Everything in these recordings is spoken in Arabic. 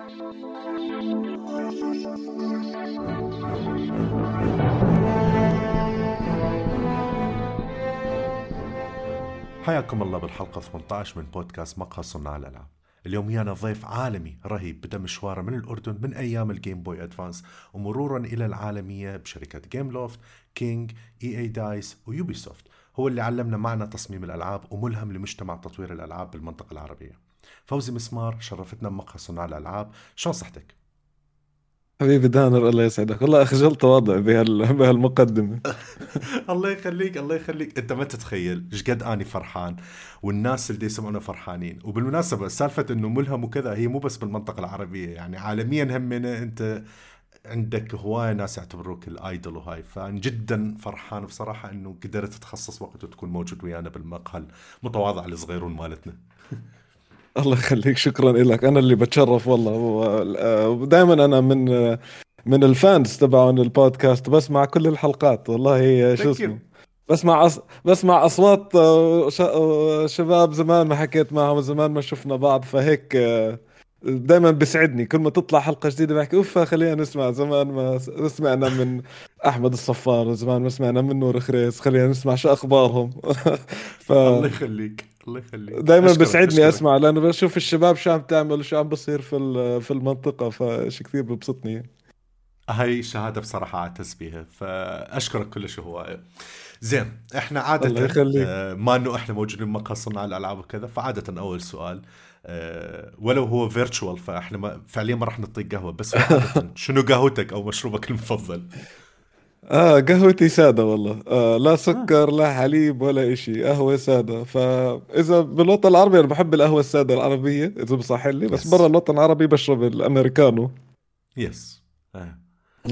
حياكم الله بالحلقة 18 من بودكاست مقهى صناع الألعاب. اليوم ويانا ضيف عالمي رهيب بدا مشواره من الأردن من أيام ال Game Boy Advance ومرورا إلى العالمية بشركة Gameloft King EA DICE و Ubisoft هو اللي علمنا معنى تصميم الألعاب وملهم لمجتمع تطوير الألعاب بالمنطقة العربية. فوزي مسمار شرفتنا بمقهى صناع الألعاب. شلون صحتك؟ حبيبي دانر الله يسعدك. والله اخجلت تواضع بهال... بهالمقدمة. الله يخليك الله يخليك. أنت ما تتخيل إيش قد أني فرحان والناس اللي يسمعونا فرحانين. وبالمناسبة سالفة إنه ملهم وكذا هي مو بس بالمنطقة العربية يعني عالميا همنا أنت عندك هواية ناس يعتبروك الأيدل وهاي. فجدا فرحان بصراحة إنه قدرت تخصص وقت وتكون موجود ويانا بالمقهى المتواضع الصغيرون مالتنا. الله يخليك شكرا لك. أنا اللي بتشرف والله. ودائما أنا من من الفانز تبعون البودكاست بسمع كل الحلقات. والله شو اسمه؟ بسمع أص... بسمع أصوات ش... شباب زمان ما حكيت معهم زمان ما شفنا بعض. فهيك دائما بيسعدني. كل ما تطلع حلقة جديدة بحكي أوف خلينا نسمع. زمان ما سمعنا من أحمد الصفار زمان ما سمعنا من نور خريس. خلينا نسمع شو أخبارهم. ف... الله يخليك. الله يخليك. دائما بيسعدني أسمع لأنه بشوف الشباب شو عم تعمل وشو عم بصير في في المنطقة فشي كثير ببسطني. هاي شهادة بصراحة أعتز بيها فأشكرك كلش هواية زين إحنا عادة الله يخليك. آه، ما إنه إحنا موجودين بمقهى صناع الألعاب وكذا فعادة أول سؤال آه، ولو هو فيرتشوال فإحنا ما فعليا ما راح نعطيك قهوة بس شنو قهوتك أو مشروبك المفضل؟ آه قهوتي سادة والله آه لا سكر لا حليب ولا إشي قهوة سادة فإذا بالوطن العربي أنا بحب القهوة السادة العربية إذا بصح لي بس. برا الوطن العربي بشرب الأمريكانو yes آه.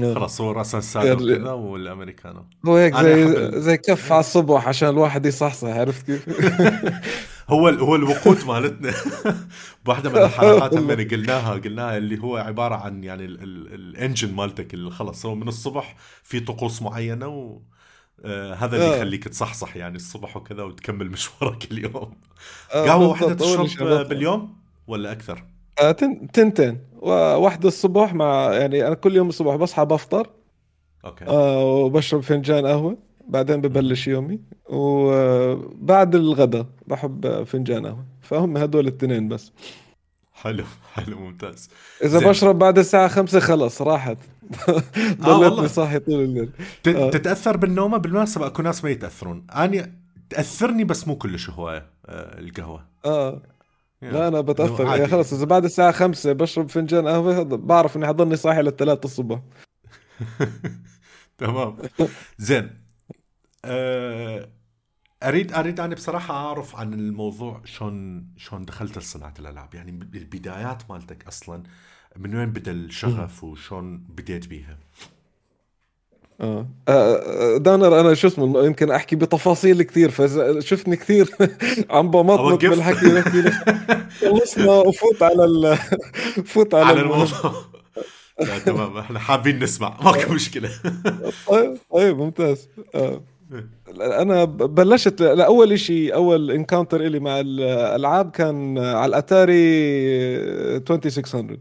آه. خلاص هو رأسا السادة يعني- والأمريكانو هو هيك زي زي كف على الصبح عشان الواحد يصحصح عرفت كيف؟ هو هو الوقود مالتنا بواحدة من الحلقات هم قلناها قلناها اللي هو عبارة عن يعني ال- ال- ال engine مالتك اللي خلص هو من الصبح في طقوس معينة و آه هذا اللي آه. يخليك تصحصح يعني الصبح وكذا وتكمل مشوارك اليوم آه، قهوة. واحدة تشرب. باليوم ولا أكثر؟ آه، تن- تنتين واحدة الصبح مع يعني أنا كل يوم الصبح بصحى بفطر أوكي آه وبشرب فنجان قهوة بعدين ببلش يومي. وبعد الغداء بحب فنجان قهوة. فهم هدول الاثنين بس. حلو حلو ممتاز. إذا زين. بشرب بعد الساعة خمسة خلص راحت. ضليتني صاحي طول الليل. آه. تتأثر بالنومة؟ بالمناسبة أكو ناس ما يتأثرون. أنا تأثرني بس مو كلش هواية آه القهوة. آه. يعني لا أنا بتأثر. يعني خلص إذا بعد الساعة خمسة بشرب فنجان قهوة بعرف إني حضلني صاحي للثلاثة الصبح. تمام. زين. أه اريد أريد أنا بصراحة أعرف عن الموضوع شلون شلون دخلت لصناعة الألعاب. يعني البدايات مالتك أصلا من وين بدأ الشغف وشلون بديت بيها؟ آه. آه، دانر أنا شو اسمه يمكن أحكي بتفاصيل كثير فاذا شفتني كثير عم بمطمط. بالحكي بحكي خلصنا وفوت على ال فوت على, على. الموضوع. لا تمام إحنا حابين نسمع ماكو مشكلة. طيب طيب ممتاز. آه. أنا بلشت لاول شيء أول encounter إلي مع الألعاب كان على الأتاري 2600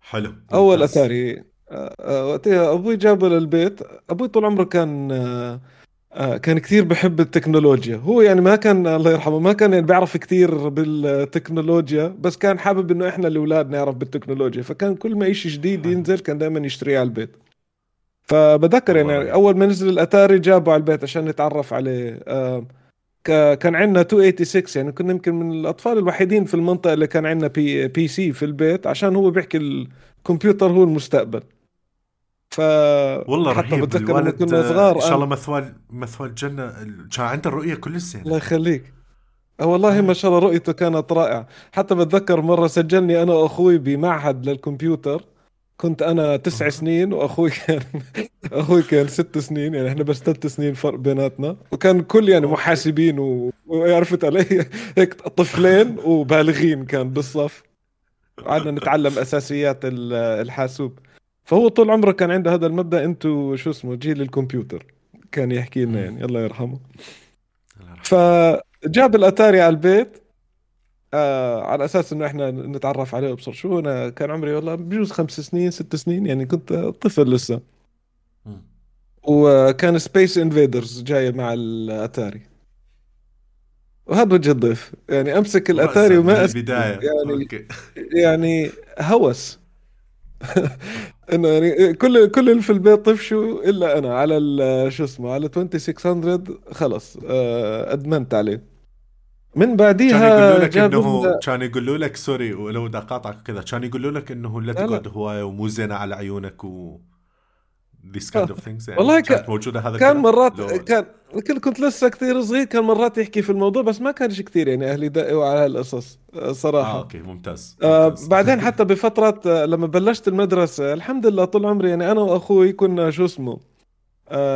حلو. أول ممتاز. أتاري. آه، آه، وقتها أبوي جابه للبيت أبوي طول عمره كان آه، كان كثير بحب التكنولوجيا. هو يعني ما كان الله يرحمه ما كان يعني بيعرف كثير بالتكنولوجيا بس كان حابب إنه إحنا الأولاد نعرف بالتكنولوجيا. فكان كل ما شيء جديد. ينزل كان دائما يشتريه على البيت. فبذكر يعني. أول ما نزل الأتاري جابه على البيت عشان نتعرف عليه. كان عندنا 286 يعني كنا يمكن من الأطفال الوحيدين في المنطقة اللي كان عندنا P, PC في البيت عشان هو بيحكي الكمبيوتر هو المستقبل. ف والله حتى رهيب بتذكر لما كنا آه، صغار. إن شاء الله مثواه مثواه الجنة كان عنده الرؤيه كلش الله زينه يخليك. آه والله ما شاء الله رؤيته كانت رائعة. حتى بتذكر مرة سجلني أنا وأخوي بمعهد للكمبيوتر. كنت أنا تسع. سنين وأخوي كان أخوي كان ست سنين يعني إحنا بس ثلاث سنين فرق بيناتنا. وكان كل يعني. محاسبين و- وعرفت علي. هيك طفلين وبالغين كان بالصف. قعدنا نتعلم أساسيات ال- الحاسوب. فهو طول عمره كان عنده هذا المبدأ. أنتوا شو اسمه؟ جيل الكمبيوتر كان يحكي لنا يعني. الله يرحمه. الله يرحمه. فجاب الأتاري على البيت. آه على أساس إنه إحنا نتعرف عليه وأبصر. شو أنا كان عمري والله بجوز خمس سنين ست سنين يعني كنت طفل لسه. وكان Space Invaders جاية مع الأتاري. وهذا وجه الضيف. يعني أمسك الأتاري وما البدايه يعني okay. يعني هوس. إنه يعني كل كل اللي في البيت طفشوا إلا أنا على شو اسمه على 2600 خلص آه، أدمنت عليه. من بعديها كان يقولوا لك انه كان يقولوا لك sorry ولو بدي اقاطعك كذا كان يقولوا لك إنه لا تقعد هواية ومو زينة على عيونك و these kind of things. يعني والله كانت موجودة هذا كان مرات كان كنت لسه كثير صغير كان مرات يحكي في الموضوع بس ما كانش كثير يعني أهلي دقوا على هالقصص صراحة. آه، أوكي ممتاز, آه بعدين حتى بفترة آه، لما بلشت المدرسة الحمد لله طول عمري يعني أنا وأخوي كنا شو اسمه آه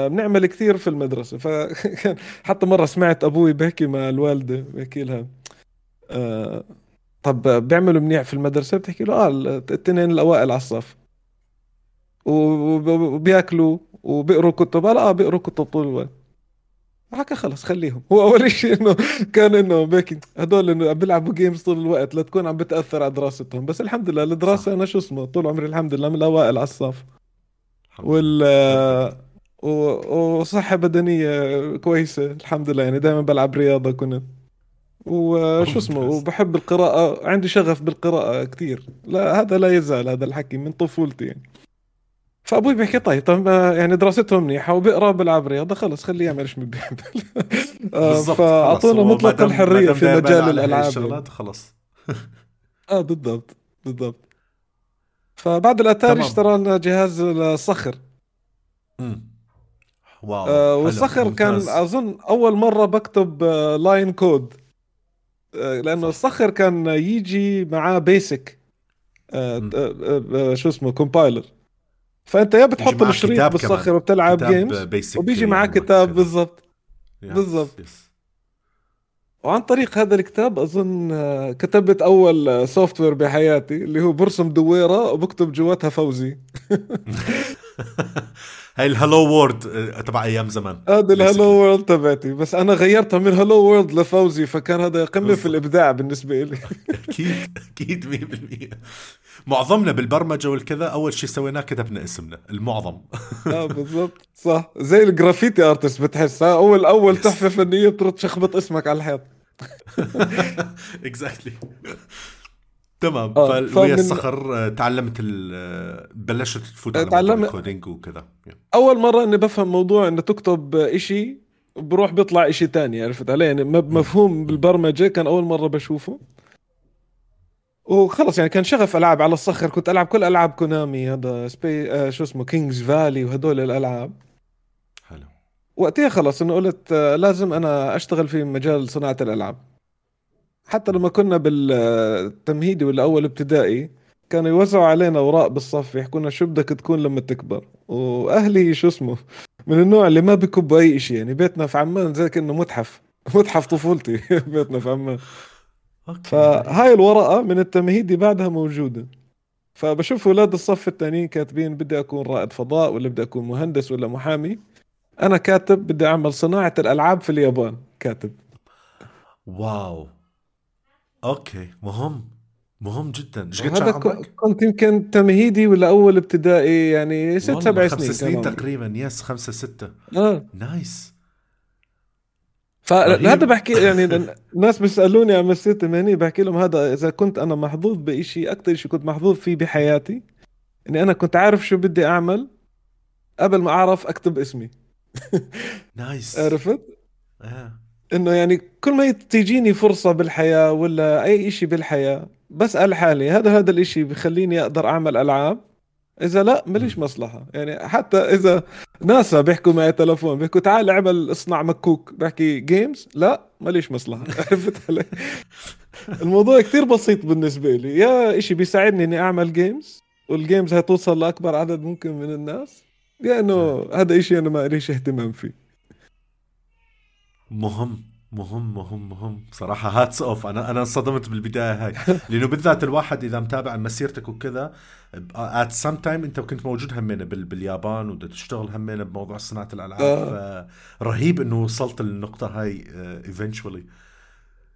بنعمل كثير في المدرسة. فكان حتى مرة سمعت أبوي بيحكي مع الوالدة بيحكي لها آه طب بيعملوا منيح في المدرسة؟ بتحكي له آه الاثنين الأوائل على الصف. وبيأكلوا وبيقروا كتب. آه بيقروا كتب طول الوقت. حكى خلص خليهم. هو أول شيء إنه كان إنه بيكي هدول إنه بيلعبوا جيمز طول الوقت لا تكون عم بتأثر على دراستهم. بس الحمد لله الدراسة أنا شو اسمه طول عمري الحمد لله من الأوائل على الصف. وال وصحة بدنية كويسة الحمد لله. يعني دائما بلعب رياضة كنت. وشو اسمه وبحب القراءة عندي شغف بالقراءة كثير لا هذا لا يزال هذا الحكي من طفولتي يعني. فأبوي بيحكي طيب طيب يعني دراسته منيحه وبيقرا بيلعب رياضة خلص خليه يعمل إيش بيعمل آه، فأعطونا مطلق الحرية في مجال الألعاب الشغلات خلص آه بالضبط بالضبط. فبعد الأتاري اشترى لنا جهاز الصخر. wow آه والصخر كان أظن أول مرة بكتب آه line code آه لأنه الصخر كان يجي معاه BASIC آه آه آه شو اسمه compiler فأنت يا بتحط الشريط بالصخر وبتلعب games وبيجي معاه كتاب بالضبط. بالضبط. وعن طريق هذا الكتاب أظن آه، كتبت أول software بحياتي اللي هو برسم دويرة وبكتب جواتها فوزي. هاي ال Hello World آه، تبع أيام زمان. هذا ال Hello World تبعتي. بس أنا غيرتها من Hello World لفوزي فكان هذا قمة في الإبداع بالنسبة لي أكيد أكيد 100% معظمنا بالبرمجة والكذا أول شيء سويناه كتبنا اسمنا المعظم. آه بالضبط. صح. زي ال graffiti artist بتحس أول أول تحفة فنية بتروح تشخبط اسمك على الحيط. exactly تمام. آه فويا الصخر آه، تعلمت آه، بلشت تفوت على تعلم... ال coding وكذا. أول مرة إني بفهم موضوع إنه تكتب إشي بروح بيطلع إشي تاني عرفت علي؟ يعني مفهوم بالبرمجة كان أول مرة بشوفه. وخلص يعني كان شغف ألعاب على الصخر كنت ألعب كل ألعاب كونامي هذا سبي آه شو اسمه King's Valley وهدول الألعاب. حلو. وقتها خلص إنه قلت آه لازم أنا أشتغل في مجال صناعة الألعاب. حتى لما كنا بالتمهيدي ولا اول ابتدائي كانوا يوزعوا علينا أوراق بالصف يحكوا لنا شو بدك تكون لما تكبر. وأهلي شو اسمه من النوع اللي ما بكبوا أي شيء يعني بيتنا في عمان زي كأنه متحف. متحف طفولتي بيتنا في عمان. فهاي الورقة من التمهيدي بعدها موجودة. فبشوف أولاد الصف الثانيين كاتبين بدي أكون رائد فضاء ولا بدي أكون مهندس ولا محامي. أنا كاتب بدي أعمل صناعة الألعاب في اليابان كاتب. wow. okay مهم مهم جدا. إيش هذا كنت يمكن تمهيدي ولا أول ابتدائي يعني ست سبع سنين خمس سنين تقريبا yes خمسة ستة. آه. nice. فهذا بحكي يعني الناس بيسألوني عن مسيرتي المهنية بحكي لهم هذا إذا كنت أنا محظوظ بشيء أكثر شيء كنت محظوظ فيه بحياتي إني أنا كنت عارف شو بدي أعمل قبل ما أعرف أكتب اسمي. نايس. عرفت؟ آه. إنه يعني كل ما تيجيني فرصة بالحياة ولا أي شيء بالحياة بسال حالي هذا هذا الشيء بخليني أقدر أعمل ألعاب إذا لا ماليش مصلحة. يعني حتى إذا ناسا بيحكوا معي تلفون بيحكوا تعال اعمل اصنع مكوك بحكي games لا ماليش مصلحة. عرفت علي؟ الموضوع كتير بسيط بالنسبة لي. يا إشي بيساعدني إني أعمل games وال games هتوصل لأكبر عدد ممكن من الناس يا إنه هذا إشي أنا ما ليش اهتمام فيه. مهم مهم مهم مهم. صراحة hats off أنا أنا انصدمت بالبداية هاي. لأنه بالذات الواحد إذا متابع مسيرتك وكذا at same time أنت كنت موجود همينة باليابان وبدك تشتغل همينة بموضوع صناعة الألعاب. آه. رهيب إنه وصلت للنقطة هاي eventually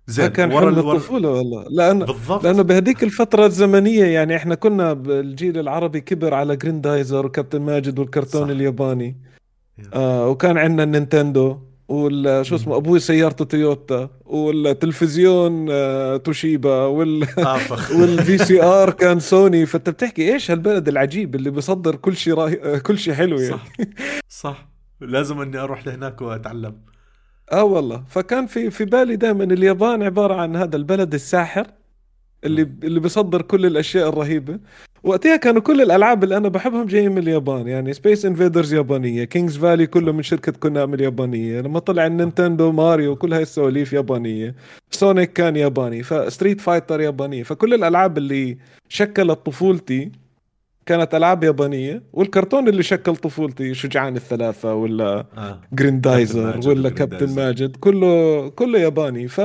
زين كان حلم الطفولة والله. لأنه بالضبط. لأنه بهذيك الفترة الزمنية يعني إحنا كنا بالجيل العربي كبر على جريندايزر وكابتن ماجد والكرتون صح. الياباني. آه وكان عندنا النينتندو ولا شو اسمه أبوي سيارته تويوتا والتلفزيون آه توشيبا وال وال VCR كان سوني. فأنت بتحكي إيش هالبلد العجيب اللي بيصدر كل شيء راي... كل شيء حلو يعني. صح. صح. لازم إني أروح لهناك وأتعلم. آه والله. فكان في في بالي دائما اليابان عبارة عن هذا البلد الساحر. اللي اللي بيصدر كل الأشياء الرهيبة. وقتها كانوا كل الألعاب اللي أنا بحبهم جايين من اليابان يعني Space Invaders يابانية King's Valley كله من شركة كونامي اليابانية لما طلع النينتندو ماريو كل هاي السواليف يابانية. سونيك كان ياباني ف Street Fighter يابانية فكل الألعاب اللي شكلت طفولتي كانت ألعاب يابانية والكرتون اللي شكل طفولتي شجعان الثلاثة ولا آه. جريندايزر ولا كابتن ماجد كله كله ياباني. ف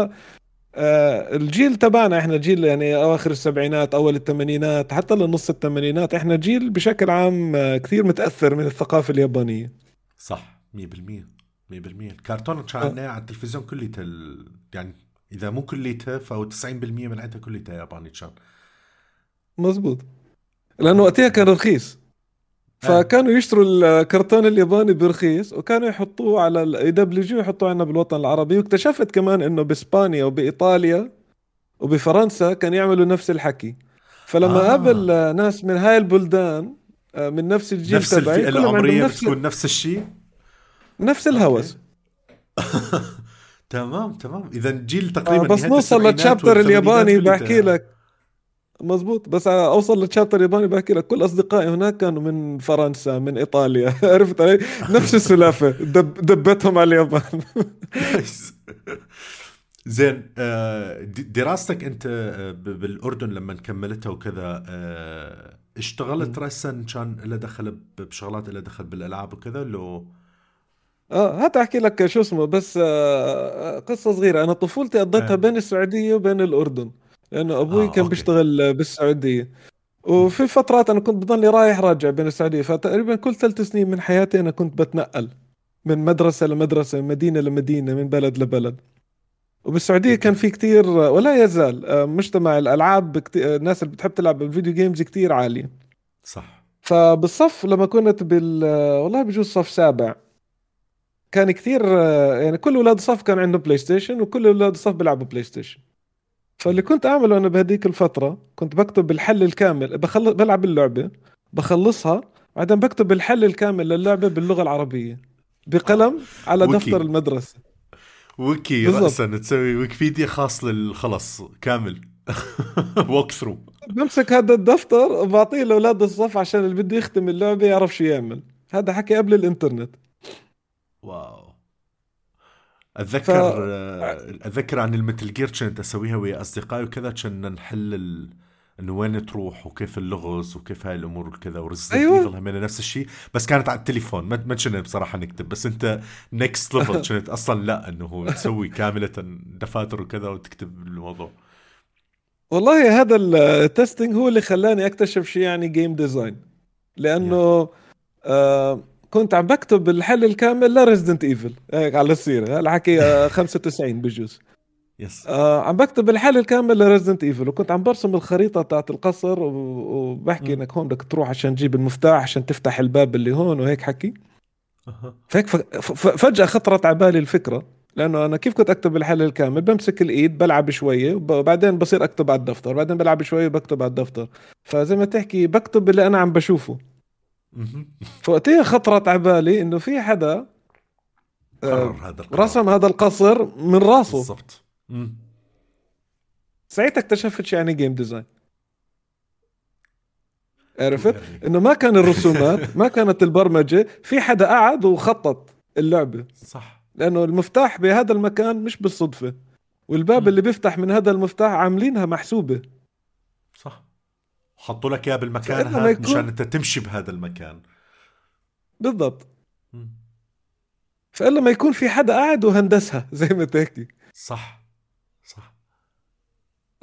الجيل تبعنا إحنا جيل يعني أواخر السبعينات أول الثمانينات حتى لنص الثمانينات إحنا جيل بشكل عام آه، كثير متأثر من الثقافة اليابانية صح 100% 100% الكرتون آه. على التلفزيون كليته يعني إذا مو كليته فهو 90% من عندها كليته ياباني كان مزبوط لأنه وقتها كان رخيص آه. فكانوا يشتروا الكرتون الياباني برخيص وكانوا يحطوه على ال يدبلجوه ويحطوه عندنا بالوطن العربي. واكتشفت كمان إنه بإسبانيا وبإيطاليا وبفرنسا كان يعملوا نفس الحكي. فلما آه. قابل ناس من هاي البلدان آه، من نفس الجيل نفس تبعي كلهم عندهم نفس بتكون نفس الشيء؟ نفس الهوس. تمام تمام. إذا جيل تقريبا آه بس نوصل للتشابتر الياباني بحكي لك مزبوط بس أوصل للشابتر الياباني بحكي لك كل أصدقائي هناك كانوا من فرنسا من إيطاليا. عرفت علي؟ نفس السلافة. دب دبتهم على اليابان. زين آه، دراستك أنت آه، بالأردن لما كملتها وكذا آه، اشتغلت رسا كان له دخل بشغلات له دخل بالألعاب وكذا لو آه هات أحكي لك شو اسمه بس قصة صغيرة. أنا طفولتي قضيتها بين السعودية وبين الأردن. لأنه أبوي آه، كان okay. بيشتغل بالسعودية. وفي فترات أنا كنت بضلني رايح راجع بين السعودية فتقريبا كل ثلاث سنين من حياتي أنا كنت بتنقل من مدرسة لمدرسة من مدينة لمدينة من بلد لبلد. وبالسعودية كان في كتير ولا يزال آه، مجتمع الألعاب الناس اللي بتحب تلعب ال video games كتير عالية. صح. فبالصف لما كنت بال والله بجوز صف سابع كان كثير آه، يعني كل أولاد الصف كان عندهم PlayStation وكل أولاد الصف بيلعبوا PlayStation فاللي كنت أعمله أنا بهديك الفترة كنت بكتب الحل الكامل بخلص بلعب اللعبة بخلصها بعدين بكتب الحل الكامل للعبة باللغة العربية بقلم على okay. دفتر المدرسة. ويكي راسا تسوي ويكيبيديا خاص للخلص كامل. walkthrough بمسك هذا الدفتر وبعطيه لأولاد الصف عشان اللي بده يختم اللعبة يعرف شو يعمل. هذا حكي قبل الإنترنت. wow. أتذكر ف... أتذكر عن ال Metal Gear كنت أسويها ويا أصدقائي وكذا كنا نحل ال... إنه وين تروح وكيف اللغز وكيف هاي الأمور وكذا و Resident أيوة. Evil همين نفس الشيء بس كانت على التليفون ما ما كنا بصراحة نكتب بس أنت next level كنت أصلا لا إنه تسوي كاملة دفاتر وكذا وتكتب الموضوع والله هذا ال testing هو اللي خلاني أكتشف شو يعني game design لأنه yeah. آه كنت عم بكتب الحل الكامل ل Resident Evil هيك على السيرة. الحكي 95 بجوز. yes. آه عم بكتب الحل الكامل ل Resident Evil وكنت عم برسم الخريطة تاعت القصر وبحكي إنك هون بدك تروح عشان تجيب المفتاح عشان تفتح الباب اللي هون وهيك حكي. فهيك فجأة خطرت على بالي الفكرة. لأنه أنا كيف كنت أكتب الحل الكامل؟ بمسك الإيد بلعب شوية وبعدين بصير أكتب على الدفتر بعدين بلعب شوية وبكتب على الدفتر. فزي ما تحكي بكتب اللي أنا عم بشوفه. فوقتها خطرت على بالي إنه في حدا آه، هذا رسم هذا القصر من راسه. بالضبط. ساعتها اكتشفت شو يعني game design عرفت؟ إنه ما كان الرسومات ما كانت البرمجة في حدا قعد وخطط اللعبة. صح. لأنه المفتاح بهذا المكان مش بالصدفة. والباب. اللي بيفتح من هذا المفتاح عاملينها محسوبة. حطوا لك إياه بالمكان هذا يكون... مشان أنت تمشي بهذا المكان. بالضبط. فإلا ما يكون في حدا قاعد وهندسها زي ما تحكي صح. صح.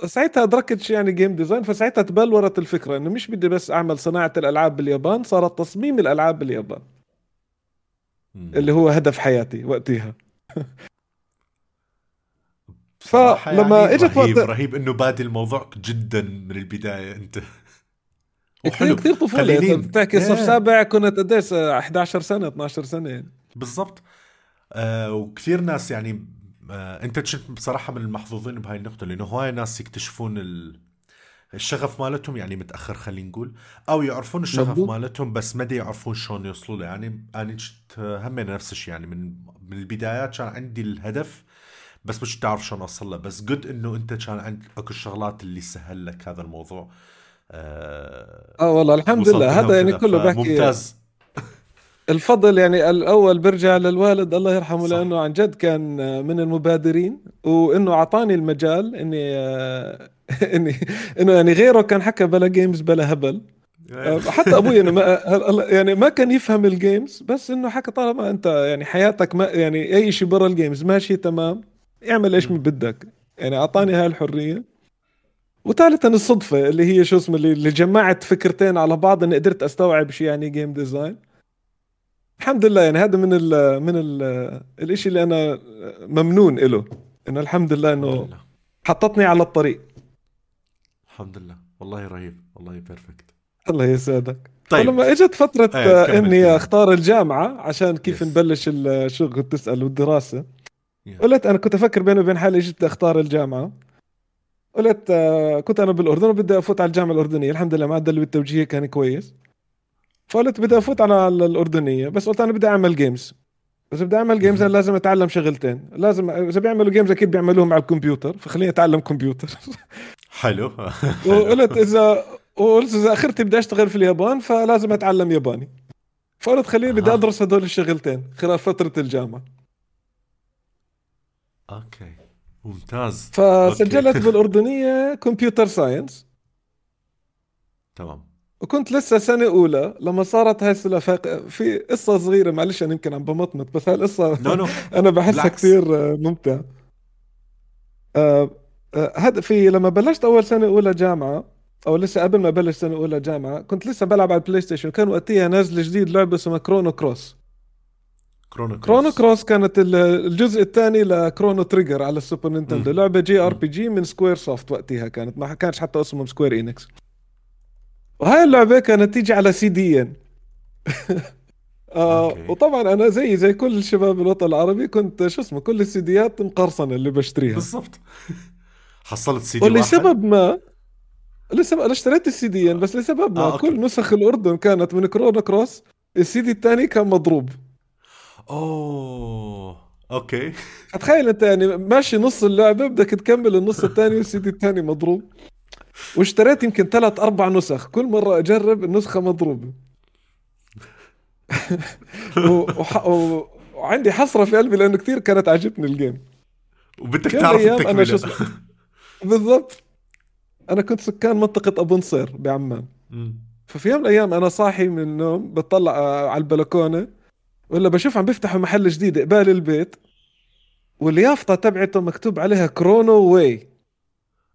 ساعتها أدركت شو يعني game design فساعتها تبلورت الفكرة إنه مش بدي بس أعمل صناعة الألعاب باليابان صارت تصميم الألعاب باليابان. اللي هو هدف حياتي وقتها. فلما يعني إجت رهيب وقت... رهيب إنه بادي الموضوع جدا من البداية أنت. كثير كثير طفولة. بتحكي صف سابع كنت قديش 11 سنة 12 سنة يعني. بالضبط. آه وكثير ناس يعني آه أنت كنت بصراحة من المحظوظين بهاي النقطة لأنه هواي ناس يكتشفون ال... الشغف مالتهم يعني متأخر خلينا نقول. أو يعرفون الشغف مبدو. مالتهم بس ما يعرفون شلون يوصلوا له. يعني أنا كنت هم نفس الشيء يعني من من البدايات كان عندي الهدف بس مش تعرف شلون أوصل له. بس قد إنه أنت كان عندك أكو الشغلات اللي سهل لك هذا الموضوع. آه, آه والله الحمد لله. هذا يعني كله بحكي ممتاز الفضل يعني الأول برجع للوالد الله يرحمه صح. لأنه عن جد كان من المبادرين وإنه أعطاني المجال إني آه، إني إنه يعني غيره كان حكى بلا games بلا هبل. آه، حتى أبوي يعني ما يعني ما كان يفهم ال games بس إنه حكى طالما أنت يعني حياتك ما يعني أي شيء برا ال games ماشي تمام اعمل إيش ما بدك. يعني أعطاني هاي الحرية. وثالثا الصدفة اللي هي شو اسمه اللي جمعت فكرتين على بعض إني قدرت أستوعب شو يعني game design الحمد لله يعني هذا من ال من ال الإشي اللي أنا ممنون له إنه الحمد لله إنه حطتني على الطريق. الحمد لله. والله رهيب. والله perfect الله يسعدك. طيب. لما إجت فترة إيه إني أختار الجامعة عشان كيف yes. نبلش الشغل كنت تسأل والدراسة. قلت أنا كنت أفكر بيني وبين حالي اجيت أختار الجامعة. قلت آه، كنت أنا بالأردن وبدي أفوت على الجامعة الأردنية. الحمد لله معدل بالتوجيه كان كويس. فقلت بدي أفوت على الأردنية بس قلت أنا بدي أعمل games بس بدي أعمل games أنا لازم أتعلم شغلتين. لازم إذا بيعملوا games أكيد بيعملوهم على الكمبيوتر فخليني أتعلم كمبيوتر. حلو. وقلت إذا وقلت إذا أخرتي بدي أشتغل في اليابان فلازم أتعلم ياباني. فقلت خليني بدي أدرس هدول الشغلتين خلال فترة الجامعة. okay. ممتاز. فسجلت بالأردنية computer science. تمام. وكنت لسه سنة أولى لما صارت هاي السولافة في قصة صغيرة معلش أنا يمكن عم بمطمط بس هاي القصة no, no. أنا بحسها كثير ممتع آه آه هذا في لما بلشت أول سنة أولى جامعة أو لسه قبل ما بلش سنة أولى جامعة كنت لسه بلعب على ال PlayStation. كان وقتها نازل جديد لعبة اسمها Chrono Cross Chrono Cross Chrono Cross كانت الجزء الثاني ل Chrono Trigger على ال Super Nintendo لعبة JRPG من SquareSoft وقتها كانت. ما كانش حتى اسمهم Square Enix وهاي اللعبة كانت تيجي على سي دي آه وطبعا أنا زي زي كل الشباب الوطن العربي كنت شو اسمه كل السيديات مقرصنة اللي بشتريها. بالضبط. حصلت سي دي ولسبب ما لسبب أنا اشتريت السي دي بس لسبب ما آه كل نسخ الأردن كانت من Chrono Cross ال CD الثاني كان مضروب. أوه أوكي. تخيل أنت يعني ماشي نص اللعبة بدك تكمل النص الثاني والسي دي الثاني مضروب. واشتريت يمكن ثلاث أربع نسخ. كل مرة أجرب النسخة مضروبة. وح... و... وعندي حسرة في قلبي لأنه كثير كانت عجبني ال game. وبدك تعرف التكملة. أنا شو بالضبط. أنا كنت سكان منطقة أبو نصير بعمان. ففي يوم من الأيام أنا صاحي من النوم بطلع آه، على البلكونة. ولا بشوف عم بيفتحوا محل جديد قبال البيت واليافطة تبعته مكتوب عليها Chrono Way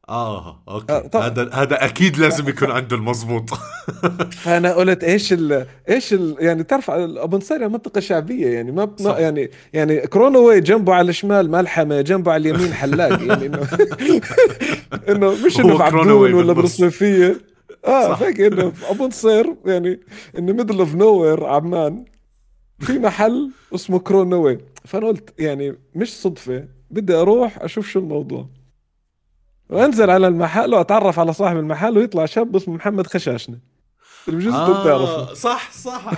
آه okay. آه هذا هذا أكيد لازم يكون عنده المضبوط. فأنا قلت إيش ال إيش ال يعني تعرف أبو نصير منطقة شعبية يعني ما, ما يعني يعني Chrono Way جنبه على الشمال ملحمه جنبه على اليمين حلاق يعني انه إنه مش إنه عبدون ولا بالصيفيه آه فيك إنه أبو نصير يعني إنه middle of nowhere عمان. في محل اسمه Chrono Way. فأنا قلت يعني مش صدفة بدي أروح أشوف شو الموضوع. وأنزل على المحل وأتعرف على صاحب المحل ويطلع شاب اسمه محمد خشاشنه بجوز آه بتعرفه صح صح.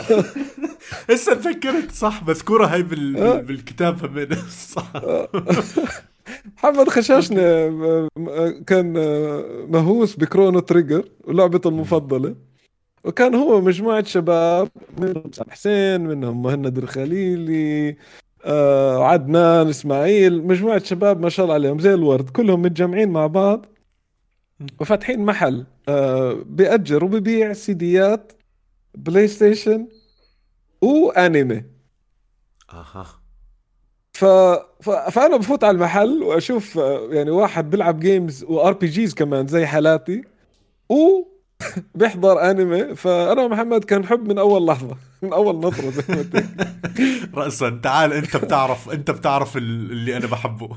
هسه تفكرت صح مذكورة هاي بال... آه. بالكتاب من صح. محمد خشاشنة كان مهووس بكرونو تريجر ولعبته المفضلة. وكان هو مجموعة شباب منهم حسين منهم مهند الخليلي آه عدنان إسماعيل مجموعة شباب ما شاء الله عليهم زي الورد كلهم متجمعين مع بعض وفاتحين محل آه بيأجر وببيع سيديات PlayStation وأنمي أها. ف... ف... فأنا بفوت على المحل وأشوف آه، يعني واحد بيلعب games و RPGs كمان زي حالاتي و بيحضر أنمي فأنا ومحمد كان حب من أول لحظة من أول نظرة زي ما رأسا. تعال أنت بتعرف أنت بتعرف اللي أنا بحبه.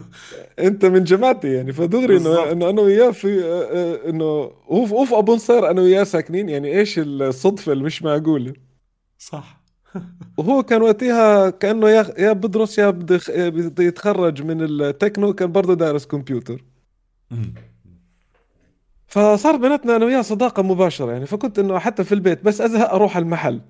أنت من جماعتي يعني فدغري إنه إنه أنا وياه في إنه of of أبو نصير أنا وياه ساكنين يعني إيش الصدفة اللي مش معقولة؟ صح. وهو كان وقتها كأنه يا يا بدرس يا بده يتخرج من التكنو كان برضه دارس كمبيوتر. فصار بيناتنا أنا وياه صداقة مباشرة يعني فكنت إنه حتى في البيت بس أزهق أروح المحل.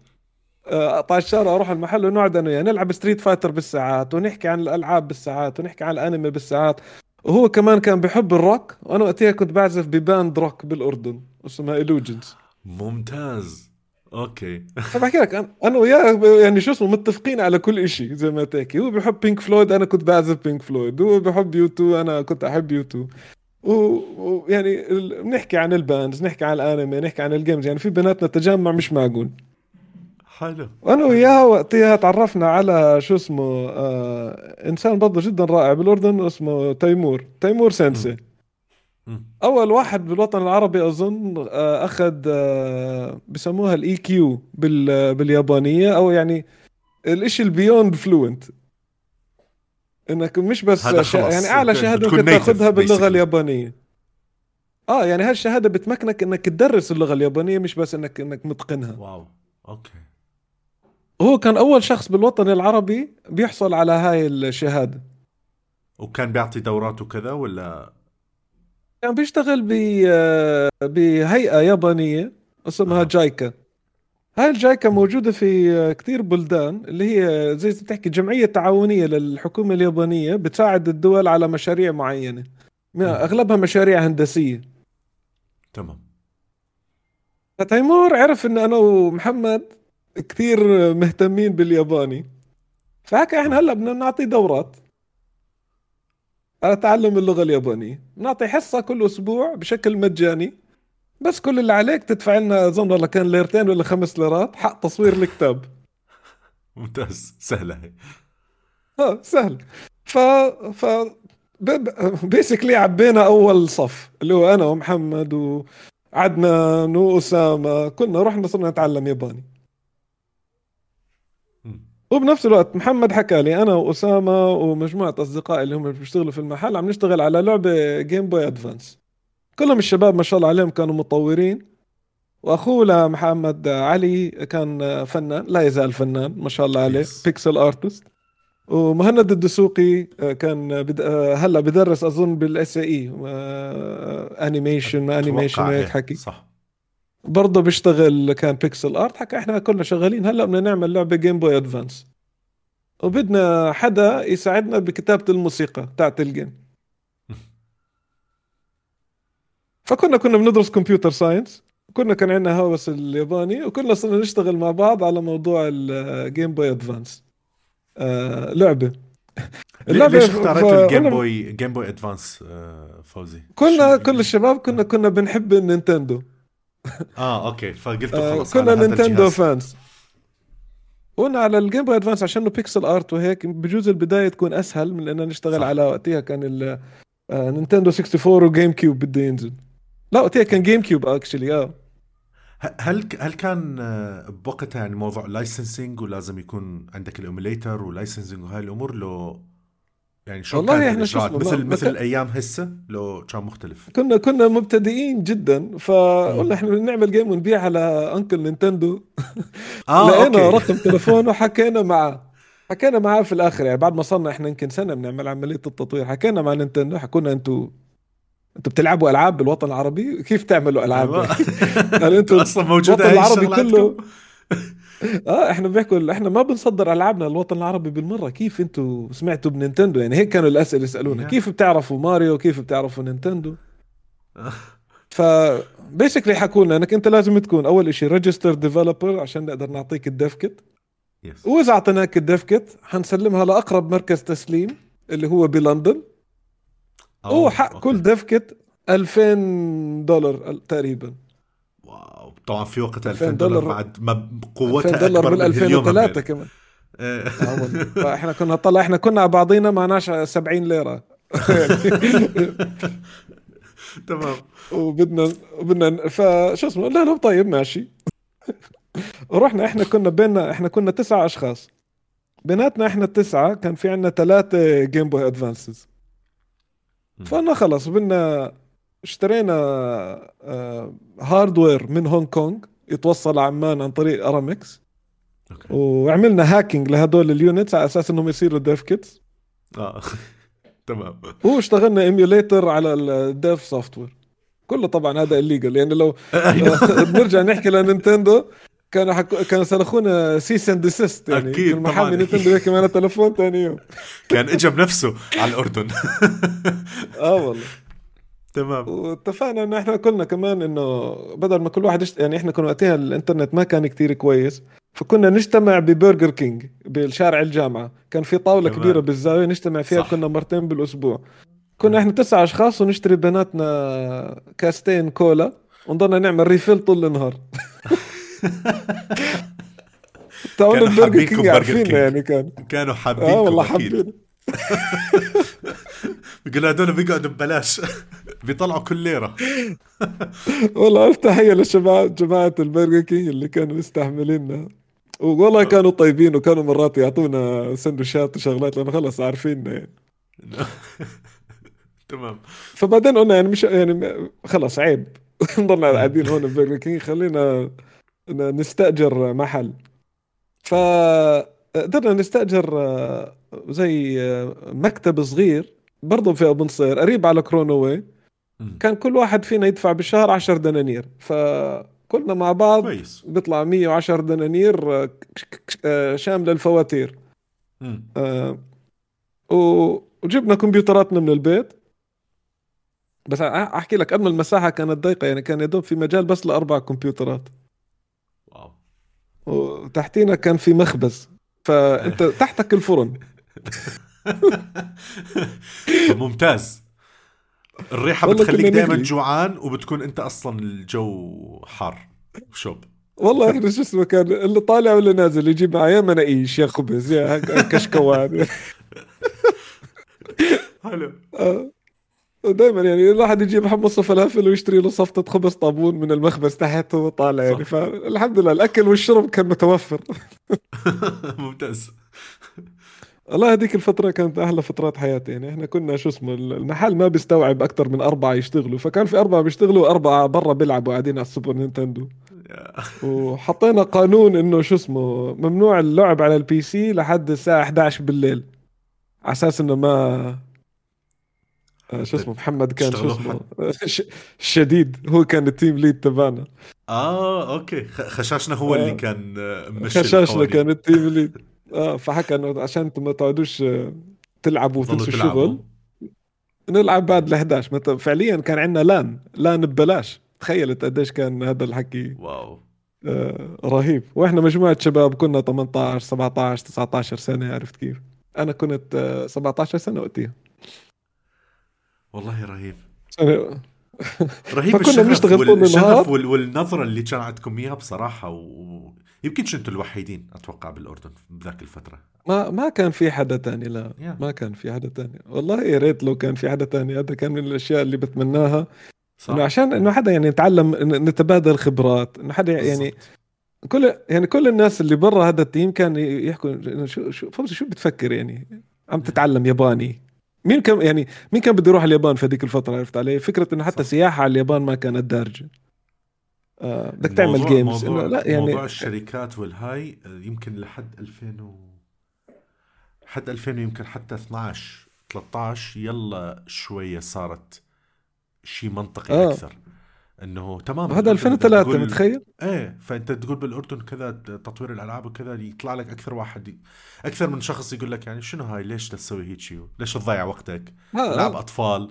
آه، أقطع الشارع أروح المحل ونقعد أنا وياه نلعب Street Fighter بالساعات ونحكي عن الألعاب بالساعات ونحكي عن الأنمي بالساعات. وهو كمان كان بحب الروك وأنا وقتها كنت بعزف ب band rock بالأردن اسمها Illusions ممتاز. okay. فبحكي لك أنا وياه يعني شو اسمه متفقين على كل شيء زي ما تحكي. هو بحب Pink Floyd أنا كنت بعزف Pink Floyd هو بحب U2 أنا كنت أحب U2 ويعني بنحكي عن ال bands نحكي عن الأنمي نحكي عن ال games يعني في بيناتنا تجمع مش معقول. حلو. وأنا وياه وقتها تعرفنا على شو اسمه آه إنسان برضه جدا رائع بالأردن اسمه تيمور تيمور sensei. أول واحد بالوطن العربي أظن آه أخذ آه بسموها ال ikkyu باليابانية أو يعني الإشي ال beyond fluent إنك مش بس شا... يعني أعلى شهادة ممكن تاخذها باللغة اليابانية. آه يعني هالشهادة بتمكنك إنك تدرس اللغة اليابانية مش بس انك إنك متقنها. واو. okay. هو كان أول شخص بالوطن العربي بيحصل على هاي الشهادة. وكان بيعطي دورات وكذا ولا؟ كان بيشتغل ب بهيئة يابانية اسمها آه. جايكا. هاي الجايكا موجودة في كثير بلدان اللي هي زي بتحكي جمعية تعاونية للحكومة اليابانية بتساعد الدول على مشاريع معينة. أغلبها مشاريع هندسية. تمام. فتيمور عرف إن أنا ومحمد كثير مهتمين بالياباني. فهكا إحنا هلأ بدنا نعطي دورات على تعلم اللغة اليابانية. نعطي حصة كل أسبوع بشكل مجاني. بس كل اللي عليك تدفع لنا أظن والله كان ليرتين ولا خمس ليرات. حق تصوير الكتاب. ممتاز. سهلة هي. آه سهل. ف ف بيسكلي عبينا أول صف اللي هو أنا ومحمد وعدنان واسامه كنا رحنا صرنا نتعلم ياباني. وبنفس الوقت محمد حكى لي أنا وأسامة ومجموعة أصدقائي اللي هم بيشتغلوا في المحل عم نشتغل على لعبة Game Boy Advance كلهم الشباب ما شاء الله عليهم كانوا مطورين وأخوه محمد علي كان فنان لا يزال فنان ما شاء الله عليه pixel artist ومهند الدسوقي كان بد... هلأ بدرس أظن بال SAE animation ما animation هيك حكي صح. برضه بيشتغل كان pixel art حكى إحنا كلنا شغالين هلأ بدنا نعمل لعبة Game Boy Advance وبدنا حدا يساعدنا بكتابة الموسيقى تاعت ال game. فكنا كنا بندرس computer science كنا كان عندنا هوس الياباني وكنا صرنا نشتغل مع بعض على موضوع ال Game Boy Advance لعبة. اللعبة ليش اختاريت ف... ال Game Boy Game Boy Advance فوزي؟ كنا كل الشباب كنا كنا بنحب ال Nintendo. آه okay فقلت آه، خلص كنا Nintendo fans قلنا على ال Game Boy Advance عشان pixel art وهيك بجوز البداية تكون أسهل من إننا نشتغل صح. على وقتها. كان Nintendo 64 و GameCube بده ينزل. لا وقتها كان GameCube actually آه هل هل كان آه، بوقتها يعني موضوع licensing ولازم يكون عندك ال emulator و licensing وهاي الأمور؟ لو يعني شو والله إحنا شو مثل مثل الأيام هسه لو كان مختلف. كنا كنا مبتدئين جدا فقلنا إحنا نعمل game ونبيع على uncle نينتندو آه لقينا okay. رقم تليفونه وحكينا معه حكينا معاه في الآخر يعني بعد ما صرنا إحنا يمكن سنة بنعمل عملية التطوير حكينا مع نينتندو حكونا أنتم أنتوا بتلعبوا ألعاب بالوطن العربي؟ كيف تعملوا ألعاب. يعني أنتوا أصلا موجودة الوطن العربي كله. آه إحنا بيحكوا إحنا ما بنصدر ألعابنا للوطن العربي بالمرة. كيف أنتوا سمعتوا بنينتندو؟ يعني هيك كانوا الأسئلة يسألونا. كيف بتعرفوا ماريو؟ كيف بتعرفوا نينتندو؟ ف basically حكوا لنا إنك أنت لازم تكون أول شيء registered developer عشان نقدر نعطيك ال dev kit وإذا أعطيناك ال dev kit حنسلمها لأقرب مركز تسليم اللي هو بلندن. هو حق okay. كل dev kit 2000 دولار تقريبا. wow. طبعا في وقت 2000 دولار بعد ما قوتها 2000 دولار من 2003 كمان. إيه. إحنا كنا طلع إحنا كنا على بعضينا معناش 70 ليرة. تمام. وبدنا بدنا فشو اسمه؟ قلنا له طيب ماشي. ورحنا إحنا كنا بيننا إحنا كنا تسعة أشخاص. بيناتنا إحنا التسعة كان في عندنا ثلاثة Game Boy Advances فأنا خلص بدنا اشترينا hardware من هونغ كونج يتوصل عمان عن طريق ارامكس وعملنا hacking لهدول ال units على أساس إنهم يصيروا dev kits آه. تمام. واشتغلنا emulator على ال dev software كله طبعا هذا illegal يعني لو نرجع نحكي لنينتندو. كانوا حكو... كانوا سلخونا cease and desist يعني أكيد محامي نينتندو هيك معنا تليفون ثاني يوم. كان اجى بنفسه على الأردن. آه والله. تمام. واتفقنا إنه إحنا كلنا كمان إنه بدل ما كل واحد يشت... يعني إحنا كنا وقتها الإنترنت ما كان كتير كويس فكنا نجتمع ببرجر كينج بالشارع الجامعة. كان في طاولة كمان. كبيرة بالزاوية نجتمع فيها صح. كنا مرتين بالأسبوع. كنا إحنا تسعة أشخاص ونشتري بيناتنا كاستين كولا ونضلنا نعمل ريفيل طول النهار. تعون البرجر كينج عارفين يعني كان. كانوا حابين آه والله حابين بيقولوا هذول بيقعدوا ببلاش. بيطلعوا كل ليرة. والله ألف تحية للشباب جماعة ال Burger King اللي كانوا مستحمليننا. والله كانوا طيبين وكانوا مرات يعطونا سندوتشات وشغلات لأنه خلص عارفيننا يعني. تمام. فبعدين قلنا يعني مش يعني خلص عيب. نضلنا قاعدين هون ب Burger King. خلينا نستأجر محل. فقدرنا نستأجر زي مكتب صغير برضه في ابو نصير قريب على كرونوي كان كل واحد فينا يدفع بالشهر 10 دنانير. فكلنا مع بعض كويس. بيطلع 110 دنانير شاملة الفواتير. آه وجبنا كمبيوتراتنا من البيت. بس أحكي لك قبل المساحة كانت ضيقة يعني كان يدوب في مجال بس لأربع كمبيوترات. وتحتينا كان في مخبز. فأنت تحتك الفرن. ممتاز. الريحة بتخليك دائما جوعان وبتكون أنت أصلا الجو حار شوب والله إحنا شو اسمه كان اللي طالع واللي نازل يجيب معي يا مناقيش يا خبز يا كشكوان. حلو. آه. دائما يعني الواحد يجيب حمص فلافل ويشتري له صفطة خبز طابون من المخبز تحت وهو طالع يعني فالحمد لله الأكل والشرب كان متوفر. ممتاز. والله هذيك الفترة كانت أحلى فترات حياتي يعني. إحنا كنا شو اسمه المحل ما بيستوعب أكثر من أربعة يشتغلوا فكان في أربعة بيشتغلوا وأربعة برا بيلعبوا قاعدين على ال Super Nintendo. وحطينا قانون إنه شو اسمه ممنوع اللعب على ال PC لحد الساعة 11 بالليل على أساس إنه ما شو اسمه محمد كان شو اسمه؟ شديد. هو كان ال team lead تبعنا. آه okay. خشاشنا هو اللي آه. كان آه، مشي خشاشنا كان ال team lead آه فحكى إنه عشان أنتم ما تقعدوش تلعبوا وتنسوا الشغل نلعب بعد ال 11 فعليا كان عندنا لأن. لأن ببلاش. تخيلت قديش كان هذا الحكي wow. آه رهيب. وإحنا مجموعة شباب كنا 18 17 19 سنة عرفت كيف؟ أنا كنت آه 17 سنة وقتها. والله رهيب. رهيب فكنا بنشتغل طول النهار. والنظرة اللي كان عندكم إياها بصراحة ويمكن أنتم الوحيدين أتوقع بالأردن بذاك الفترة. ما ما كان في حدا تاني لا. Yeah. ما كان في حدا تاني. والله يا ريت لو كان في حدا تاني. هذا كان من الأشياء اللي بتمناها. صح. إنه عشان إنه حدا يعني يتعلم نتبادل خبرات. إنه حدا يعني كل يعني كل الناس اللي برا هذا التيم كان يحكوا شو شو فوزي شو بتفكر يعني؟ عم تتعلم ياباني. مين كان يعني مين كان بده يروح اليابان في هذيك الفترة عرفت علي فكرة إنه حتى صح. سياحة على اليابان ما كانت دارجة آه بدك تعمل games موضوع لا يعني موضوع الشركات والهاي آه، يمكن لحد 2000 و لحد 2000 يمكن حتى 12 13 يلا شوية صارت شيء منطقي آه. أكثر إنه تمام هذا 2003 متخيل؟ إيه فأنت تقول بالأردن كذا تطوير الألعاب وكذا يطلع لك أكثر واحد أكثر من شخص يقول لك يعني شنو هاي ليش تسوي هيك شيء؟ ليش تضيع وقتك؟ آه العاب آه. أطفال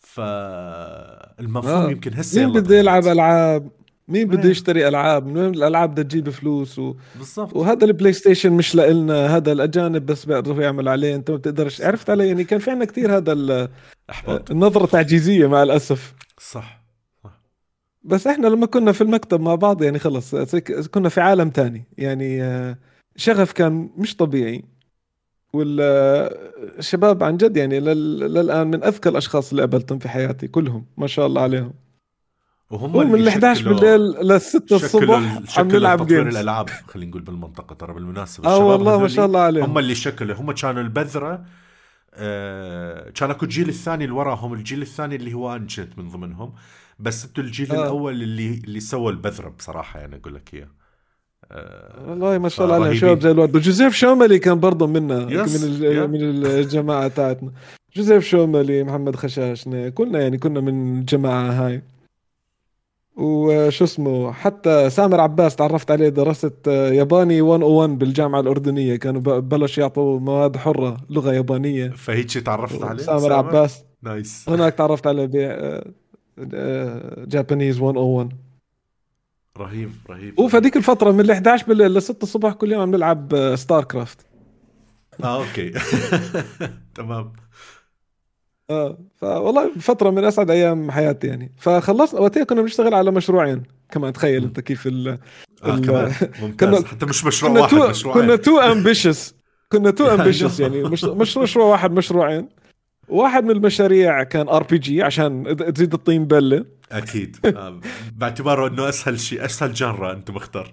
فالمفهوم آه. يمكن هسه مين بده يلعب ألعاب؟ مين بده يشتري ألعاب؟ من وين الألعاب بدها تجيب فلوس و... بالضبط وهذا ال PlayStation مش لنا هذا الأجانب بس بيعرفوا يعملوا عليه أنت ما بتقدرش عرفت علي يعني كان في عندنا كثير هذا النظرة تعجيزية مع الأسف صح بس إحنا لما كنا في المكتب مع بعض يعني خلص كنا في عالم تاني. يعني آه، شغف كان مش طبيعي. والشباب عن جد يعني للآن من أذكى الأشخاص اللي قابلتهم في حياتي كلهم ما شاء الله عليهم. وهم من ال 11 بالليل لل 6 الصبح عم نلعب جيمز الألعاب خلينا نقول بالمنطقة ترى بالمناسبة. آه والله ما شاء الله عليهم. هم اللي شكلوا هم كانوا البذرة آه كان أكو الجيل الثاني اللي وراهم الجيل الثاني اللي هو انشت من ضمنهم. بس أنتوا الجيل آه. الأول اللي اللي سوى البذرة بصراحة يعني أقول لك إياه. آه والله ما شاء الله عليهم شباب زي الورد وجوزيف شوملي كان برضه منا من من الجماعة تاعتنا. جوزيف شوملي محمد خشاشنه كلنا يعني كنا من الجماعة هاي. وشو اسمه حتى سامر عباس تعرفت عليه درست ياباني 101 بالجامعة الأردنية. كانوا بلش يعطوا مواد حرة لغة يابانية. فهيك تعرفت عليه؟ سامر, سامر؟ عباس. نايس هناك تعرفت عليه Japanese 101 رهيب رهيب. وفي الفترة من ال 11 بالليل ل 6 الصبح كل يوم عم نلعب StarCraft آه okay. تمام. آه فوالله فترة من أسعد أيام حياتي يعني. فخلصنا وقتها كنا بنشتغل على مشروعين كمان تخيل أنت كيف ال آه كمان. ممتاز. كنا حتى مش مشروع كنا واحد two مشروعين. كنا too ambitious كنا too ambitious يعني. مش مش مشروع واحد مشروعين. واحد من المشاريع كان RPG عشان تزيد الطين بلة. أكيد. آه، باعتباره إنه أسهل شيء أسهل genre أنت مختار.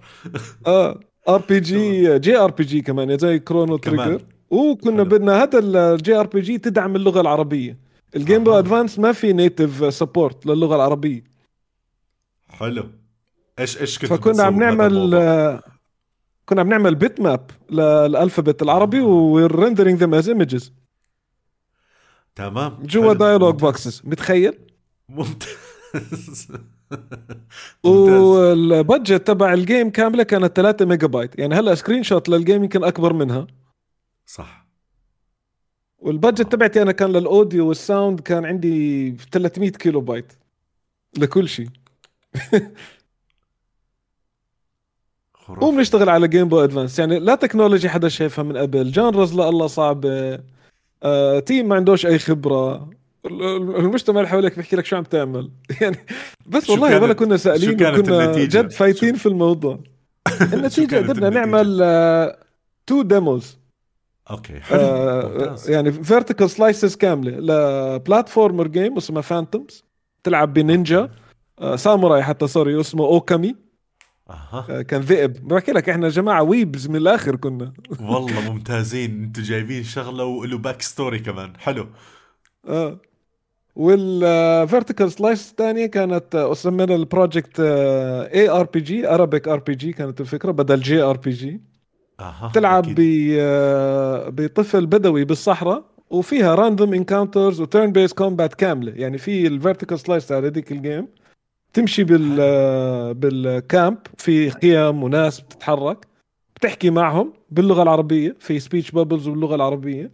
آه ار بي جي جي ار بي جي كمان زي Chrono Trigger وكنا بدنا هذا ال JRPG تدعم اللغة العربية. ال Game Boy Advance ما في native support للغة العربية. حلو. إيش إيش كنت فكنا عم نعمل كنا عم نعمل bitmap لل alphabet العربي و rendering them as images تمام. جوا dialogue boxes متخيل؟ ممتاز. وال budget تبع ال game كاملة كانت 3 ميجا بايت يعني هلا screenshot لل game يمكن أكبر منها. صح. وال budget تبعتي أنا كان لل audio وال sound كان عندي 300 كيلو بايت لكل شيء. وبنشتغل على Game Boy Advance يعني لا technology حدا شايفها من قبل. genres لا الله صعبة. آه، team ما عندوش أي خبرة. المجتمع اللي حواليك بيحكي لك شو عم تعمل. يعني بس والله ولا كنا سائلين كنا جد فايتين في الموضوع. النتيجة قدرنا نعمل two demos okay حلو آه يعني vertical slices كاملة. ل platformer game اسمه Phantoms تلعب بنينجا. آه ساموراي حتى sorry اسمه اوكامي. أها. آه كان ذئب. بحكي لك إحنا جماعة weebs من الآخر كنا. والله ممتازين. أنتم جايبين شغلة وله backstory كمان. حلو. آه. وال vertical slice الثانية كانت سمينا البروجكت اي ار بي جي ارابيك ار بي جي كانت الفكرة بدل JRPG أه. تلعب ب آه، بطفل بدوي بالصحراء وفيها random encounters و turn-based combat كاملة. يعني في ال vertical slice على هذيك ال game تمشي بال بال camp في خيام وناس بتتحرك بتحكي معهم باللغة العربية في speech bubbles باللغة العربية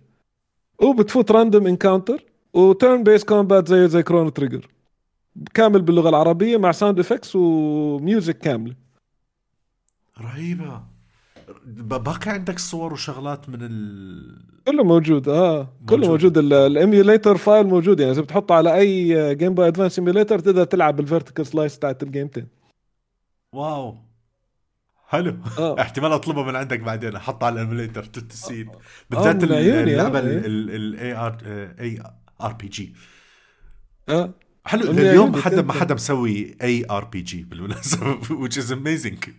وبتفوت random encounter و turn-based combat زي زي Chrono Trigger كامل باللغة العربية مع sound effects و music كاملة. رهيبة. باقي عندك صور وشغلات من ال كله موجود آه. كله موجود, موجود. ال emulator file موجود. يعني إذا بتحطه على أي Game Boy Advance emulator تقدر تلعب بال vertical slice تاعت الجيمتين wow. حلو. آه. احتمال أطلبه من عندك بعدين. أحطه على ال emulator آه. بالذات اللعبة ال AR ARPG آه. حلو. اليوم حدا ما حدا مسوي ARPG بالمناسبة which is amazing.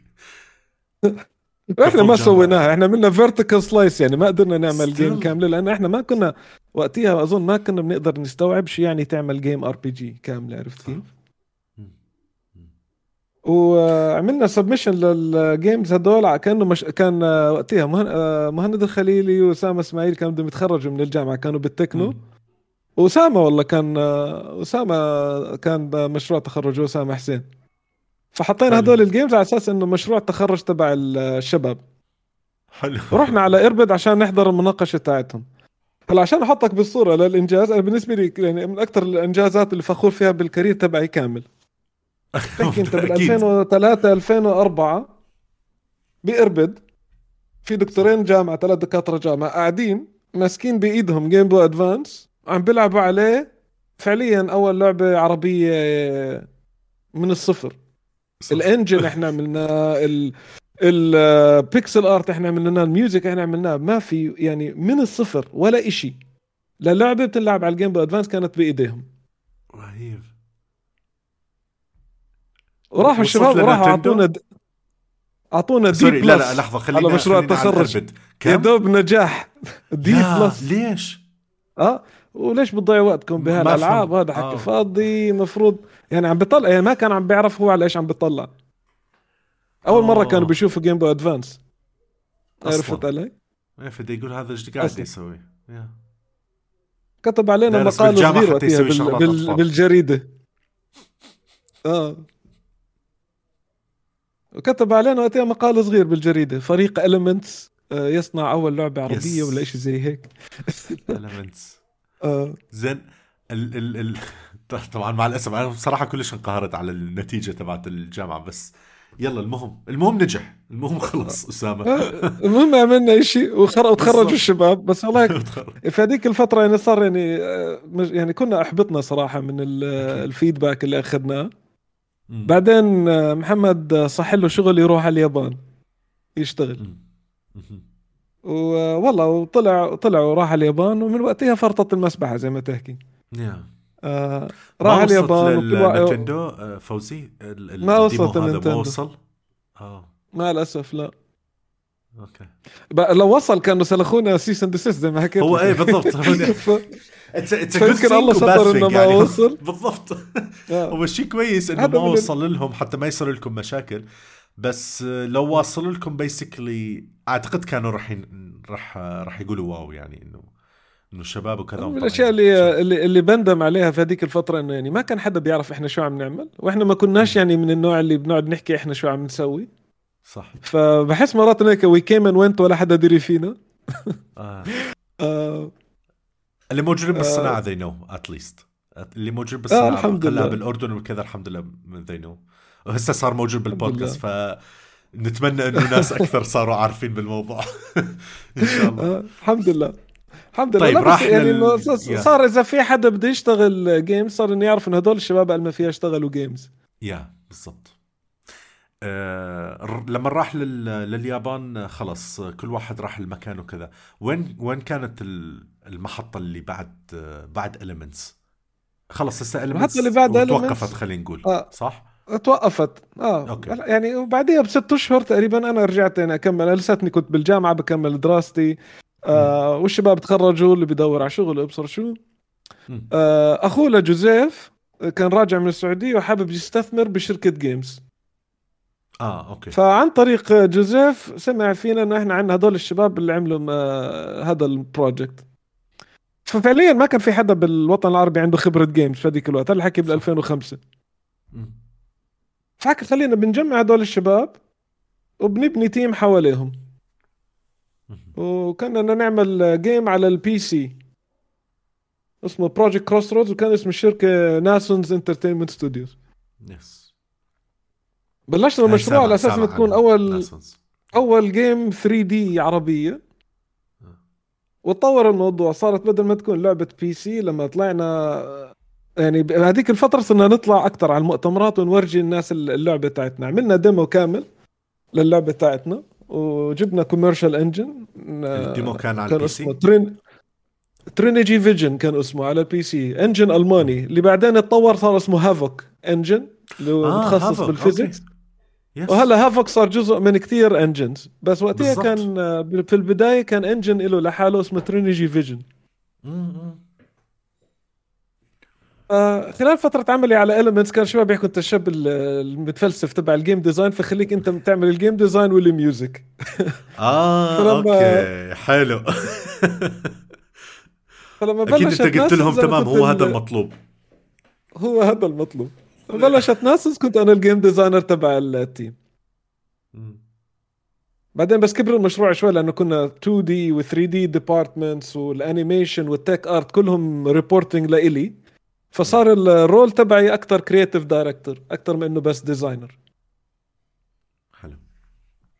إحنا ما سويناها إحنا عملنا vertical slice يعني ما قدرنا نعمل game كاملة لأن إحنا ما كنا وقتها أظن ما كنا بنقدر نستوعب شو يعني تعمل game RPG كاملة عرفت كيف؟ وعملنا submission لل games هدول كأنه مش كان وقتها مهند الخليلي واسامه إسماعيل كانوا بدهم يتخرجوا من الجامعة كانوا بالتكنو. اسامه والله كان اسامه كان مشروع تخرج اسامه حسين. فحطينا هدول ال games على أساس إنه مشروع التخرج تبع الشباب. حلو. رحنا على اربد عشان نحضر المناقشة تاعتهم. هلا عشان أحطك بالصورة للإنجاز أنا بالنسبة لي يعني من أكثر الإنجازات اللي فخور فيها بال career تبعي كامل. تحكي أنت بال 2003 2004 باربد في دكتورين جامعة ثلاث دكاترة جامعة قاعدين ماسكين بإيدهم Game Boy Advance عم بيلعبوا عليه فعليا أول لعبة عربية من الصفر. ال engine إحنا عملنا ال pixel art إحنا عملناه ال music إحنا عملناه ما في يعني من الصفر ولا إشي للعبه بتلعب على ال Game Boy Advance كانت بإيديهم رهيب وراحوا الشباب وراحوا أعطونا د... أعطونا D plus لا لا لحظة خلينا على مشروع التخرج. yeah؟ دوب نجاح D plus ليش؟ آه وليش بتضيعوا وقتكم بهالألعاب. هذا حكي آه. فاضي مفروض يعني عم بيطلع يعني ما كان عم بيعرف هو على إيش عم بيطلع أول مرة آه. كانوا بيشوفوا Game Boy Advance. عرفت علي؟ إيه فدي يقول هذا إيش قاعد. يسوي؟ يا. كتب علينا مقال صغير وقتها بال... بال... بالجريدة آه وكتب علينا وقتها مقال صغير بالجريدة فريق المنتس يصنع أول لعبة عربية Yes. ولا شيء زي هيك Elements. آه. زين ال ال ال طبعا مع الأسف أنا بصراحة كلش انقهرت على النتيجة تبعت الجامعة بس يلا المهم المهم نجح المهم خلص أسامة المهم عملنا شيء. وتخرجوا. الشباب بس والله في هذيك الفترة يعني صار يعني آه، يعني كنا أحبطنا صراحة من. الفيدباك اللي أخذناه. بعدين آه، محمد صح له شغل يروح على اليابان يشتغل. والله وطلع طلع وراح على اليابان ومن وقتها فرطت المسبحة زي ما تحكي يا آه راح اليابان وكل واحد للنتندو آه، فوزي ما وصلت هذا ما. وصل آه مع الأسف لا okay بقى لو وصل كانوا سلخونا cease and زي ما حكيت هو. إيه بالضبط good thing الله ستر thing ما يعني. وصل. بالضبط آه. هو شيء كويس إنه ما وصل لهم حتى ما يصير لكم مشاكل بس لو واصل لكم basically أعتقد كانوا راح راح راح يقولوا wow يعني إنه إنه الشباب وكذا من. الأشياء اللي اللي اللي بندم عليها في هذيك الفترة إنه يعني ما كان حدا بيعرف إحنا شو عم نعمل وإحنا ما كناش يعني من النوع اللي بنقعد نحكي إحنا شو عم نسوي. صح. فبحس مرات هيك we came and went ولا حدا دري فينا. آه. آه. اللي موجودين بالصناعة آه. they know at least اللي موجود بالصناعة الحمد كلها لله. بالأردن وكذا الحمد لله they know وهسه صار موجود الحمد بالبودكاست ف نتمنى إنه ناس أكثر صاروا عارفين بالموضوع. إن شاء الله. آه الحمد لله. الحمد لله طيب، راح يعني لل-. صار إذا في حدا بده يشتغل games صار إنه يعرف إنه هدول الشباب اللي ما فيها اشتغلوا games yeah بالضبط آه لما راح لل... لليابان خلص كل واحد راح المكان وكذا وين وين كانت ال- المحطة اللي بعد بعد Elements خلص هسه Elements اللي بعد توقفت. خلينا نقول آه. صح؟ توقفت آه okay. يعني وبعديها بست أشهر تقريبا أنا رجعت يعني أكمل لساتني كنت بالجامعة بكمل دراستي آه والشباب تخرجوا اللي بدور على شغل ابصر شو. آه اخوه لجوزيف كان راجع من السعودية وحابب يستثمر بشركة games آه okay. فعن طريق جوزيف سمع فينا إنه إحنا عندنا هدول الشباب اللي عملوا آه هذا ال project ففعليا ما كان في حدا بالوطن العربي عنده خبرة games في هذيك الوقت. هذا الحكي بال 2005 مم. فحكى خلينا بنجمع هدول الشباب وبنبني team حواليهم. وكنا بدنا نعمل game على ال PC اسمه Project Crossroads وكان اسم الشركة Nasons Entertainment Studios yes بلشنا المشروع على أساس انه تكون اول أول game 3 D عربية. وتطور الموضوع. صارت بدل ما تكون لعبة PC لما طلعنا يعني بهذيك الفترة صرنا نطلع أكثر على المؤتمرات ونورجي الناس اللعبة تاعتنا. عملنا demo كامل للعبة تاعتنا. وجبنا commercial engine ال demo كان على كان ال P اسمه C؟ Trin Trinigy Vision كان اسمه على ال PC. engine ألماني. اللي بعدين اتطور صار اسمه Havok engine اللي هو متخصص بال physics. وهلا Havok صار جزء من كثير engines بس وقتها. كان آه، في البداية كان engine له لحاله اسمه Trinigy Vision آه خلال فترة عملي على Elements كان شباب يحكوا انت الشاب ال- المتفلسف تبع ال game design فخليك انت تعمل ال game design وال music آه فلما- okay حلو. فلما أكيد بلشت أنت قلت لهم تمام هو هذا المطلوب. هو هذا المطلوب. بلشت Nasons كنت أنا ال game designer تبع ال team. بعدين بس كبر المشروع شوي لأنه كنا 2 D و 3 D departments وال animation وال tech art كلهم reporting لإلي. فصار ال role تبعي أكثر creative director أكثر من إنه بس designer حلو.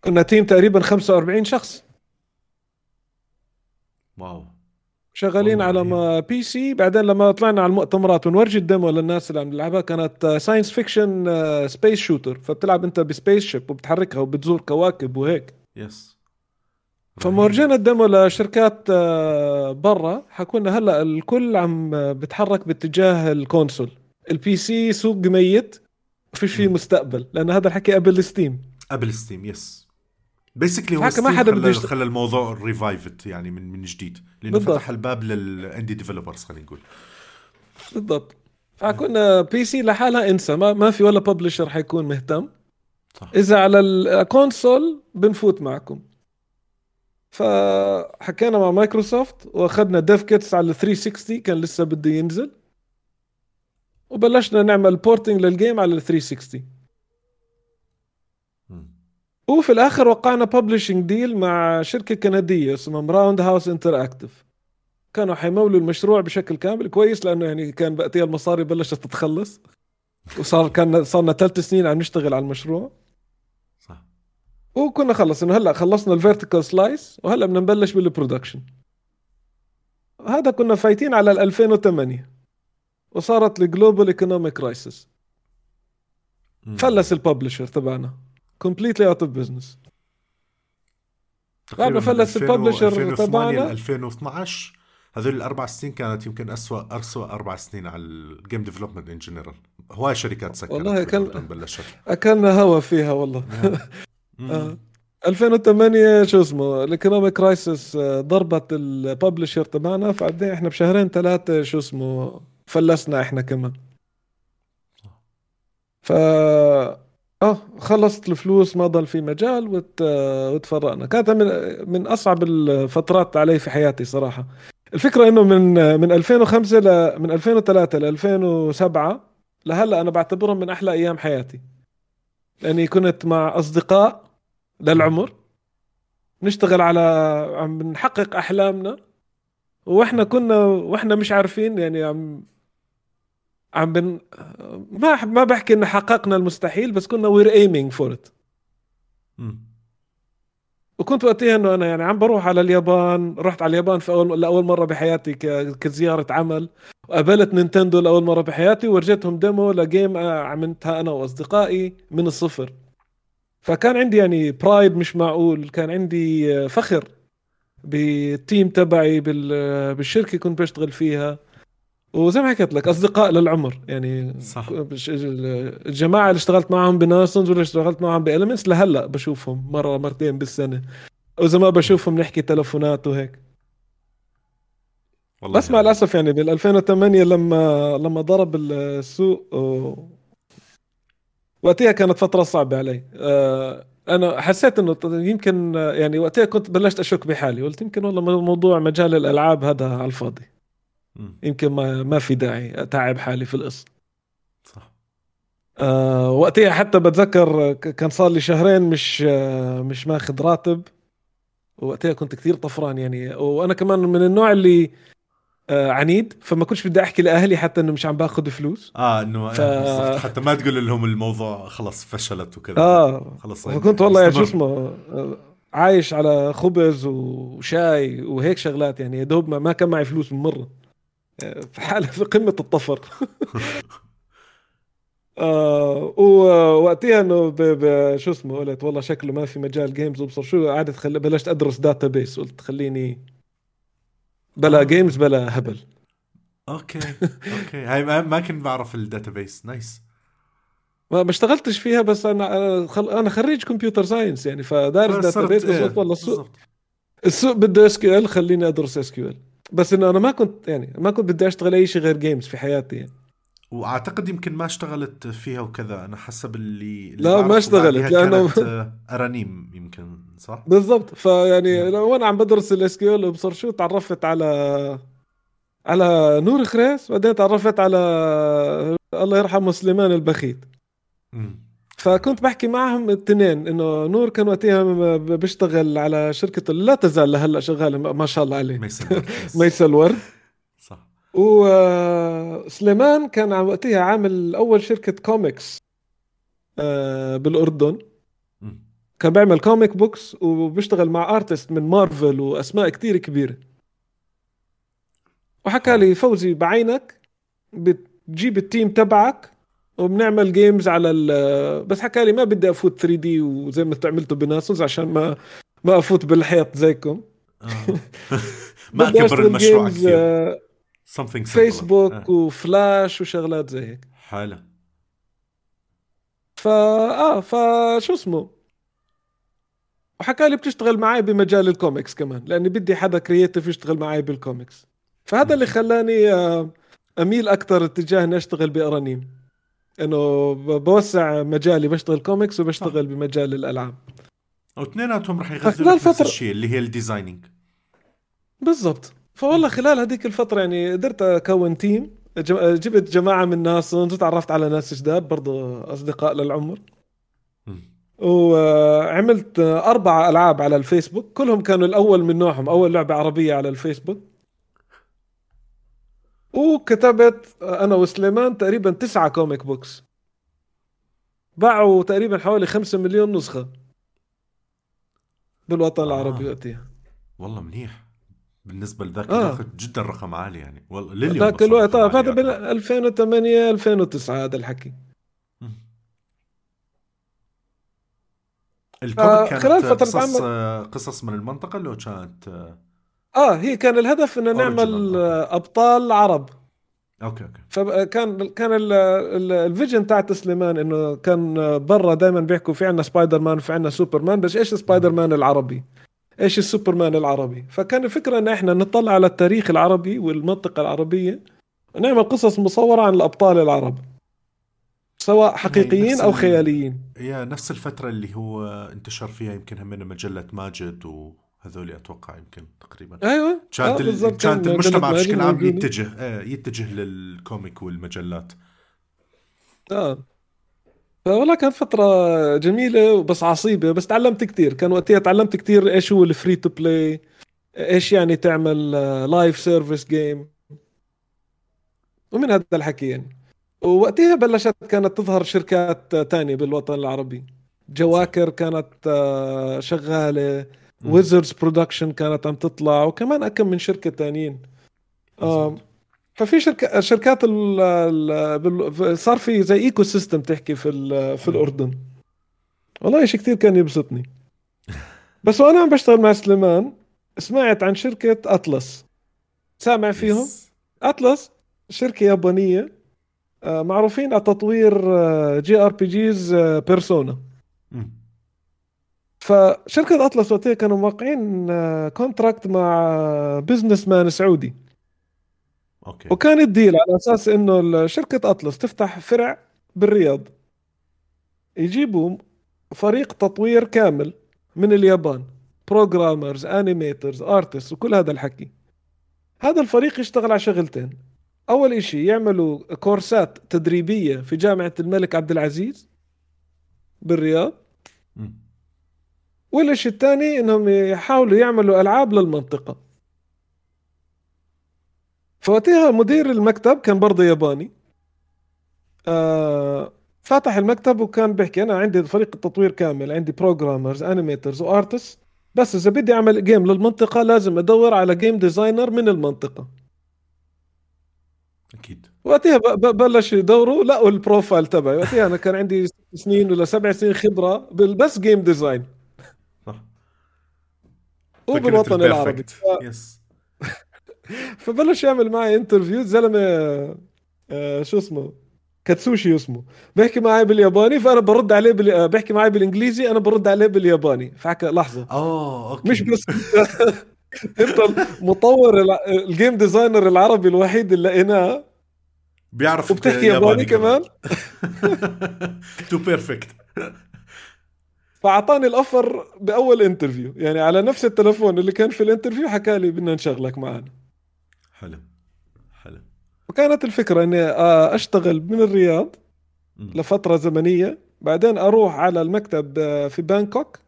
كنا team تقريبا 45 شخص. wow. شغالين على ما PC بعدين لما طلعنا على المؤتمرات ونورجي ال demo للناس اللي عم تلعبها كانت science fiction space shooter فبتلعب أنت ب spaceship وبتحركها وبتزور كواكب وهيك. yes فما ورجينا ال demo لشركات آه، برا حكوا لنا هلا الكل عم بتحرك باتجاه ال console. ال PC سوق ميت فيش فيه مستقبل لأن هذا الحكي قبل Steam قبل Steam yes basically هو ما حدا بده. خلى الموضوع revived يعني من من جديد لأنه بالضبط. فتح الباب لل indie developers خلينا نقول. بالضبط. فكنا PC لحالها انسى ما, ما في ولا publisher حيكون مهتم. صح. إذا على ال console بنفوت معكم. فحكينا مع مايكروسوفت واخذنا dev kits على 360 كان لسه بده ينزل. وبلشنا نعمل porting لل game على 360 وفي الآخر وقعنا publishing deal مع شركة كندية اسمها Roundhouse Interactive كانوا حيمولوا المشروع بشكل كامل كويس لأنه يعني كان وقتها المصاري بلشت تتخلص. وصار كان صارنا ثلاث سنين عم نشتغل على المشروع. وكنا خلص انه هلا خلصنا ال vertical slice وهلا بدنا نبلش بال production هذا كنا فايتين على 2008 وصارت ال global economic crisis فلس ال publisher تبعنا completely out of business بعد ما فلس ال publisher تبعنا 2012 هذول الأربع سنين كانت يمكن اسوء اسوء أربع سنين على ال game development in general هواي شركات سكرت والله كان بلشت. أكلنا هوا فيها والله. آه. 2008 شو اسمه ال economic crisis آه، ضربت ال publisher تبعنا فبعدين إحنا بشهرين ثلاثة شو اسمه فلسنا إحنا كمان. ف آه خلصت الفلوس ما ضل في مجال وت... وتفرقنا. كانت من من أصعب الفترات علي في حياتي صراحة. الفكرة إنه من من 2005 ل من 2003 ل 2007 لهلأ أنا بعتبرهم من أحلى أيام حياتي. لأني كنت مع أصدقاء للعمر. نشتغل على عم نحقق أحلامنا. وإحنا كنا وإحنا مش عارفين يعني عم عم بن ما ما بحكي إنه حققنا المستحيل بس كنا we're aiming for it وكنت وقتها انه أنا يعني عم بروح على اليابان رحت على اليابان في اول لأول مرة بحياتي كزيارة عمل. وقابلت نينتندو لأول مرة بحياتي ورجيتهم demo ل game عملتها أنا وأصدقائي من الصفر. فكان عندي يعني pride مش معقول كان عندي فخر بال team تبعي بالشركة كنت بشتغل فيها. وزي ما حكيت لك أصدقاء للعمر. يعني صح. الجماعة اللي اشتغلت معهم ب Nasons واللي اشتغلت معهم ب Elements لهلأ بشوفهم مرة مرتين بالسنة. واذا ما بشوفهم نحكي تلفونات وهيك. والله بس مع الأسف يعني بال 2008 لما لما ضرب السوق و... وقتها كانت فترة صعبة علي. أه أنا حسيت إنه يمكن يعني وقتها كنت بلشت أشك بحالي. قلت يمكن والله موضوع مجال الألعاب هذا على الفاضي. يمكن ما ما في داعي أتعب حالي في القصة صح. آه وقتها حتى بتذكر كان صار لي شهرين مش آه مش ماخذ راتب. وقتها كنت كثير طفران يعني. وأنا كمان من النوع اللي آه عنيد فما كنتش بدي أحكي لأهلي حتى إنه مش عم باخذ فلوس. آه إنه ف... حتى ما تقول لهم الموضوع خلص فشلت وكذا. آه خلص فكنت والله يعني شو اسمه آه، عايش على خبز وشاي وهيك شغلات يعني. يا دوب ما كان معي فلوس من مرة. في حالة في قمة الطفر. آه ووقتها إنه شو اسمه قلت والله شكله ما في مجال games وبصر شو قعدت خل... بلشت أدرس database قلت خليني بلا games بلا هبل. okay okay. هاي ما كنت بعرف ال database nice ما اشتغلتش فيها بس أنا خل... أنا خريج computer science يعني فدارس database بس قلت والله السوق السوق بده SQL خليني أدرس SQL بس إنه أنا ما كنت يعني ما كنت بدي أشتغل أي شيء غير games في حياتي يعني. وأعتقد يمكن ما اشتغلت فيها وكذا. أنا حسب اللي, اللي لا ما اشتغلت لأنه Aranim يمكن صح؟ بالضبط. فيعني وأنا عم بدرس ال SQL وبصر شو تعرفت على على نور خريس بعدين تعرفت على الله يرحمه سليمان البخيت. فكنت بحكي معهم الاثنين إنه نور كان وقتها بيشتغل على شركة لا تزال لهلأ شغالة ما شاء الله عليه. ميس الورد صح. وسليمان كان وقتها عامل أول شركة كوميكس آه، بالأردن. كان بيعمل comic books وبيشتغل مع artists من مارفل وأسماء كتير كبيرة. وحكى لي فوزي بعينك بتجيب ال team تبعك وبنعمل games على ال بس حكى لي ما بدي أفوت 3 D وزي ما عملتوا بناسوس عشان ما ما أفوت بالحيط زيكم. آه. ما اكبر المشروع كثير. something Facebook آه. وفلاش وشغلات زي هيك. حلو. فا آه فشو اسمه؟ وحكى لي بتشتغل معي بمجال الكوميكس كمان لأني بدي حدا creative يشتغل معي بالكوميكس فهذا اللي خلاني آه، أميل أكثر اتجاه إني أشتغل بأرانيم. إنه بوسع مجالي بشتغل كوميكس وبشتغل بمجال الألعاب. واثنيناتهم رح يغذوا نفس الشيء اللي هي ال designing بالضبط. فوالله خلال هذيك الفترة يعني قدرت أكون team جبت جماعة من الناس وتعرفت على ناس جداد برضو أصدقاء للعمر. وعملت أربع ألعاب على الفيسبوك. كلهم كانوا الأول من نوعهم أول لعبة عربية على الفيسبوك. وكتبت أنا وسليمان تقريبا تسعة comic books باعوا تقريبا حوالي خمسة مليون نسخة بالوطن آه. العربي وقتها. والله منيح. بالنسبة لذاك آه. الوقت جدا رقم عالي يعني. والله لليوم ذاك الوقت آه هذا بال 2008 2009 هذا الحكي. الكوميك آه كانت خلال فترة قصص آه قصص من المنطقة لو كانت آه, هي كان الهدف ان نعمل أبطال عرب. okay okay. فكان كان ال vision تاعت سليمان إنه كان برا دائما بيحكوا في عندنا سبايدر مان وفي عندنا سوبر مان بس إيش سبايدر مان العربي؟ إيش السوبرمان العربي؟ فكان الفكرة إن إحنا نطلع على التاريخ العربي والمنطقة العربية ونعمل قصص مصورة عن الأبطال العرب سواء حقيقيين أو خياليين. هي نفس الفترة اللي هو انتشر فيها يمكن همنا مجلة ماجد وهذول أتوقع يمكن تقريبا. أيوه. كانت آه كانت المجتمع بشكل عام يتجه آه يتجه لل comic والمجلات. آه. والله كانت فترة جميلة بس عصيبة بس تعلمت كثير كان وقتها تعلمت كثير إيش هو ال free to play إيش يعني تعمل live service game ومن هذا الحكي يعني. ووقتها بلشت كانت تظهر شركات تانية بالوطن العربي. جواكر كانت آه، شغالة. Wizards Production كانت عم تطلع وكمان أكم من شركة تانيين. ففي شركة شركات ال ال صار في زي ecosystem تحكي في في الأردن. والله شيء كثير كان يبسطني. بس وأنا عم بشتغل مع سليمان سمعت عن شركة Atlus سامع فيهم؟ Atlus شركة يابانية. آه، معروفين على تطوير JRPGs Persona فشركة Atlus وقتها كانوا موقعين contract آه، مع businessman سعودي. okay. وكان ال deal على أساس إنه شركه Atlus تفتح فرع بالرياض. يجيبوا فريق تطوير كامل من اليابان programmers animators artists وكل هذا الحكي. هذا الفريق يشتغل على شغلتين. أول إشي يعملوا كورسات تدريبية في جامعة الملك عبد العزيز بالرياض. والشيء الثاني إنهم يحاولوا يعملوا ألعاب للمنطقة. فوقتها مدير المكتب كان برضه ياباني. آه فتح المكتب وكان بيحكي أنا عندي فريق التطوير كامل عندي programmers animators و artists بس إذا بدي أعمل game للمنطقة لازم أدور على game designer من المنطقة. أكيد. وقتها بلش يدوروا لقوا ال profile تبعي. وقتها أنا كان عندي سنين ولا سبع سنين خبرة بالبس game design وبالوطن العربي. yes فبلش يعمل معي interview زلمة آه شو اسمه؟ كاتسوشي اسمه. بيحكي معي بالياباني فأنا برد عليه بال... آه، بيحكي معي بالإنجليزي أنا برد عليه بالياباني. فحكى لحظة. آه okay. مش بس أنت المطور ال game designer العربي الوحيد اللي لقيناه بيعرف وبتحكي ياباني, ياباني كمان. too perfect فأعطاني ال offer بأول interview يعني على نفس التلفون اللي كان في ال interview حكى لي بدنا نشغلك معنا حلو. حلو. وكانت الفكرة إني آه، أشتغل من الرياض لفترة زمنية بعدين أروح على المكتب آه، في بانكوك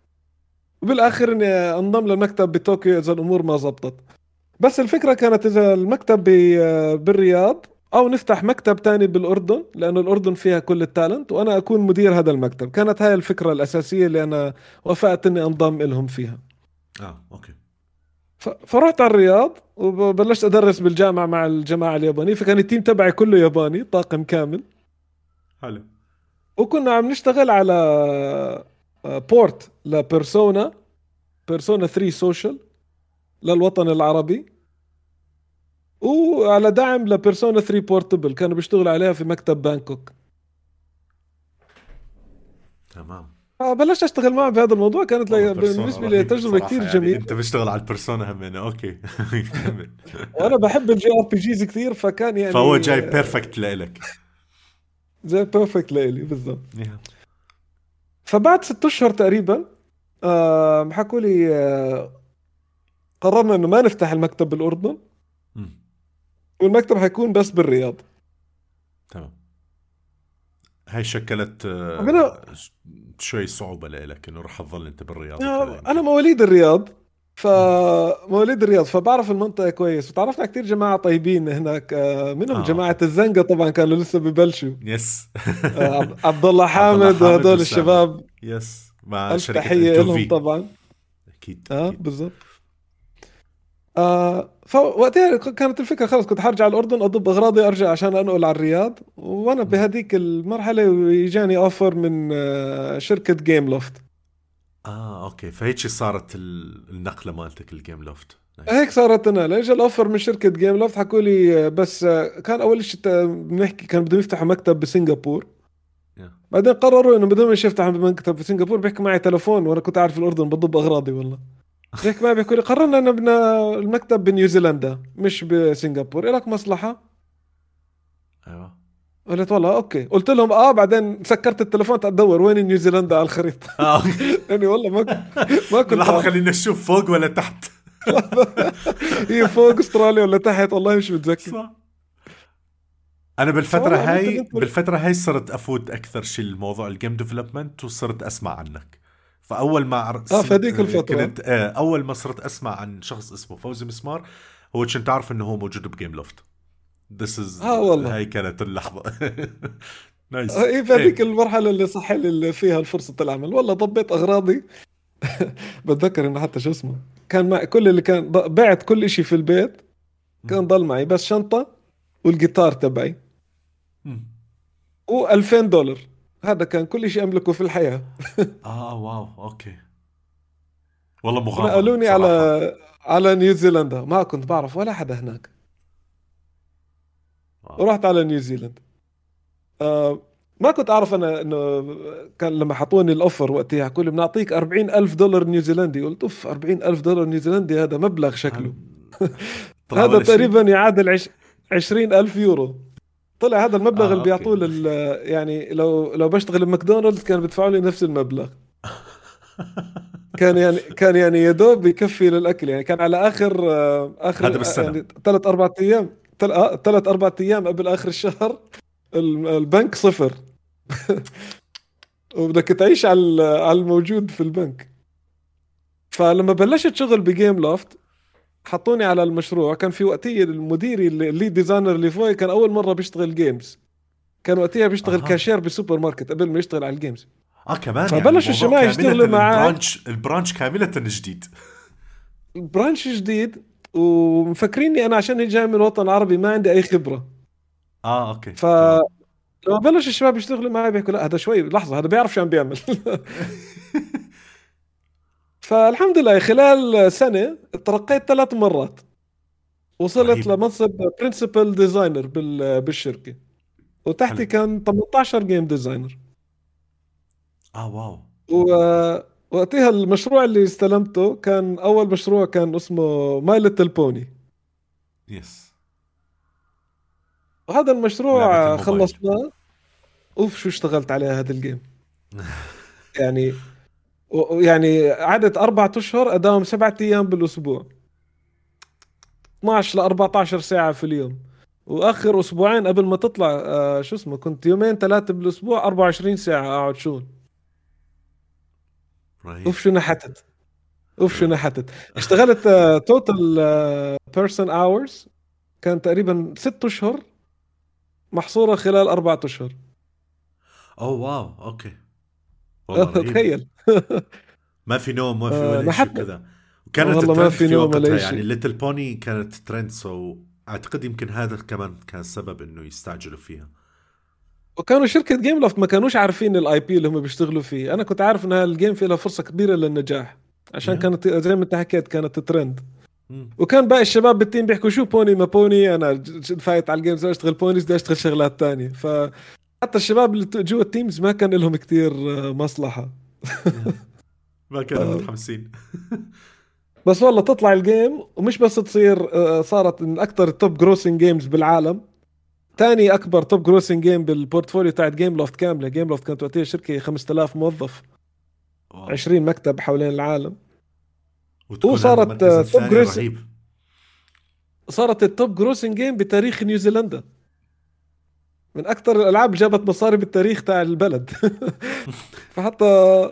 وبالآخر إني أنضم للمكتب بطوكيو إذا الأمور ما زبطت. بس الفكرة كانت إذا المكتب آه، بالرياض أو نفتح مكتب تاني بالأردن لأنه الأردن فيها كل ال talent وأنا أكون مدير هذا المكتب. كانت هاي الفكرة الأساسية اللي أنا وافقت إني أنضم لهم فيها. آه okay. فرحت على الرياض وبلشت أدرس بالجامعة مع الجماعة اليابانية فكان ال team تبعي كله ياباني طاقم كامل. حلو. وكنا عم نشتغل على port ل Persona Persona 3 Social للوطن العربي. وعلى دعم ل Persona 3 Portable كانوا بيشتغلوا عليها في مكتب بانكوك. تمام. آه بلشت أشتغل معه بهذا الموضوع كانت بالنسبة لي تجربة كثير يعني جميلة. أنت بتشتغل على ال Persona همين okay. وأنا بحب ال JRPGs كثير فكان يعني فهو جاي perfect لإلك. جاي perfect لإلي بالضبط. فبعد ست أشهر تقريبا آه حكوا لي آه قررنا إنه ما نفتح المكتب بالأردن. والمكتب حيكون بس بالرياض. تمام. هاي شكلت آه شوي صعوبة لك إنه رح تظل أنت بالرياض أنا مواليد الرياض فمواليد الرياض فبعرف المنطقة كويس وتعرفت على كثير جماعة طيبين هناك آه، منهم آه. جماعة الزنقة طبعا كانوا لسه ببلشوا. يس. آه، عبد الله حامد وهدول الشباب. yes. مع شركة تحية لهم طبعا. أكيد آه بالضبط. آه فوقتها كانت الفكرة خلص كنت حرجع الأردن أضب أغراضي أرجع عشان أنقل على الرياض وأنا بهذيك المرحلة اجاني offer من آه شركة جيم لوفت آه أوكي. فهيك صارت النقلة مالتك الجيم لوفت. هيك صارت أنا. اجى ال offer من شركة جيم لوفت حكوا لي آه، بس آه، كان أول شيء بنحكي كان بدهم يفتحوا مكتب بسنغافور. بعدين قرروا إنه بدهم يفتحوا مكتب في سنغافور بيحكوا معي تلفون وأنا كنت عارف الأردن بضب أغراضي والله. هيك ما بيحكوا لي. قررنا بدنا المكتب بنيوزيلندا مش بسنغافور لك مصلحة؟ أيوه. قلت والله أوكي. قلت لهم آه بعدين سكرت التليفون. تدور وين نيوزيلندا؟ على الخريطة. آه يعني والله ما ما كنت لحظة خلينا نشوف فوق ولا تحت. هي فوق أستراليا ولا تحت؟ والله مش متذكر. صح. أنا بالفترة هاي بالفترة هاي صرت أفوت أكثر شيء الموضوع ال game development وصرت أسمع عنك. فأول ما عر... آه في هذيك الفترة. كنت آه أول ما صرت أسمع عن شخص اسمه فوزي مسمار هو كنت أعرف إنه هو موجود بجيم لوفت. this is آه والله. هاي كانت اللحظة. nice آه اي في هذيك. المرحلة اللي صح لي اللي فيها فرصه العمل. والله ضبيت أغراضي. بتذكر إنه حتى شو اسمه كان معي كل اللي كان بعت كل شيء في البيت كان ضل معي. بس شنطة والجيتار تبعي. و2000 دولار. هذا كان كل شيء أملكه في الحياة. آه wow أوكي. والله مغامرة نقلوني على على نيوزيلندا. ما كنت بعرف ولا حدا هناك. wow. ورحت على نيوزيلند آه ما كنت أعرف أنا إنه كان لما حطوني الأوفر وقتها حكوا لي بنعطيك 40 ألف دولار نيوزيلندي. قلت أوف 40 ألف دولار نيوزيلندي هذا مبلغ شكله. هذا تقريبا يعادل 20 ألف يورو. طلع هذا المبلغ آه اللي بيعطوه لل يعني لو لو بشتغل بماكدونالدز كانوا بيدفعوا لي نفس المبلغ. كان يعني كان يعني يا دوب يكفي للأكل. يعني كان على آخر آخر هذا بالسنة. يعني ثلاث أربع أيام ثلاث أربع أيام قبل آخر الشهر البنك صفر. وبدك تعيش على على الموجود في البنك. فلما بلشت شغل بجيم لوفت حطوني على المشروع. كان في وقتها المدير ال lead designer اللي فوق كان أول مرة بيشتغل games كان وقتها بيشتغل آه. كاشير بسوبر ماركت قبل ما يشتغل على ال games آه كمان فبلشوا يعني الشباب يشتغلوا معاه. ال branch ال branch كاملة جديد ال branch جديد ومفكريني أنا عشان جاي من الوطن العربي ما عندي أي خبرة. آه أوكي. ف لما بلش الشباب يشتغلوا معي بيحكوا لا هذا شوي لحظة هذا بيعرف شو عم بيعمل. فالحمد لله خلال سنة ترقيت ثلاث مرات. وصلت رهيب. لمنصب principal designer بالشركة. وتحتي حلو. كان 18 game designer آه wow. وقتها المشروع اللي استلمته كان أول مشروع كان اسمه My Little Pony yes وهذا المشروع خلصناه. أوف شو اشتغلت عليه هذا ال game يعني يعني عدد أربعة أشهر أداوم سبعة أيام بالأسبوع. 12 ل 14 ساعة في اليوم. وآخر أسبوعين قبل ما تطلع آه شو اسمه كنت يومين ثلاثة بالأسبوع 24 ساعة أقعد شغل. أوف شو نحتت أوف شو نحتت اشتغلت total person hours كان تقريبا ست أشهر محصورة خلال أربعة أشهر. أوه wow أوكي. تخيل. ما في نوم ما في ولا شيء كذا. كانت والله ما في نوم ولا يعني Little Pony كانت trend so أعتقد يمكن هذا كمان كان سبب إنه يستعجلوا فيها. وكانوا شركة جيم لوفت ما كانوش عارفين ال IP اللي هم بيشتغلوا فيه. أنا كنت عارف ان ال game في لها فرصة كبيرة للنجاح عشان كانت زي ما أنت حكيت كانت ترند. وكان باقي الشباب بال team بيحكوا شو pony ما pony أنا فايت على ال games أشتغل ponies بدي أشتغل شغلات تانية. ف حتى الشباب اللي جوا ال teams ما كان لهم كتير آه، مصلحة. ما كانوا متحمسين. بس والله تطلع ال game ومش بس تصير آه، صارت من أكثر ال top grossing games بالعالم. ثاني أكبر top grossing game بال portfolio تاعت جيم لوفت كاملة. جيم لوفت كانت وقتها شركة 5000 موظف. 20 مكتب حوالين العالم. وصارت top grossing صارت ال top grossing game بتاريخ نيوزيلندا. من أكثر الألعاب اللي جابت مصاري بالتاريخ تاع البلد. فحتى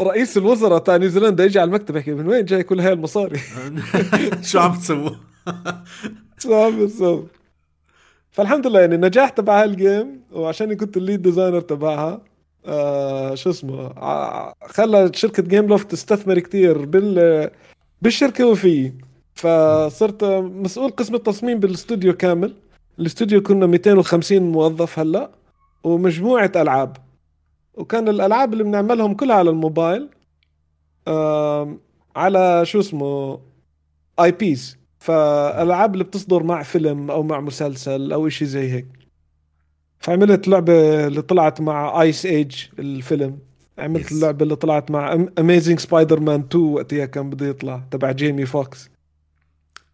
رئيس الوزراء تاع نيوزيلندا يجي على المكتب يحكي من وين جاي كل هاي المصاري؟ شو عم تسووا شو عم تسووا فالحمد لله يعني النجاح تبع هال game وعشان كنت ال lead designer تبعها آه شو اسمه خلى شركة جيم لوفت تستثمر كثير بال بالشركة وفي. فصرت مسؤول قسم التصميم بالاستوديو كامل. الاستوديو كنا 250 موظف هلا ومجموعة ألعاب. وكان الألعاب اللي بنعملهم كلها على الموبايل على شو اسمه IPs. فالالعاب اللي بتصدر مع فيلم أو مع مسلسل أو شيء زي هيك. فعملت لعبة اللي طلعت مع Ice Age الفيلم. عملت yes. اللعبه اللي طلعت مع Amazing Spider-Man 2 وقتها كان بده يطلع تبع جيمي فوكس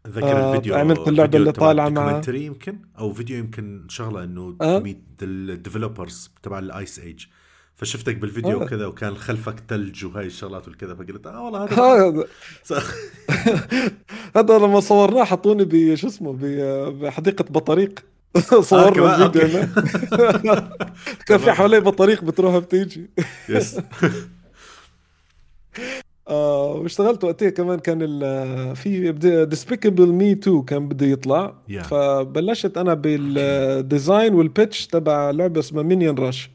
ذكر آه الفيديو عملت اللعبه اللي طالعة مع يمكن؟ أو فيديو يمكن شغلة إنه آه؟ ميت ال developers تبع ال Ice Age فشفتك بالفيديو وكذا آه. وكان خلفك ثلج وهي الشغلات والكذا فقلت آه والله هذا هذا. لما صورناه حطوني بشو اسمه بحديقة بطريق. صورنا آه الفيديو كان في حواليه بطريق بتروح بتيجي. Yes آه واشتغلت وقتها كمان كان في Despicable Me 2 كان بده يطلع. Yeah. فبلشت أنا بال design وال pitch تبع لعبة اسمها Minion Rush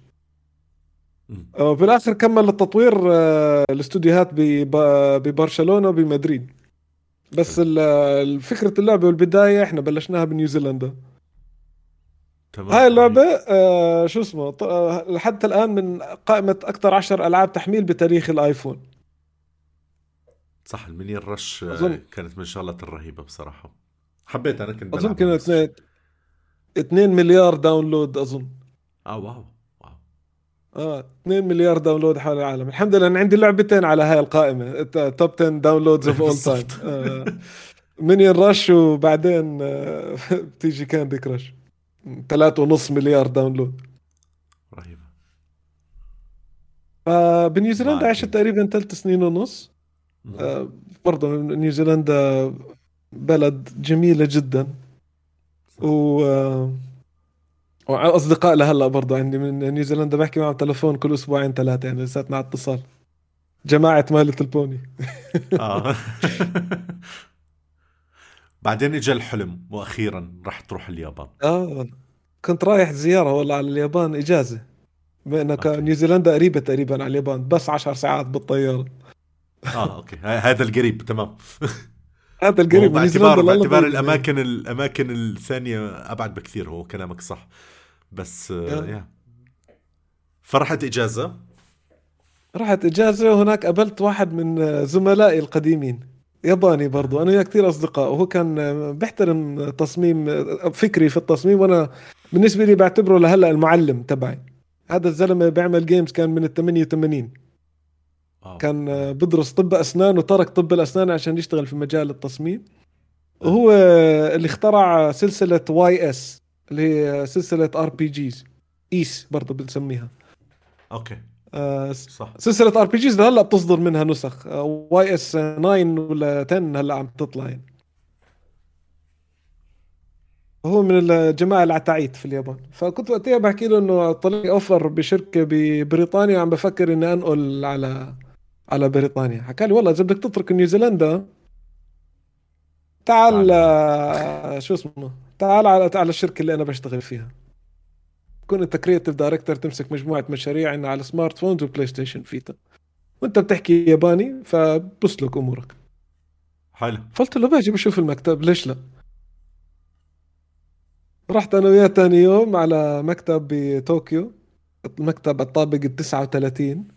وبالآخر كمل التطوير آه، الاستوديوهات ببرشلونة وبمدريد. بس فكرة اللعبة والبداية إحنا بلشناها بنيوزيلندا. تمام. هاي اللعبة آه شو اسمه آه لحد الآن من قائمة أكثر عشر ألعاب تحميل بتاريخ الآيفون. صح المني الرش آه، أظن... كانت من الشغلات الرهيبة بصراحة. حبيت أنا كنت أظن كانت 2 مليار download أظن. آه wow آه 2 مليار download حول العالم. الحمد لله أنا عندي لعبتين على هاي القائمة. top 10 downloads of all time Minion Rush وبعدين آه بتيجي Candy Crush. 3.5 مليار داونلود. رهيبة. فبنيوزيلندا عشت تقريبا ثلاث سنين ونص. آه برضه نيوزيلندا بلد جميلة جدا. و آه واصدقاء لهلا برضه عندي من نيوزيلندا بحكي معهم تلفون كل أسبوعين ثلاثة يعني لساتنا على اتصال. جماعة مالة البوني آه. بعدين اجى الحلم وأخيرا راح تروح اليابان. آه كنت رايح زيارة والله على اليابان إجازة. بما نيوزيلندا قريبة تقريبا على اليابان بس 10 ساعات بالطيارة. آه أوكي. هذا القريب تمام. هذا القريب باعتبار باعتبار الأماكن الأماكن الثانية أبعد بكثير هو كلامك صح. بس آه. يا فرحت إجازة؟ رحت إجازة وهناك قابلت واحد من زملائي القديمين. ياباني برضو أنا وياه كثير أصدقاء. وهو كان بيحترم تصميم فكري في التصميم وأنا بالنسبة لي بعتبره لهلأ المعلم تبعي. هذا الزلمة بيعمل games كان من ال 88 كان بدرس طب أسنان وترك طب الأسنان عشان يشتغل في مجال التصميم. وهو اللي اخترع سلسلة Ys اللي هي سلسلة RPGs Ys برضه بنسميها. Okay. آه صح. سلسلة RPGs هلأ بتصدر منها نسخ. Ys 9 ولا 10 هلأ عم تطلع يعني. هو من الجماعة العتاعيت في اليابان. فكنت وقتها بحكي له إنه طلع offer بشركة ببريطانيا وعم بفكر إني أنقل على على بريطانيا. حكى لي والله إذا بدك تترك نيوزيلندا تعال شو اسمه؟ تعال على على الشركة اللي أنا بشتغل فيها. كون أنت creative director تمسك مجموعة مشاريع عنا على smartphones و PlayStation Vita. وأنت بتحكي ياباني فبتسلك أمورك. حلو. قلت له باجي بشوف المكتب ليش لا؟ رحت أنا وياه ثاني يوم على مكتب بطوكيو المكتب الطابق ال 39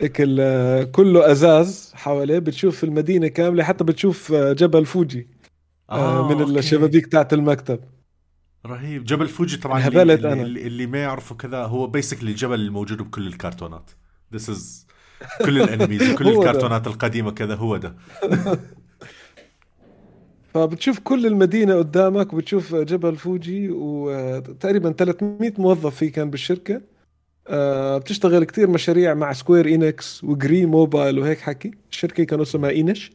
هيك كله أزاز حواليه بتشوف المدينة كاملة حتى بتشوف جبل فوجي آه, آه، من okay. الشبابيك تاعت المكتب. رهيب. جبل فوجي طبعا اللي, اللي, أنا. اللي ما يعرفه كذا هو basically الجبل الموجود بكل الكرتونات. this is كل ال animes وكل الكرتونات القديمة كذا هو ده. فبتشوف كل المدينة قدامك وبتشوف جبل فوجي وتقريبا 300 موظف في كان بالشركة. آه، بتشتغل كتير مشاريع مع Square Enix و GREE mobile وهيك حكي. الشركة كانوا اسمها إينش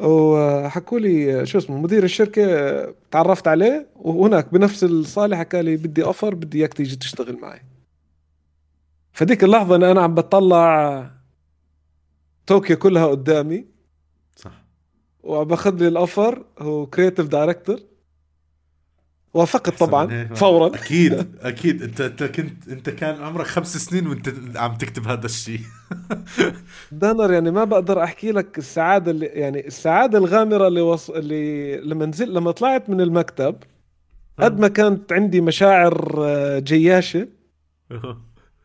وحكوا لي شو اسمه مدير الشركة تعرفت عليه وهناك بنفس الصالة حكى لي بدي offer بدي إياك تيجي تشتغل معي. فديك اللحظة أنا عم بطلع طوكيو كلها قدامي. وباخذ لي ال offer هو creative director وافقت طبعا فورا. أكيد أكيد. أنت أنت كنت أنت كان عمرك خمس سنين وأنت عم تكتب هذا الشيء. دانر يعني ما بقدر أحكي لك السعادة اللي يعني السعادة الغامرة اللي وص... اللي لما نزلت لما طلعت من المكتب قد ما كانت عندي مشاعر آه، جياشة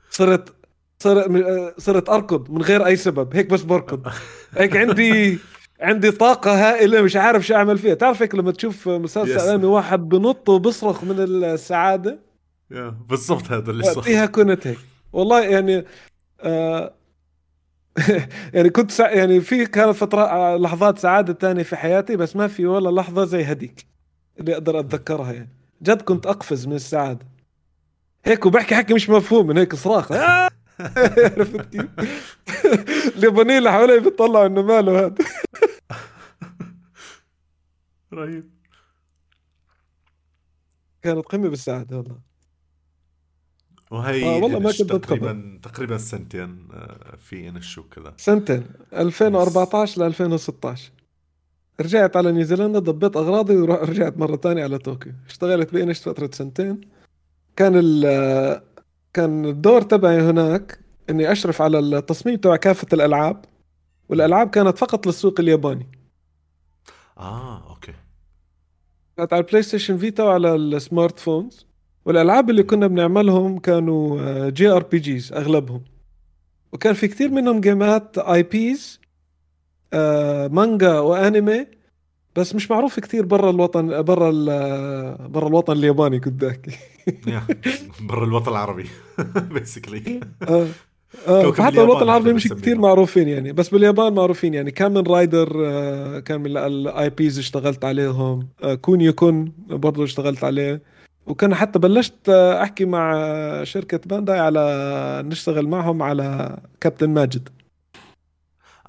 صرت صرت آه، صرت أركض من غير أي سبب. هيك بس بركض. هيك عندي عندي طاقة هائلة مش عارف شو أعمل فيها، تعرف هيك لما تشوف مسلسل أنمي واحد بنط وبصرخ من السعادة؟ بالضبط هذا اللي صار. فيها كنت هيك. والله يعني آه يعني كنت سع... يعني في كانت فترة لحظات سعادة تانية في حياتي بس ما في ولا لحظة زي هديك اللي أقدر أتذكرها يعني. جد كنت أقفز من السعادة. هيك وبحكي حكي مش مفهوم من هيك صراخ عرفت كيف؟ اليابانيين اللي حوالي بيطلعوا إنه ماله هذا. رهيب. كانت قمة بالسعادة والله. وهي آه والله ما كنت تقريبا تقريبا سنتين آه، في إنش وكذا. سنتين. 2014 ل 2016 رجعت على نيوزيلندا ضبيت أغراضي ورجعت مرة ثانية على طوكيو. اشتغلت بإنش فترة سنتين. كان كان الدور تبعي هناك إني أشرف على التصميم تبع كافة الألعاب والألعاب كانت فقط للسوق الياباني. آه okay. كانت على ال PlayStation Vita وعلى ال smartphones والألعاب اللي كنا بنعملهم كانوا JRPGs أغلبهم. وكان في كثير منهم جيمات IPs مانجا وانمي بس مش معروف كثير برا الوطن برا برا الوطن الياباني احكي برا الوطن العربي basically آه. آه حتى الوطن العربي مش كثير معروفين يعني بس باليابان معروفين يعني. Kamen Rider آه كان من ال IPs اشتغلت عليهم. آه كون برضه اشتغلت عليه. وكان حتى بلشت أحكي مع شركة بانداي على نشتغل معهم على كابتن ماجد.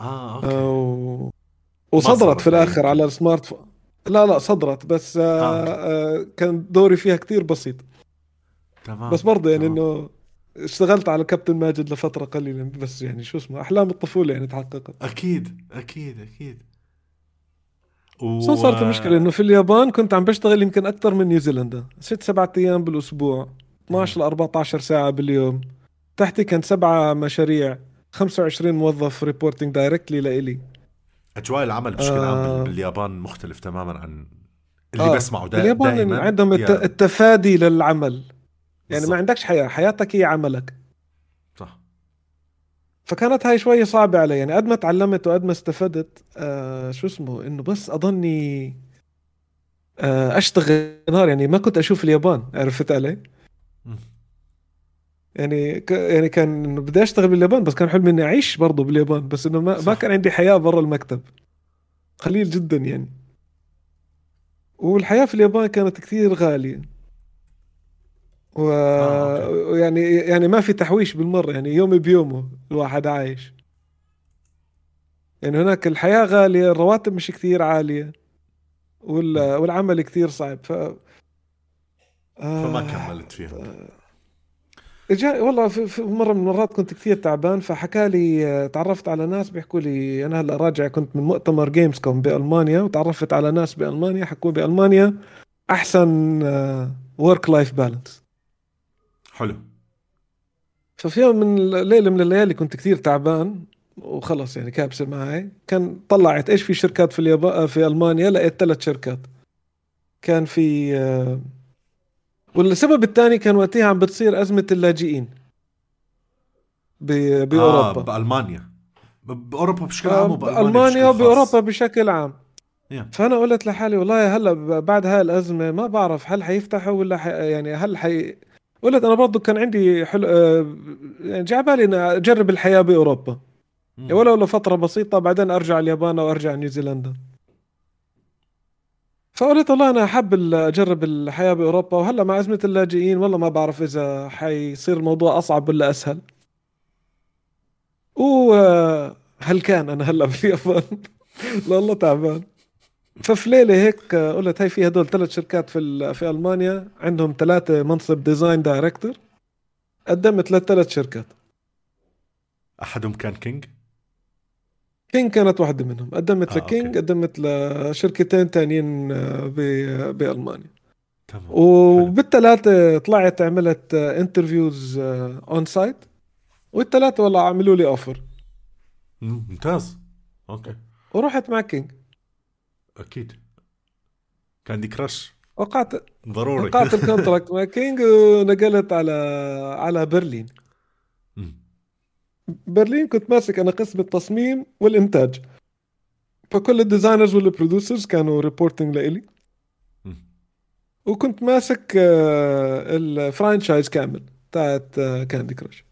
آه okay. وصدرت في الآخر على ال smartphone لا لا صدرت بس آه آه. آه كان دوري فيها كتير بسيط. تمام. بس برضه يعني إنه اشتغلت على كابتن ماجد لفترة قليلة بس يعني شو اسمه أحلام الطفولة يعني تحققت. أكيد أكيد أكيد. و... صارت المشكلة إنه في اليابان كنت عم بشتغل يمكن أكثر من نيوزيلندا. ست سبعة أيام بالأسبوع 12 ل 14 ساعة باليوم. تحتي كان سبعة مشاريع 25 موظف reporting directly لإلي. أجواء العمل بشكل عام آه. باليابان مختلف تماما عن اللي آه. بسمعه دا باليابان دائما. عندهم التفادي للعمل. يعني بالزبط. ما عندكش حياة. حياتك هي عملك. صح. فكانت هاي شوي صعبة علي. يعني قد ما تعلمت وقد ما استفدت آه شو اسمه إنه بس أضلني آه أشتغل نهار. يعني ما كنت أشوف اليابان. عرفت علي؟ يعني ك... يعني كان إنه بدي أشتغل باليابان بس كان حلمي إني أعيش برضه باليابان بس إنه ما, ما كان عندي حياة برا المكتب. قليل جدا يعني. والحياة في اليابان كانت كثير غالية. و... آه، ويعني يعني ما في تحويش بالمرة يعني يومي بيومه الواحد عايش. يعني هناك الحياة غالية الرواتب مش كثير عالية وال... والعمل كثير صعب ف آه... فما كملت فيها. جاء والله في, في مرة من المرات كنت كثير تعبان فحكى لي تعرفت على ناس بيحكوا لي أنا هلأ راجع كنت من مؤتمر Gamescom بألمانيا وتعرفت على ناس بألمانيا حكوا بألمانيا أحسن work life balance حلو. ففي يوم من ليلة من الليالي كنت كثير تعبان وخلص يعني كابسة معي. كان طلعت إيش في شركات في اليابان في ألمانيا؟ لقيت ثلاث شركات. كان في آه، والسبب الثاني كان وقتها عم بتصير أزمة اللاجئين بأوروبا. آه بألمانيا. بأوروبا بشكل عام بألمانيا وبأوروبا بشكل عام. Yeah. فأنا قلت لحالي والله هلأ بعد هاي الأزمة ما بعرف هل حيفتحوا ولا حي يعني هل حي قلت أنا برضو كان عندي حلو آه، يعني جاي بالي اني أجرب الحياة بأوروبا. Mm. ولو لفتره بسيطة بعدين أرجع اليابان أو ارجع نيوزيلندا. فقلت والله أنا حاب أجرب الحياة بأوروبا وهلأ مع أزمة اللاجئين والله ما بعرف إذا حيصير الموضوع أصعب ولا أسهل. وهل كان أنا هلأ باليابان والله تعبان. ففي ليلة هيك قلت هي في هدول ثلاث شركات في في ألمانيا عندهم ثلاثة منصب design director قدمت للثلاث شركات. أحدهم كان كينج؟ كينج كانت واحدة منهم. قدمت آه لكينج okay. قدمت لشركتين تانيين بألمانيا. تمام. وبالثلاثة طلعت عملت interviews on-site والثلاثة والله عملوا لي offer ممتاز. okay. ورحت مع كينج أكيد. كان عندي كراش وقعت ضروري. وقعت ال contract مع كينج ونقلت على على برلين برلين كنت ماسك أنا قسم التصميم والإنتاج. فكل ال designers وال producers كانوا reporting لإلي. وكنت ماسك آه، ال franchise كامل تاعت كاندي كراش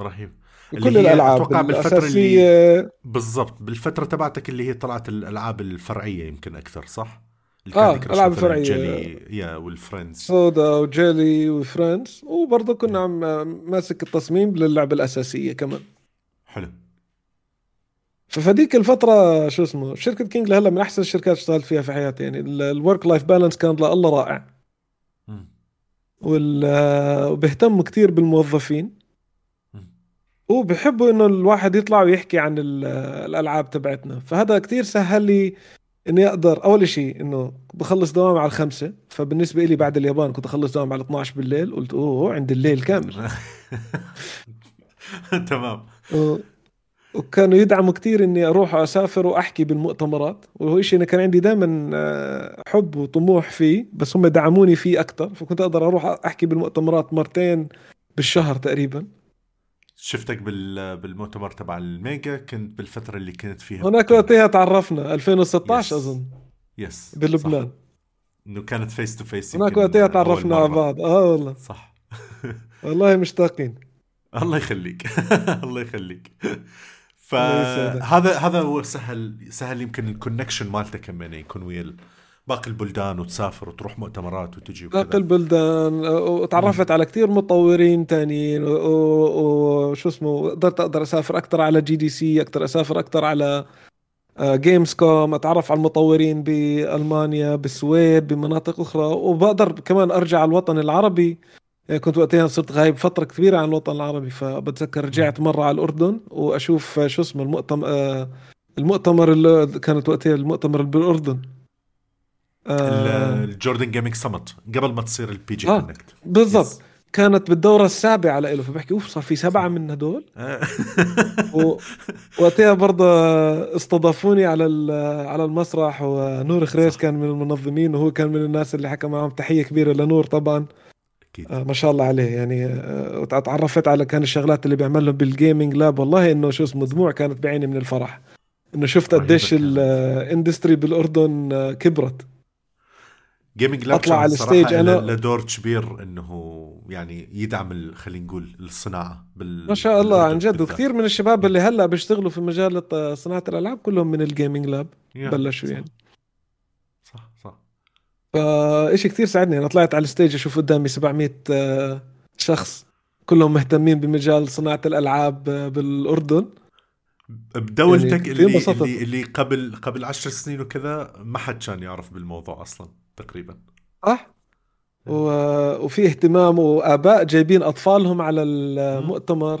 رهيب. كل الألعاب أتوقع بالفترة اللي بالضبط بالفترة تبعتك اللي هي طلعت الألعاب الفرعية يمكن أكثر صح؟ آه ألعاب فرعية. جيلي يا والفريندز سودا وجيلي وفريندز وبرضه كنا عم ماسك التصميم للعبة الأساسية كمان. حلو. ففديك الفترة شو اسمه شركة كينج هلا من أحسن الشركات اشتغلت فيها في حياتي. يعني ال work-life balance كان الله رائع. وبيهتموا كثير بالموظفين. وبحبوا إنه الواحد يطلع ويحكي عن الألعاب تبعتنا. فهذا كثير سهل لي إني أقدر أول شيء إنه بخلص دوام على الخمسة فبالنسبة لي بعد اليابان كنت أخلص دوام على 12 بالليل قلت أوه عندي الليل كامل. تمام. وكانوا يدعموا كثير إني أروح أسافر وأحكي بالمؤتمرات وهو شيء أنا كان عندي دائما آه، حب وطموح فيه بس هم دعموني فيه أكثر فكنت أقدر أروح أحكي بالمؤتمرات مرتين بالشهر تقريبا. شفتك بالمؤتمر تبع الميجا كنت بالفترة اللي كنت فيها هناك وقتها تعرفنا 2016 yes. أظن. yes بلبنان إنه كانت face to face هناك وقتها تعرفنا على بعض. آه والله. صح. والله مشتاقين. الله يخليك. الله يخليك. فهذا هذا هو سهل سهل يمكن ال connection مالتك كمان يكون ويا باقي البلدان وتسافر وتروح مؤتمرات وتجي وكذا. باقي البلدان وتعرفت على كثير مطورين تانيين وشو اسمه قدرت أقدر أسافر أكثر على جي دي سي أقدر أسافر أكثر على جيمز آه، كوم أتعرف على المطورين بألمانيا بالسويد بمناطق أخرى. وبقدر كمان أرجع على الوطن العربي. يعني كنت وقتها صرت غايب فترة كبيرة عن الوطن العربي فبتذكر رجعت مرة على الأردن وأشوف شو اسمه المؤتمر آه، المؤتمر اللي كانت وقتها المؤتمر بالأردن. آه ال Jordan Gaming Summit قبل ما تصير ال PG آه. Connect بالضبط. كانت بالدورة السابعة لإله فبحكي أوف صار في سبعة من هدول؟ آه. وقتها برضه استضافوني على على المسرح ونور خريس كان من المنظمين وهو كان من الناس اللي حكى معهم تحية كبيرة لنور طبعا. أكيد. آه ما شاء الله عليه. يعني آه تعرفت على كان الشغلات اللي بيعملهم بال Gaming Lab والله إنه شو اسمه دموع كانت بعيني من الفرح. إنه شفت قديش ال industry بالأردن آه، كبرت. Gaming Lab أطلع على ال stage أنا. لدور كبير إنه يعني يدعم خلينا نقول الصناعة بال ما شاء الله عن جد. وكثير من الشباب اللي هلأ بيشتغلوا في مجال صناعة الألعاب كلهم من ال Gaming Lab. بلشوا يعني. صح صح فشيء كثير ساعدني. أنا طلعت على ال stage أشوف قدامي 700 آه، شخص كلهم مهتمين بمجال صناعة الألعاب آه، بالأردن. بدولتك يعني اللي, اللي اللي قبل قبل عشر سنين وكذا ما حد كان يعرف بالموضوع أصلا. تقريبا. صح؟ و... وفي اهتمام وآباء جايبين أطفالهم على المؤتمر.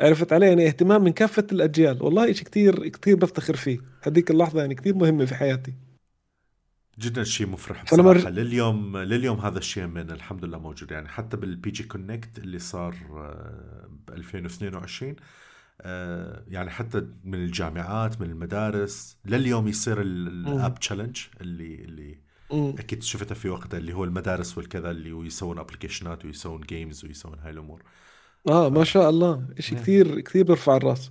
عرفت علي يعني اهتمام من كافة الأجيال. والله شيء كثير كثير بفتخر فيه. هذيك اللحظة يعني كثير مهمة في حياتي. جدا شيء مفرح بصراحه مر... لليوم لليوم هذا الشيء من الحمد لله موجود. يعني حتى بال PG Connect اللي صار آه، ب 2022 آه يعني حتى من الجامعات من المدارس لليوم يصير ال App Challenge اللي اللي مم. أكيد شفتها في وقتها اللي هو المدارس والكذا اللي يسوون application ات ويسوون games ويسوون هاي الأمور. آه ما شاء الله. شيء كثير كثير بيرفع الرأس.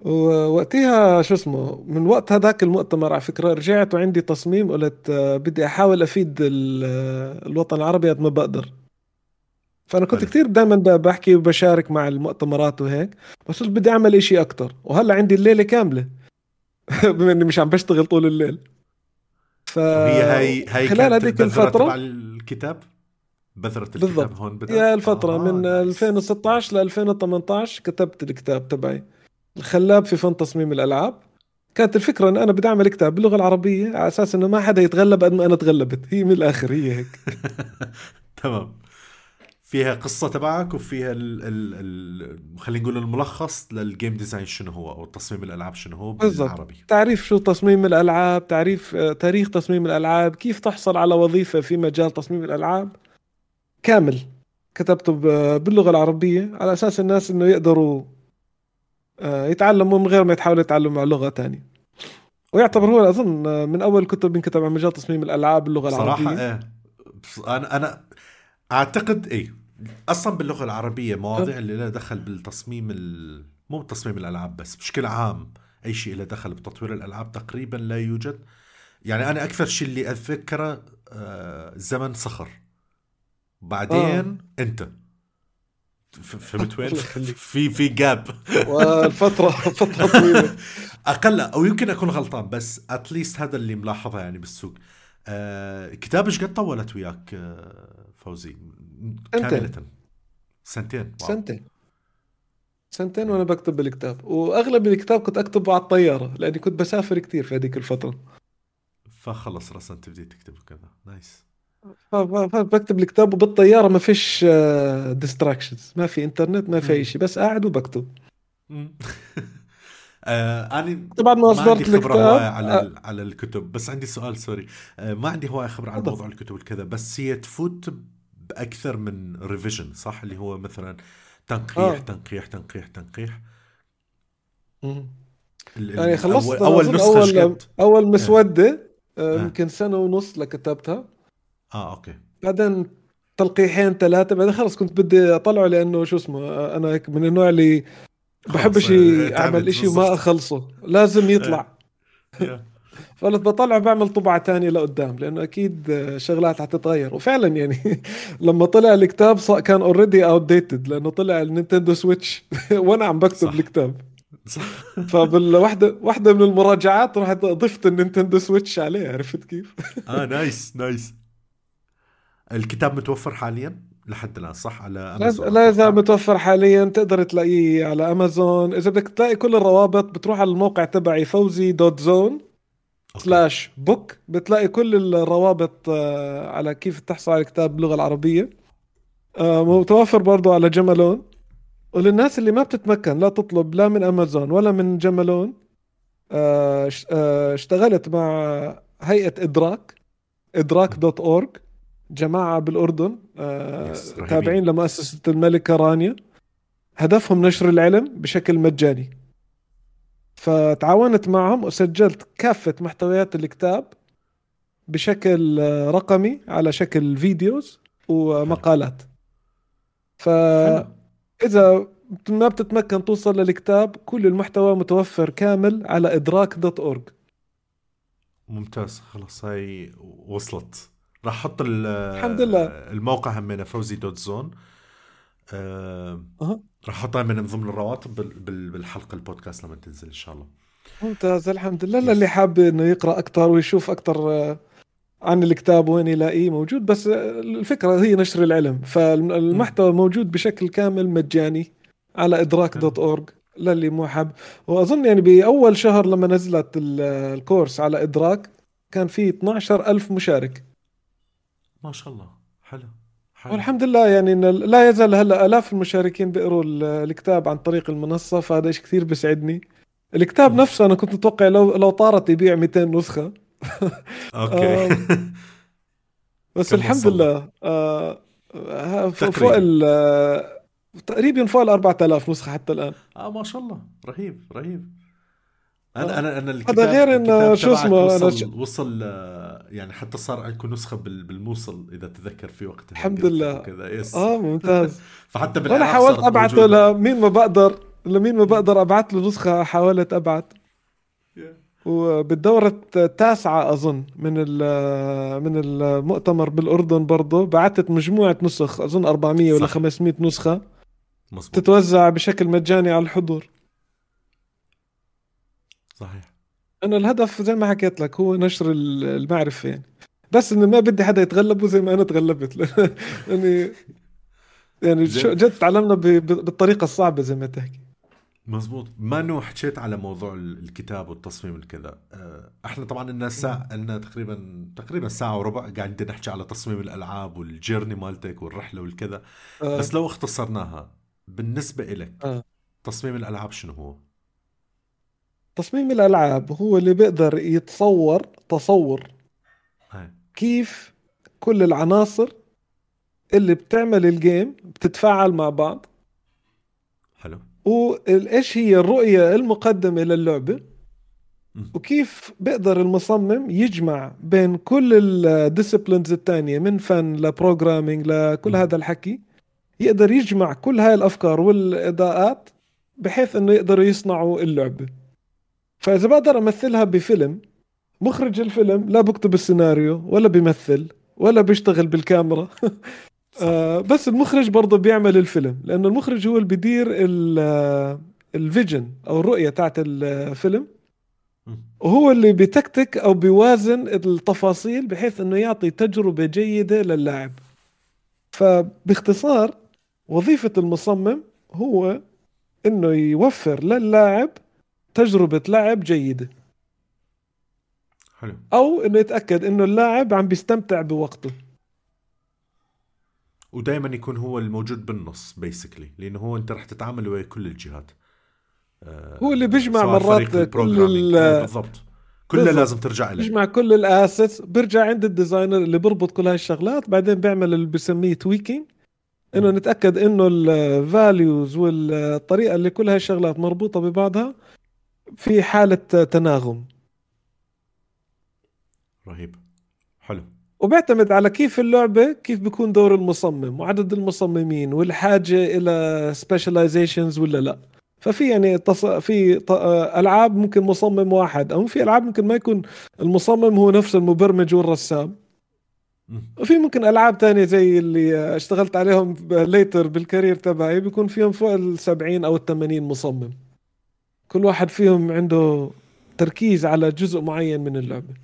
ووقتها شو اسمه من وقت هذاك المؤتمر على فكرة رجعت وعندي تصميم قلت آه، بدي أحاول أفيد الوطن العربي قد ما بقدر. فأنا كنت كثير دائما بحكي وبشارك مع المؤتمرات وهيك بس قلت بدي أعمل إشي أكثر وهلأ عندي الليلة كاملة. بما إني مش عم بشتغل طول الليل. ف هي هاي خلال هذيك الفترة تبع الكتاب؟ بذرة الكتاب بالضبط. هون بدأت؟ هي الفترة آه. من 2016 ل 2018 كتبت الكتاب تبعي. الخلاب في فن تصميم الألعاب. كانت الفكرة إن أنا بدي أعمل كتاب باللغة العربية على أساس إنه ما حدا يتغلب قد ما أنا تغلبت. هي من الآخر هي هيك. تمام. فيها قصة تبعك وفيها ال ال ال خلينا نقول الملخص لل game design شنو هو أو تصميم الألعاب شنو هو بالعربي. تعريف شو تصميم الألعاب تعريف آه، تاريخ تصميم الألعاب كيف تحصل على وظيفة في مجال تصميم الألعاب. كامل كتبته باللغة العربية على أساس الناس إنه يقدروا آه، يتعلموا من غير ما يتحاولوا يتعلموا لغة ثانية ويعتبر هو أظن آه، من أول كتب ينكتب عن مجال تصميم الألعاب باللغة العربية. صراحة إيه أنا أنا أعتقد إيه. أصلا باللغة العربية مواضيع اللي لها دخل بالتصميم ال... مو بتصميم الألعاب بس بشكل عام أي شيء له دخل بتطوير الألعاب تقريبا لا يوجد. يعني أنا أكثر شيء اللي أتذكره آه زمن صخر. بعدين آه. أنت. فهمت وين؟ في في جاب والفترة فترة طويلة. أقل أو يمكن أكون غلطان بس اتليست هذا اللي ملاحظه يعني بالسوق. آه كتاب إيش قد طولت وياك آه فوزي؟ كاملة. سنتين. واو. سنتين. سنتين وأنا بكتب بالكتاب. وأغلب الكتاب كنت أكتبه على الطيارة لأني كنت بسافر كثير في هذيك الفترة. فخلص رسمت تبدي تكتب كذا. nice. بكتب الكتاب وبالطيارة ما فيش distractions ما في انترنت ما في أي شيء. بس قاعد وبكتب. آه أنا طبعا ما أصدرت الكتاب. على آه. على الكتب. بس عندي سؤال sorry آه ما عندي هواية خبرة عن موضوع الكتب الكذا بس هي تفوت بأكثر من revision صح؟ اللي هو مثلا تنقيح آه. تنقيح تنقيح تنقيح. يعني خلصت اول أول نسخة اول, أول مسودة آه. يمكن سنة ونص لكتبتها. آه okay. بعدين تنقيحين ثلاثة بعدين خلص كنت بدي أطلعه لأنه شو اسمه أنا هيك من النوع اللي بحبش أعمل شيء وما أخلصه. لازم يطلع. فقلت بطلع بعمل طبعة تانية لقدام لأنه أكيد شغلات حتتغير وفعلا يعني لما طلع الكتاب كان already outdated لأنه طلع النينتندو سويتش وأنا عم بكتب صح. الكتاب. فبالوحدة واحدة من المراجعات رحت ضفت النينتندو سويتش عليه عرفت كيف؟ آه nice nice الكتاب متوفر حاليا؟ لحد الآن صح؟ على امازون لا يزال متوفر حاليا تقدر تلاقيه على امازون إذا بدك تلاقي كل الروابط بتروح على الموقع تبعي فوزي dot zone slash book بتلاقي كل الروابط آه، على كيف تحصل على الكتاب باللغة العربية. آه، متوفر برضو على جملون وللناس اللي ما بتتمكن لا تطلب لا من أمازون ولا من جملون آه، اشتغلت مع هيئة إدراك إدراك dot org جماعة بالأردن آه تابعين لمؤسسة الملكة رانيا. هدفهم نشر العلم بشكل مجاني. فتعاونت معهم وسجلت كافة محتويات الكتاب بشكل رقمي على شكل videos ومقالات. فاذا ما بتتمكن توصل للكتاب كل المحتوى متوفر كامل على إدراك dot org ممتاز خلاص هاي وصلت. راح أحط الحمد لله. الموقع همينة فوزي dot zone. أه راح أحطها من ضمن الروابط بالحلقة البودكاست لما تنزل إن شاء الله. ممتاز الحمد لله. اللي حاب إنه يقرأ أكثر ويشوف أكثر آه، عن الكتاب وين يلاقيه موجود بس آه، الفكرة هي نشر العلم. فالمحتوى موجود بشكل كامل مجاني على إدراك dot org للي مو حاب. وأظن يعني بأول شهر لما نزلت الكورس على إدراك كان في 12 ألف مشارك. ما شاء الله. حلو. حلو. والحمد لله يعني لا يزال هلا آلاف المشاركين بيقروا الكتاب عن طريق المنصة فهذا شيء كثير بيسعدني. الكتاب نفسه أنا كنت متوقع لو لو طارت يبيع 200 نسخة. okay. بس الحمد لله آه فوق ال تقريبا فوق ال 4000 نسخة حتى الآن. آه ما شاء الله. رهيب رهيب. أنا أنا أنا الكتاب هذا غير انه شو اسمه وصل, أنا وصل يعني حتى صار عندكم نسخة بالموصل إذا تتذكر في وقتها الحمد لله. كذا. yes آه ممتاز. فحتى أنا حاولت أبعثه لمين ما بقدر لمين ما بقدر أبعث له نسخة حاولت أبعث. وبالدورة التاسعة أظن من من المؤتمر بالأردن برضه بعثت مجموعة نسخ أظن 400 ولا 500 نسخة. مصبوط. تتوزع بشكل مجاني على الحضور. صحيح. أنا الهدف زي ما حكيت لك هو نشر المعرفة يعني. بس إنه ما بدي حدا يتغلب زي ما أنا تغلبت. يعني يعني جد. تعلمنا بالطريقة الصعبة زي ما تحكي. مزبوط. ما انه حكيت على موضوع الكتاب والتصميم الكذا آه، إحنا طبعا لنا ساعه لنا تقريبا تقريبا ساعة وربع قاعدين نحكي على تصميم الألعاب والجيرني مالتك والرحلة والكذا. أه. بس لو اختصرناها بالنسبة إلك أه. تصميم الألعاب شنو هو؟ تصميم الألعاب هو اللي بيقدر يتصور تصور هاي. كيف كل العناصر اللي بتعمل الجيم بتتفاعل مع بعض. حلو. وإيش هي الرؤية المقدمة للعبة؟ وكيف بيقدر المصمم يجمع بين كل ال disciplines الثانية من فن ل programming لكل هذا الحكي يقدر يجمع كل هاي الأفكار والإضاءات بحيث إنه يقدروا يصنعوا اللعبة. فإذا بقدر أمثلها بفيلم مخرج الفيلم لا بكتب السيناريو ولا بيمثل ولا بيشتغل بالكاميرا. آه بس المخرج برضه بيعمل الفيلم لأنه المخرج هو اللي بيدير الفيجن أو الرؤية تاعت الفيلم. وهو اللي بيتكتك أو بيوازن التفاصيل بحيث إنه يعطي تجربة جيدة للاعب. فباختصار وظيفة المصمم هو إنه يوفر للاعب تجربة لعب جيدة. حلو. أو إنه يتأكد إنه اللاعب عم بيستمتع بوقته. ودائما يكون هو الموجود بالنص basically لأنه هو أنت رح تتعامل ويا كل الجهات. هو اللي بيجمع مرات كل بالضبط. كلها لازم ترجع له بيجمع كل ال assets. بيرجع عند ال designer اللي بربط كل هاي الشغلات. بعدين بيعمل اللي بسميه tweaking إنه نتأكد إنه ال values والطريقة اللي كل هاي الشغلات مربوطة ببعضها في حالة تناغم. رهيب. حلو. وبيعتمد على كيف اللعبة كيف بيكون دور المصمم وعدد المصممين والحاجة إلى specializations ولا لا. ففي يعني تص... في ط... ألعاب ممكن مصمم واحد أو في ألعاب ممكن ما يكون المصمم هو نفس المبرمج والرسام. وفي ممكن ألعاب تانية زي اللي اشتغلت عليهم later بال career تبعي بيكون فيهم فوق ال 70 أو ال 80 مصمم. كل واحد فيهم عنده تركيز على جزء معين من اللعبة.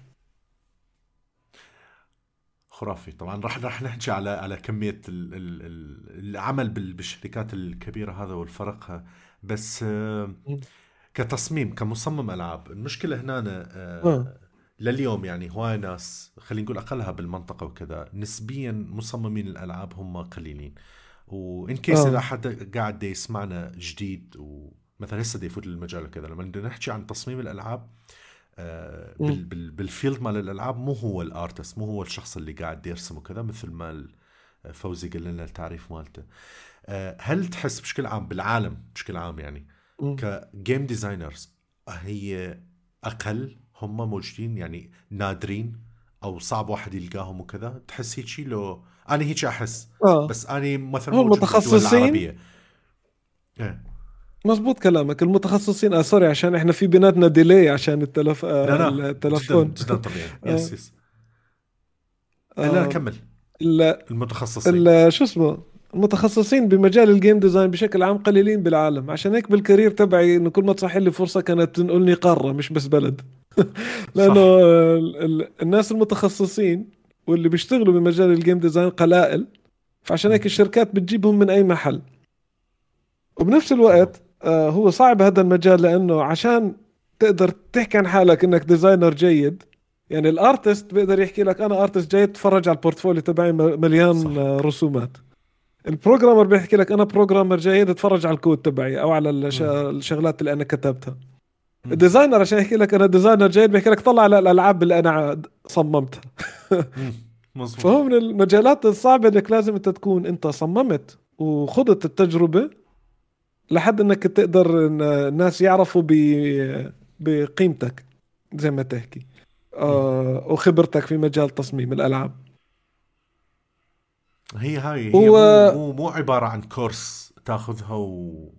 خرافي. طبعا راح راح نحكي على على كمية ال ال العمل بالشركات الكبيرة هذا والفرق. بس آه، كتصميم كمصمم ألعاب المشكلة هنا آه، آه. لليوم يعني هواي ناس خلينا نقول أقلها بالمنطقة وكذا نسبيا مصممين الألعاب هم قليلين. و in case إذا حدا قاعد يسمعنا جديد ومثلا هسه يفوت للمجال وكذا. لما بدنا نحكي عن تصميم الألعاب آه، بال field مال الألعاب مو هو ال artist مو هو الشخص اللي قاعد يرسم وكذا مثل ما فوزي قال لنا التعريف مالته. آه، هل تحس بشكل عام بالعالم بشكل عام يعني ك game designers هي أقل هم موجودين يعني نادرين أو صعب واحد يلقاهم وكذا؟ تحس هيك شيء لو أنا هيك أحس آه. بس أنا مثلا متخصصين. إيه. مزبوط كلامك. المتخصصين آه sorry عشان إحنا في بيناتنا delay عشان التلف... آه لا لا. التلفون. جدا, جدا طبيعي. آه. yes yes آه لا كمل. المتخصصين. شو اسمه؟ المتخصصين بمجال ال game design بشكل عام قليلين بالعالم. عشان هيك بال career تبعي إنه كل ما تصح لي فرصة كانت تنقلني قارة مش بس بلد. لأنه الناس المتخصصين واللي بيشتغلوا بمجال ال game design قلائل. فعشان هيك الشركات بتجيبهم من أي محل. وبنفس الوقت آه هو صعب هذا المجال لأنه عشان تقدر تحكي عن حالك إنك designer جيد يعني ال artist بيقدر يحكي لك أنا artist جيد تفرج على ال portfolio تبعي مليان صح. رسومات. ال programmer بيحكي لك أنا programmer جيد اتفرج على الكود تبعي أو على الشغلات اللي أنا كتبتها. ال designer عشان يحكي لك أنا designer جيد بيحكي لك طلع على الألعاب اللي أنا صممتها. فهو من المجالات الصعبة إنك لازم أنت تكون أنت صممت وخضت التجربة لحد انك تقدر إن الناس يعرفوا بقيمتك زي ما تحكي. آه وخبرتك في مجال تصميم الألعاب. هي هاي هي و... مو مو عبارة عن كورس تاخذها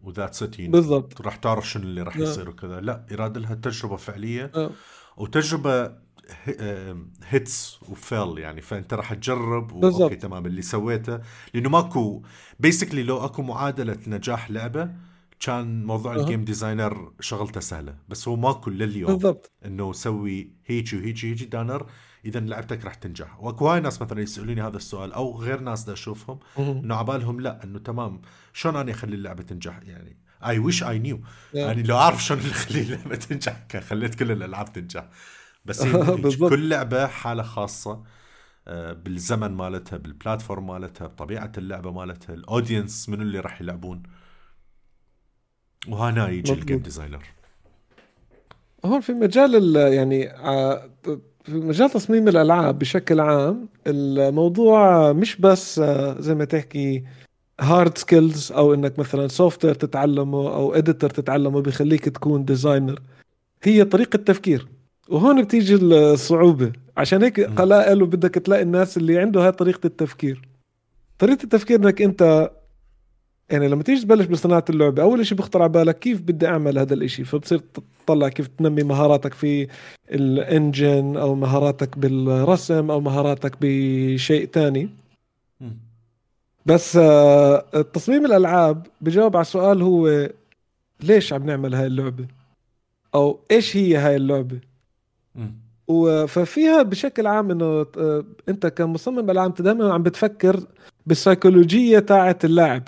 وذات ات بالضبط. راح تعرف شنو اللي راح يصير وكذا. لا يراد لها تجربة فعلية. أه. وتجربة هيتس وفيل يعني. فأنت راح تجرب بالضبط. أوكي تمام. اللي سويته لأنه ماكو بيسكلي لو أكو معادلة نجاح لعبة كان موضوع أه. الجيم ديزاينر شغلته سهلة. بس هو ماكو لليوم بالضبط. إنه سوي هيجي وهيجي هيجي دانر اذا لعبتك راح تنجح. وأكو هاي ناس مثلا يسألوني هذا السؤال أو غير ناس دا أشوفهم إنه عبالهم لا إنه تمام. شلون أنا أخلي اللعبة تنجح يعني؟ I wish I knew يعني لو أعرف شلون أخلي اللعبة تنجح كان خليت كل الألعاب تنجح. بس كل لعبة حالة خاصة آه، بالزمن مالتها بال platform مالتها بطبيعة اللعبة مالتها ال audience من اللي راح يلعبون. وهنا يجي ال game designer هون في مجال يعني آه، في مجال تصميم الألعاب بشكل عام الموضوع مش بس آه، زي ما تحكي hard skills أو إنك مثلا software تتعلمه أو editor تتعلمه بيخليك تكون designer هي طريقة تفكير. وهون بتيجي الصعوبة. عشان هيك قلائل وبدك تلاقي الناس اللي عنده هاي طريقة التفكير. طريقة التفكير إنك أنت يعني لما تيجي تبلش بصناعة اللعبة أول شيء بيخطر على بالك كيف بدي أعمل هذا الإشي؟ فبصير تطلع كيف تنمي مهاراتك في ال engine أو مهاراتك بالرسم أو مهاراتك بشيء تاني. بس آه، تصميم الألعاب بجاوب على السؤال هو ليش عم نعمل هاي اللعبة؟ أو إيش هي هاي اللعبة؟ ففيها بشكل عام إنه آه، أنت كمصمم العاب دائما عم بتفكر بالسيكولوجية تاعت اللاعب.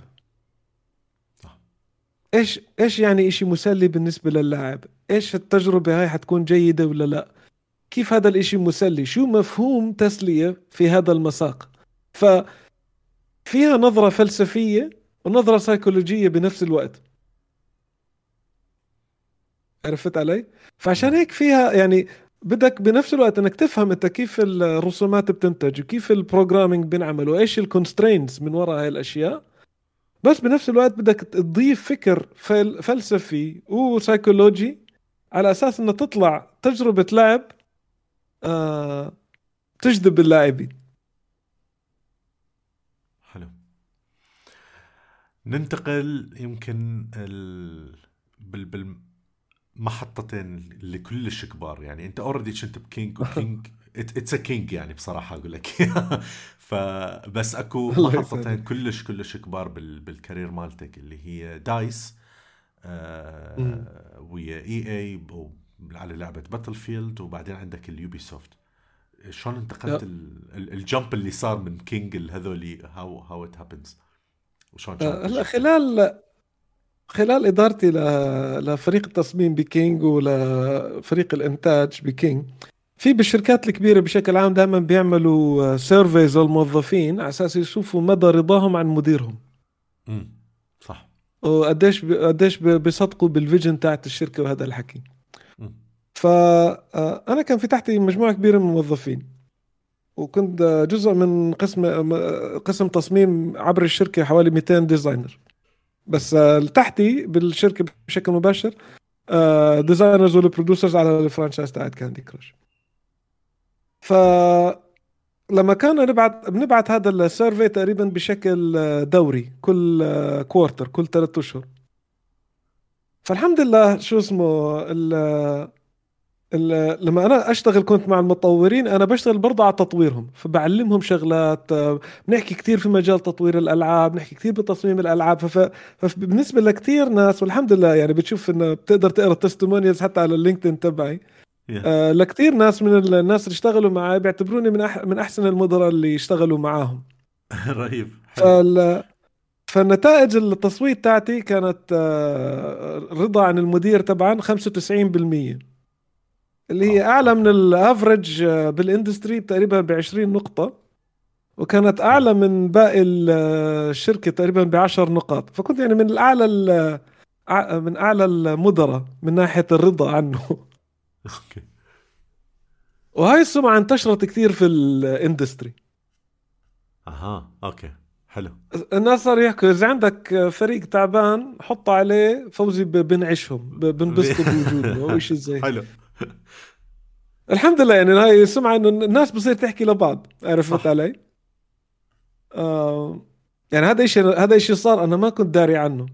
إيش إيش يعني إشي مسلي بالنسبة للاعب؟ إيش التجربة هاي حتكون جيدة ولا لا؟ كيف هذا الإشي مسلي؟ شو مفهوم تسلية في هذا المساق؟ ف فيها نظرة فلسفية ونظرة سيكولوجية بنفس الوقت. عرفت علي؟ فعشان هيك فيها يعني بدك بنفس الوقت انك تفهم انت كيف الرسومات بتنتج وكيف ال programming بينعمل وإيش ال constraints من وراء هاي الأشياء. بس بنفس الوقت بدك تضيف فكر فلسفي وسايكولوجي على أساس إنه تطلع تجربة لعب آه تجذب اللاعبين. حلو. ننتقل يمكن ال... بال... بالمحطتين اللي كلش كبار. يعني انت already كنت بكينج وكينج it's a king يعني بصراحة أقول لك. فبس أكو محطتين كلش كلش كبار بال career مالتك اللي هي دايس آه و yeah EA على لعبة باتل فيلد وبعدين عندك اليوبي سوفت شلون انتقلت الجمب اللي صار من كينج هذولي how how it happens وشلون هلأ خلال خلال إدارتي لفريق التصميم بكينج ولفريق الإنتاج بكينج في بالشركات الكبيرة بشكل عام دائما بيعملوا surveys للموظفين على أساس يشوفوا مدى رضاهم عن مديرهم. امم صح. وقديش قديش بيصدقوا بال vision تاعت الشركة وهذا الحكي. فانا كان في تحتي مجموعة كبيرة من الموظفين وكنت جزء من قسم قسم تصميم عبر الشركة حوالي 200 designer بس تحتي بالشركة بشكل مباشر designers وال producers على ال franchise تاعت كاندي كراش ف لما كنا نبعت بنبعت هذا ال survey تقريبا بشكل دوري كل quarter كل ثلاثة أشهر. فالحمد لله شو اسمه لما أنا أشتغل كنت مع المطورين أنا بشتغل برضه على تطويرهم فبعلمهم شغلات بنحكي كثير في مجال تطوير الألعاب بنحكي كثير بتصميم الألعاب فبالنسبه لكثير ناس والحمد لله يعني بتشوف إنه بتقدر تقرأ ال testimonials حتى على اللينكدين تبعي. آه لكثير ناس من الناس اللي اشتغلوا معي بيعتبروني من أح من أحسن المدراء اللي اشتغلوا معاهم. رهيب. فال... فالنتائج التصويت تاعتي كانت آه رضا عن المدير طبعا 95% اللي هي أعلى من ال average آه، بال industry تقريبا ب 20 نقطة وكانت أعلى من باقي آه، الشركة تقريبا ب 10 نقاط. فكنت يعني من الأعلى من أعلى المدراء من ناحية الرضا عنه. okay. وهاي السمعة انتشرت كثير في ال industry أها okay حلو. الناس صاروا يحكوا إذا عندك فريق تعبان حط عليه فوزي بنعشهم بنبسطوا بوجوده أو شيء زي حلو. الحمد لله يعني هاي سمعة إنه الناس بصير تحكي لبعض عرفت علي؟ آه يعني هذا الشيء هذا الشيء صار أنا ما كنت داري عنه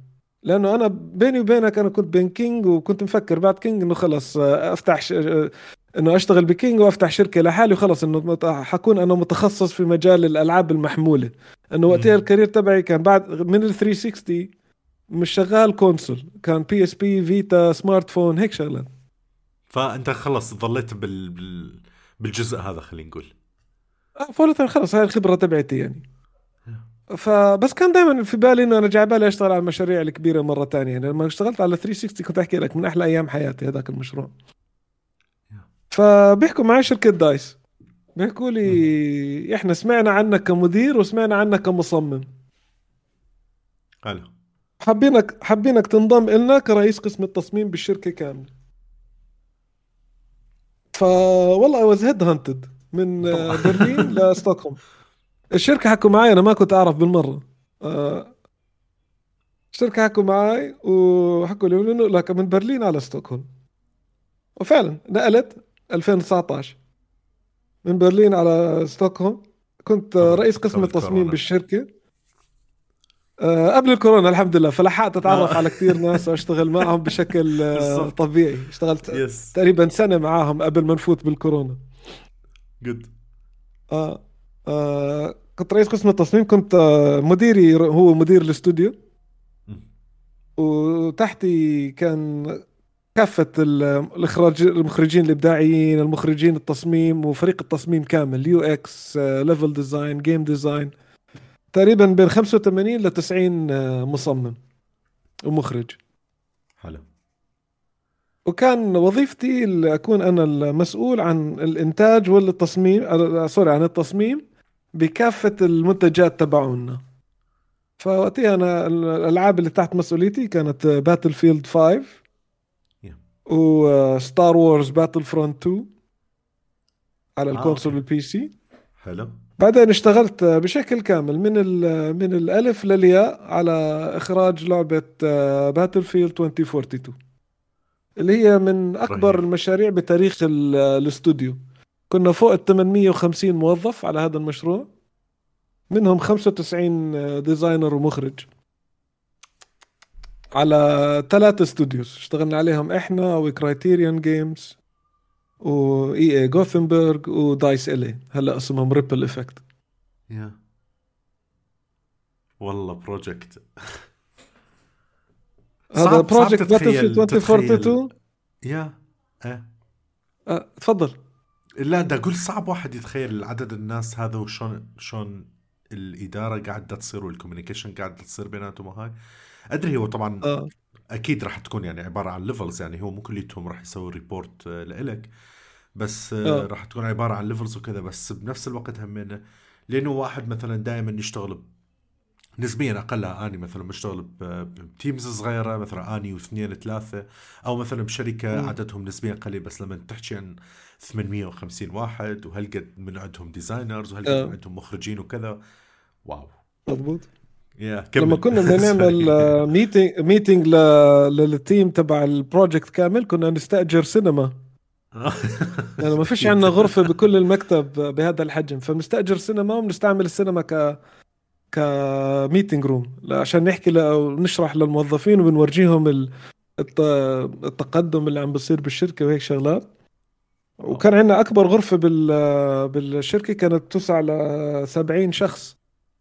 لأنه أنا بيني وبينك أنا كنت بين كينج وكنت مفكر بعد كينج إنه خلص آه، أفتح ش... آه، إنه أشتغل بكينج وأفتح شركة لحالي وخلص إنه حكون أنا متخصص في مجال الألعاب المحمولة. إنه وقتها ال career تبعي كان بعد من ال 360 مش شغال console كان PSP Vita smartphone هيك شغلات. فأنت خلص ظليت بال... بال... بالجزء هذا خلينا نقول. آه، فولتر خلص هاي الخبرة تبعتي يعني. فبس كان دائما في بالي إنه أنا جاي بالي أشتغل على المشاريع الكبيرة مرة ثانية يعني لما اشتغلت على 360 كنت أحكي لك من أحلى أيام حياتي هذاك المشروع. فبيحكوا معي شركة دايس. بيحكوا لي إحنا سمعنا عنك كمدير وسمعنا عنك كمصمم. حلو. حابينك حابينك تنضم لنا كرئيس قسم التصميم بالشركة كاملة. فوالله I was headhunted من برلين لستوكهولم. الشركة حكوا معي أنا ما كنت أعرف بالمرة. آه، الشركة حكوا معي وحكوا لي إنه لك من برلين على ستوكهولم. وفعلا نقلت 2019 من برلين على ستوكهولم كنت رئيس قسم التصميم بالشركة. قبل الكورونا الحمد لله. فلحقت أتعرف آه. على كثير ناس وأشتغل معهم بشكل أه طبيعي. اشتغلت yes. تقريبا سنة معاهم قبل ما نفوت بالكورونا. جود آه. آه كنت رئيس قسم التصميم كنت آه مديري هو مدير الاستوديو. وتحتي كان كافة الإخراج المخرجين الإبداعيين المخرجين التصميم وفريق التصميم كامل UX level design game design تقريبا بين 85 ل 90 آه، مصمم ومخرج. حلو. وكان وظيفتي أكون أنا المسؤول عن الإنتاج والتصميم آه، sorry عن التصميم بكافة المنتجات تبعونا. فوقتها أنا الألعاب اللي تحت مسؤوليتي كانت باتل فيلد 5 وستار وورز باتل فرونت 2 على ال console وال PC حلو. بعدين اشتغلت بشكل كامل من من الألف للياء على إخراج لعبة باتل فيلد 2042 اللي هي من أكبر رهيب. المشاريع بتاريخ الاستوديو كنا فوق ال 850 موظف على هذا المشروع منهم 95 designer ومخرج على ثلاث studios اشتغلنا عليهم إحنا و Criterion Games و EA Gothenburg و DICE الي هلا اسمهم Ripple Effect yeah. والله project هذا project باتل فيلد 2042 yeah إيه. أه، تفضل. لا بدي أقول صعب واحد يتخيل عدد الناس هذا وشون شلون الإدارة قاعدة تصير وال communication قاعدة تصير بيناتهم وهاي. أدري هو طبعا آه. أكيد راح تكون يعني عبارة عن levels يعني هو مو كليتهم راح يسوي report آه، لإلك بس آه. راح تكون عبارة عن levels وكذا بس بنفس الوقت همينه لأنه واحد مثلا دائما يشتغل نسبيا اقلها اني مثلا بشتغل ب teams صغيرة مثلا أني واثنين ثلاثة أو مثلا بشركة م. عددهم نسبيا قليل بس لما تحكي عن 850 واحد وهالقد من عندهم designers وهالقد من عندهم مخرجين وكذا wow مضبوط yeah, لما كنا بدنا نعمل meeting meeting لل team تبع ال project كامل كنا نستأجر سينما يعني ما فيش عندنا غرفة بكل المكتب بهذا الحجم فبنستأجر سينما وبنستعمل السينما ك ك meeting room عشان نحكي ونشرح للموظفين وبنورجيهم التقدم اللي عم بصير بالشركة وهيك شغلات. وكان عندنا أكبر غرفة بالشركة كانت توسع ل 70 شخص.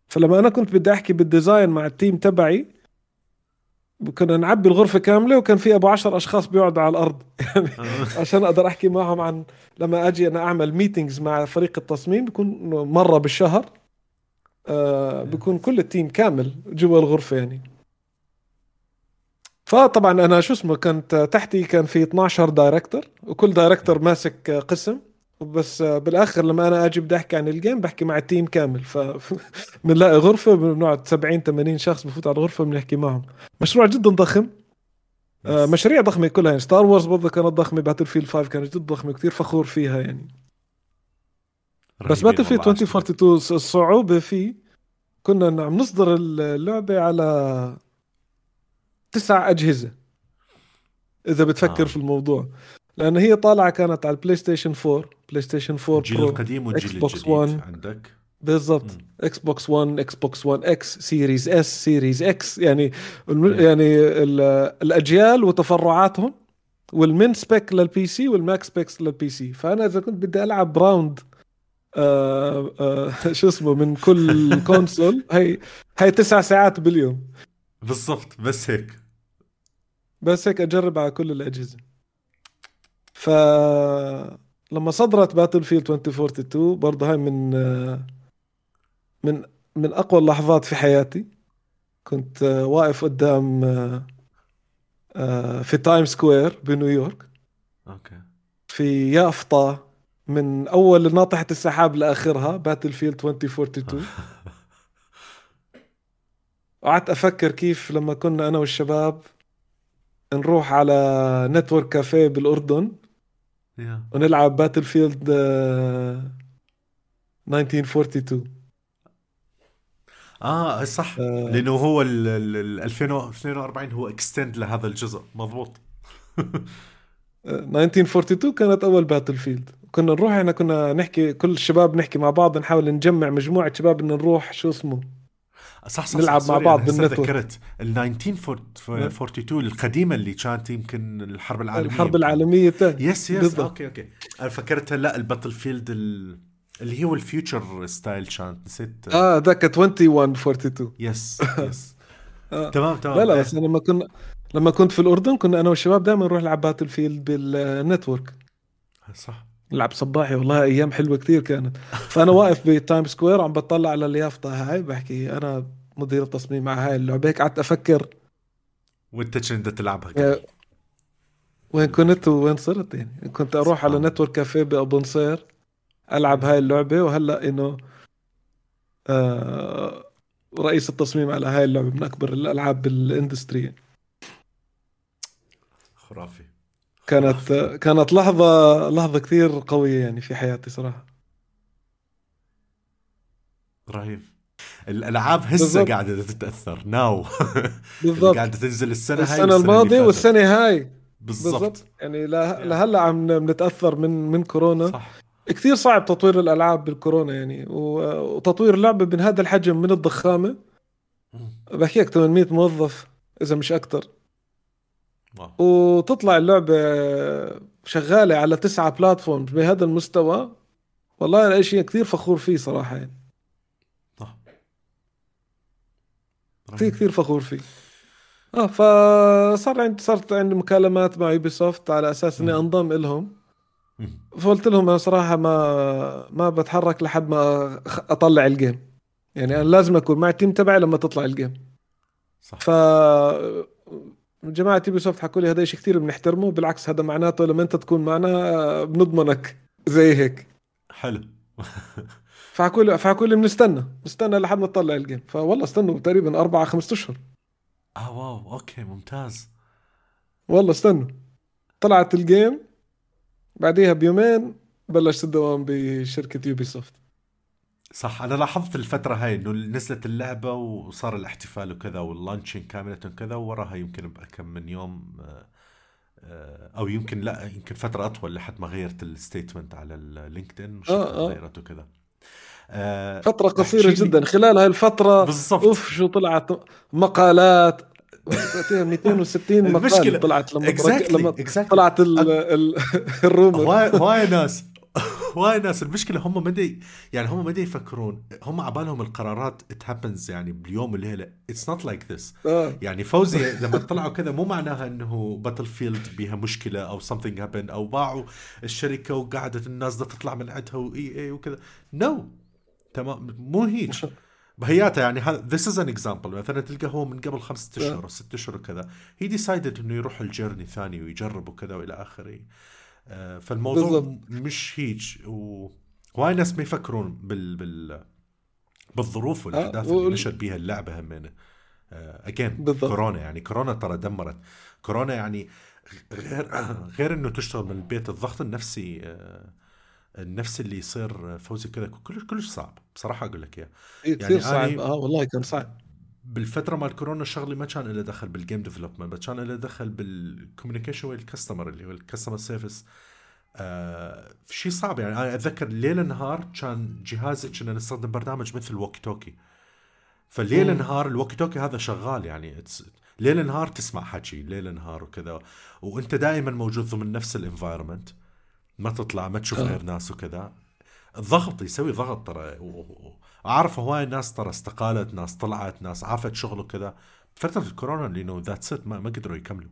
فلما أنا كنت بدي أحكي بال design مع ال team تبعي كنا نعبي الغرفة كاملة وكان في أبو عشر أشخاص بيقعدوا على الأرض. يعني آه. عشان أقدر أحكي معهم عن لما أجي أنا أعمل meetings مع فريق التصميم بيكون مرة بالشهر آه بيكون كل ال team كامل جوا الغرفة يعني. فطبعا أنا شو اسمه كنت تحتي كان في 12 director وكل director ماسك قسم. بس بالآخر لما أنا أجي بدي أحكي عن ال game بحكي مع ال team كامل. ف بنلاقي غرفة بنقعد 70 80 شخص بفوت على الغرفة بنحكي معهم. مشروع جدا ضخم. آه مشاريع ضخمة كلها. يعني ستار وورز برضه كانت ضخمة باتل فيلد 5 كانت جدا ضخمه كثير فخور فيها يعني. بس باتل فيلد 2042 الصعوبه فيه كنا عم نصدر اللعبة على تسع أجهزة. إذا بتفكر آه. في الموضوع. لأن هي طالعة كانت على البلاي ستيشن 4 بلاي ستيشن 4 الجيل القديم والجيل الجديد 1 عندك؟ بالضبط. إكس بوكس 1 إكس بوكس 1 إكس series S series X يعني يعني الأجيال وتفرعاتهم وال min spec لل PC وال max specs لل PC فأنا إذا كنت بدي ألعب round آه آه شو اسمه من كل console هي هي تسع ساعات باليوم. بالضبط. بس هيك. بس هيك أجرب على كل الأجهزة. ف لما صدرت باتل فيلد 2042 برضه هاي من من من أقوى اللحظات في حياتي. كنت واقف قدام في تايم سكوير بنيويورك okay. في يافطة من أول ناطحة السحاب لآخرها باتل فيلد 2042 قعدت أفكر كيف لما كنا أنا والشباب نروح على network café بالأردن. Yeah. ونلعب باتل فيلد 1942 آه صح. آه. لأنه هو ال 2042 هو extend لهذا الجزء. مضبوط. 1942 كانت أول باتل فيلد كنا نروح إحنا كنا نحكي كل الشباب نحكي مع بعض نحاول نجمع مجموعة شباب إن نروح شو اسمه. صح صح نلعب صح مع بعض بال network ذكرت ال 1942 القديمة اللي كانت يمكن الحرب العالمية. الحرب العالمية الثانية. yes yes okay okay أنا فكرتها لا الباتل فيلد اللي هو ال future style كانت نسيت. آه ذاك 2142 yes yes تمام تمام. لا لا بس لما كنا لما كنت في الأردن كنا أنا والشباب دائما نروح نلعب باتل فيلد بال network. صح. نلعب صباحي والله أيام حلوة كثير كانت. فأنا واقف بتايم سكوير عم بطلع على اليافطة هاي بحكي أنا مدير التصميم مع هاي اللعبة هيك قعدت أفكر. وانت كنت تلعبها؟ وين كنت وين صرت يعني؟ كنت أروح على network café بأبو نصير ألعب هاي اللعبة وهلأ إنه آه رئيس التصميم على هاي اللعبة من أكبر الألعاب بالإندستري خرافي. كانت كانت لحظة لحظة كثير قوية يعني في حياتي صراحة. رهيب. الألعاب هسه قاعدة تتأثر. ناو. بالضبط. قاعدة تنزل السنة هاي السنة الماضية والسنة هاي. بالضبط, بالضبط. يعني لهلأ عم نتاثر من من كورونا. صح. كثير صعب تطوير الألعاب بالكورونا يعني. وتطوير لعبه من هذا الحجم من الضخامة. بحكي لك 800 موظف إذا مش أكثر وتطلع اللعبة شغالة على تسعة platform بهذا المستوى. والله أنا شيء كثير فخور فيه صراحة يعني. كثير كثير فخور فيه. آه فصار عندي صارت عندي مكالمات مع يوبي سوفت على أساس إني أنضم لهم فقلت لهم أنا صراحة ما ما بتحرك لحد ما أطلع ال game يعني أنا لازم أكون مع ال team تبعي لما تطلع ال game صح. ف جماعة يوبي سوفت حكوا لي هذا شيء كثير بنحترمه بالعكس هذا معناته لما أنت تكون معنا بنضمنك زي هيك. حلو. فحكوا لي فحكوا لي بنستنى نستنى لحد ما تطلع ال game فوالله استنوا تقريبا أربع خمسة أشهر. آه wow okay ممتاز. والله استنوا. طلعت ال game بعديها بيومين بلشت الدوام بشركة يوبي سوفت صح أنا لاحظت الفترة هاي إنه نزلت اللعبة وصار الاحتفال وكذا وال launching كاملة كذا ووراها يمكن بكم من يوم آه، آه، أو يمكن لا يمكن فترة أطول لحد ما غيرت ال statement على ال LinkedIn مش آه. غيرت وكذا آه فترة قصيرة جدا خلال هاي الفترة بالضبط أوف شو طلعت مقالات 260 مقال طلعت لما exactly. لما exactly. طلعت ال rumor هواي ناس هواي ناس. المشكلة هم ما يعني هم ما يفكرون. هم عبالهم القرارات it happens يعني باليوم والليله it's not like this يعني فوزي لما طلعوا كذا مو معناها إنه Battlefield بيها مشكلة أو something happened أو باعوا الشركة وقعدت الناس بدها تطلع من عندها و EA وكذا. no no. تمام. مو هيك بهياتها يعني هذا this is an example مثلا تلقى هو من قبل خمسة اشهر أو ست اشهر وكذا. هي decided إنه يروح ال journey ثاني ويجرب وكذا وإلى آخره. آه، فالموضوع بالضبط. مش هيج. وهاي ناس ما يفكرون بال بال بالظروف والأحداث آه اللي نشر بيها اللعبة همينه again آه كورونا يعني كورونا ترى دمرت. كورونا يعني غير غير إنه تشتغل من البيت الضغط النفسي آه النفس اللي يصير فوزي كذا كلش كلش صعب. بصراحة أقول لك إياه. إيه يعني صعب. آه والله كان صعب. بالفترة مال كورونا شغلي ما كان له دخل بال game development بس كان له دخل بال communication ويا ال customer اللي هو ال customer service آه شيء صعب يعني. أنا أتذكر ليل نهار كان جهازي كنا نستخدم برنامج مثل walkie talkie فليل نهار ال walkie talkie هذا شغال يعني. ليل نهار تسمع حكي ليل نهار وكذا. وأنت دائما موجود ضمن نفس ال environment ما تطلع ما تشوف آه. غير ناس وكذا. الضغط يسوي ضغط ترى. أعرف هواي ناس ترى استقالت ناس طلعت ناس عافت شغل وكذا. فترة الكورونا لأنه that's ما, ما قدروا يكملوا.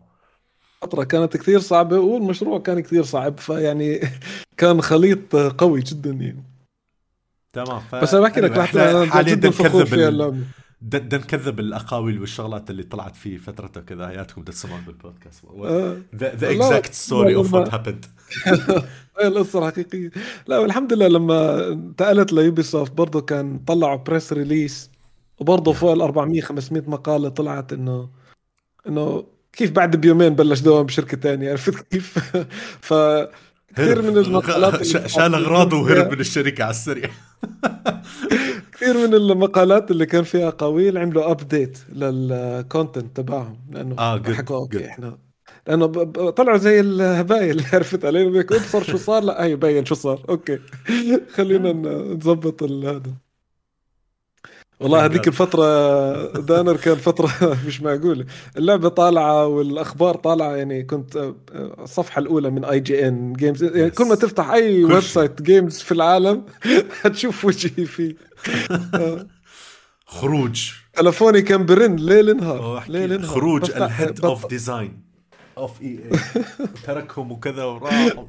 فترة كانت كثير صعبة والمشروع كان كثير صعب فيعني كان خليط قوي جدا يعني. تمام ف... بس أنا بحكي لك إحنا جدا فخور فيها اللعبه بدنا نكذب الأقاويل والشغلات اللي طلعت في فترته كذا هياتكم تسمعون بالبودكاست. the exact story of what happened القصة الحقيقية. لا والحمد لله لما انتقلت ليوبي سوفت برضه كان طلعوا press release وبرضه فوق ال 400 500 مقالة طلعت إنه إنه كيف بعد بيومين بلش دوام بشركة ثانية عرفت كيف؟ ف كثير من المقالات شال أغراضه وهرب من الشركة على السريع. كثير من المقالات اللي كان فيها أقاويل عملوا update لل content تبعهم لأنه آه حكوا أوكي إحنا لأنه طلعوا زي الهبايل اللي عرفت علي؟ بيك أبصر شو صار؟ لا هي بين شو صار. أوكي. خلينا نظبط هذا. والله هذيك الفترة دانر كان فترة مش معقولة. اللعبة طالعة والأخبار طالعة يعني كنت الصفحة الأولى من اي جي ان جيمز يعني كل ما تفتح أي ويب سايت جيمز في العالم هتشوف وجهي فيه. خروج. تلفوني كان برن ليل نهار. ليل نهار. خروج الهيد اوف ديزاين اوف اي اي تركهم وكذا وراح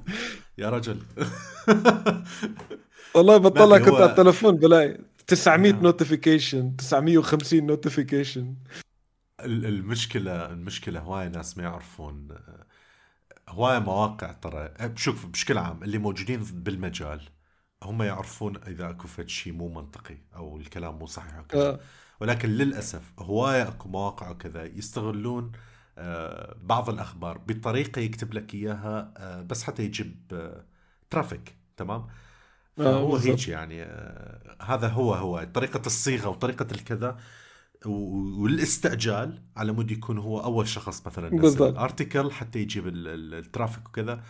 يا رجل. والله بطلع كنت على التلفون بلاقي 900 نوتيفيكيشن 950 notification المشكلة المشكلة هواي ناس ما يعرفون هواي مواقع ترى. شوف بشكل عام اللي موجودين بالمجال هم يعرفون إذا أكو فد شيء مو منطقي أو الكلام مو صحيح وكذا آه. ولكن للأسف هواي أكو مواقع وكذا يستغلون آه، بعض الأخبار بطريقة يكتب لك إياها آه، بس حتى يجيب traffic تمام؟ فهو آه هيك يعني آه هذا هو هو طريقة الصيغة وطريقة الكذا والاستعجال على مود يكون هو أول شخص مثلا نزل ال article حتى يجيب ال traffic وكذا.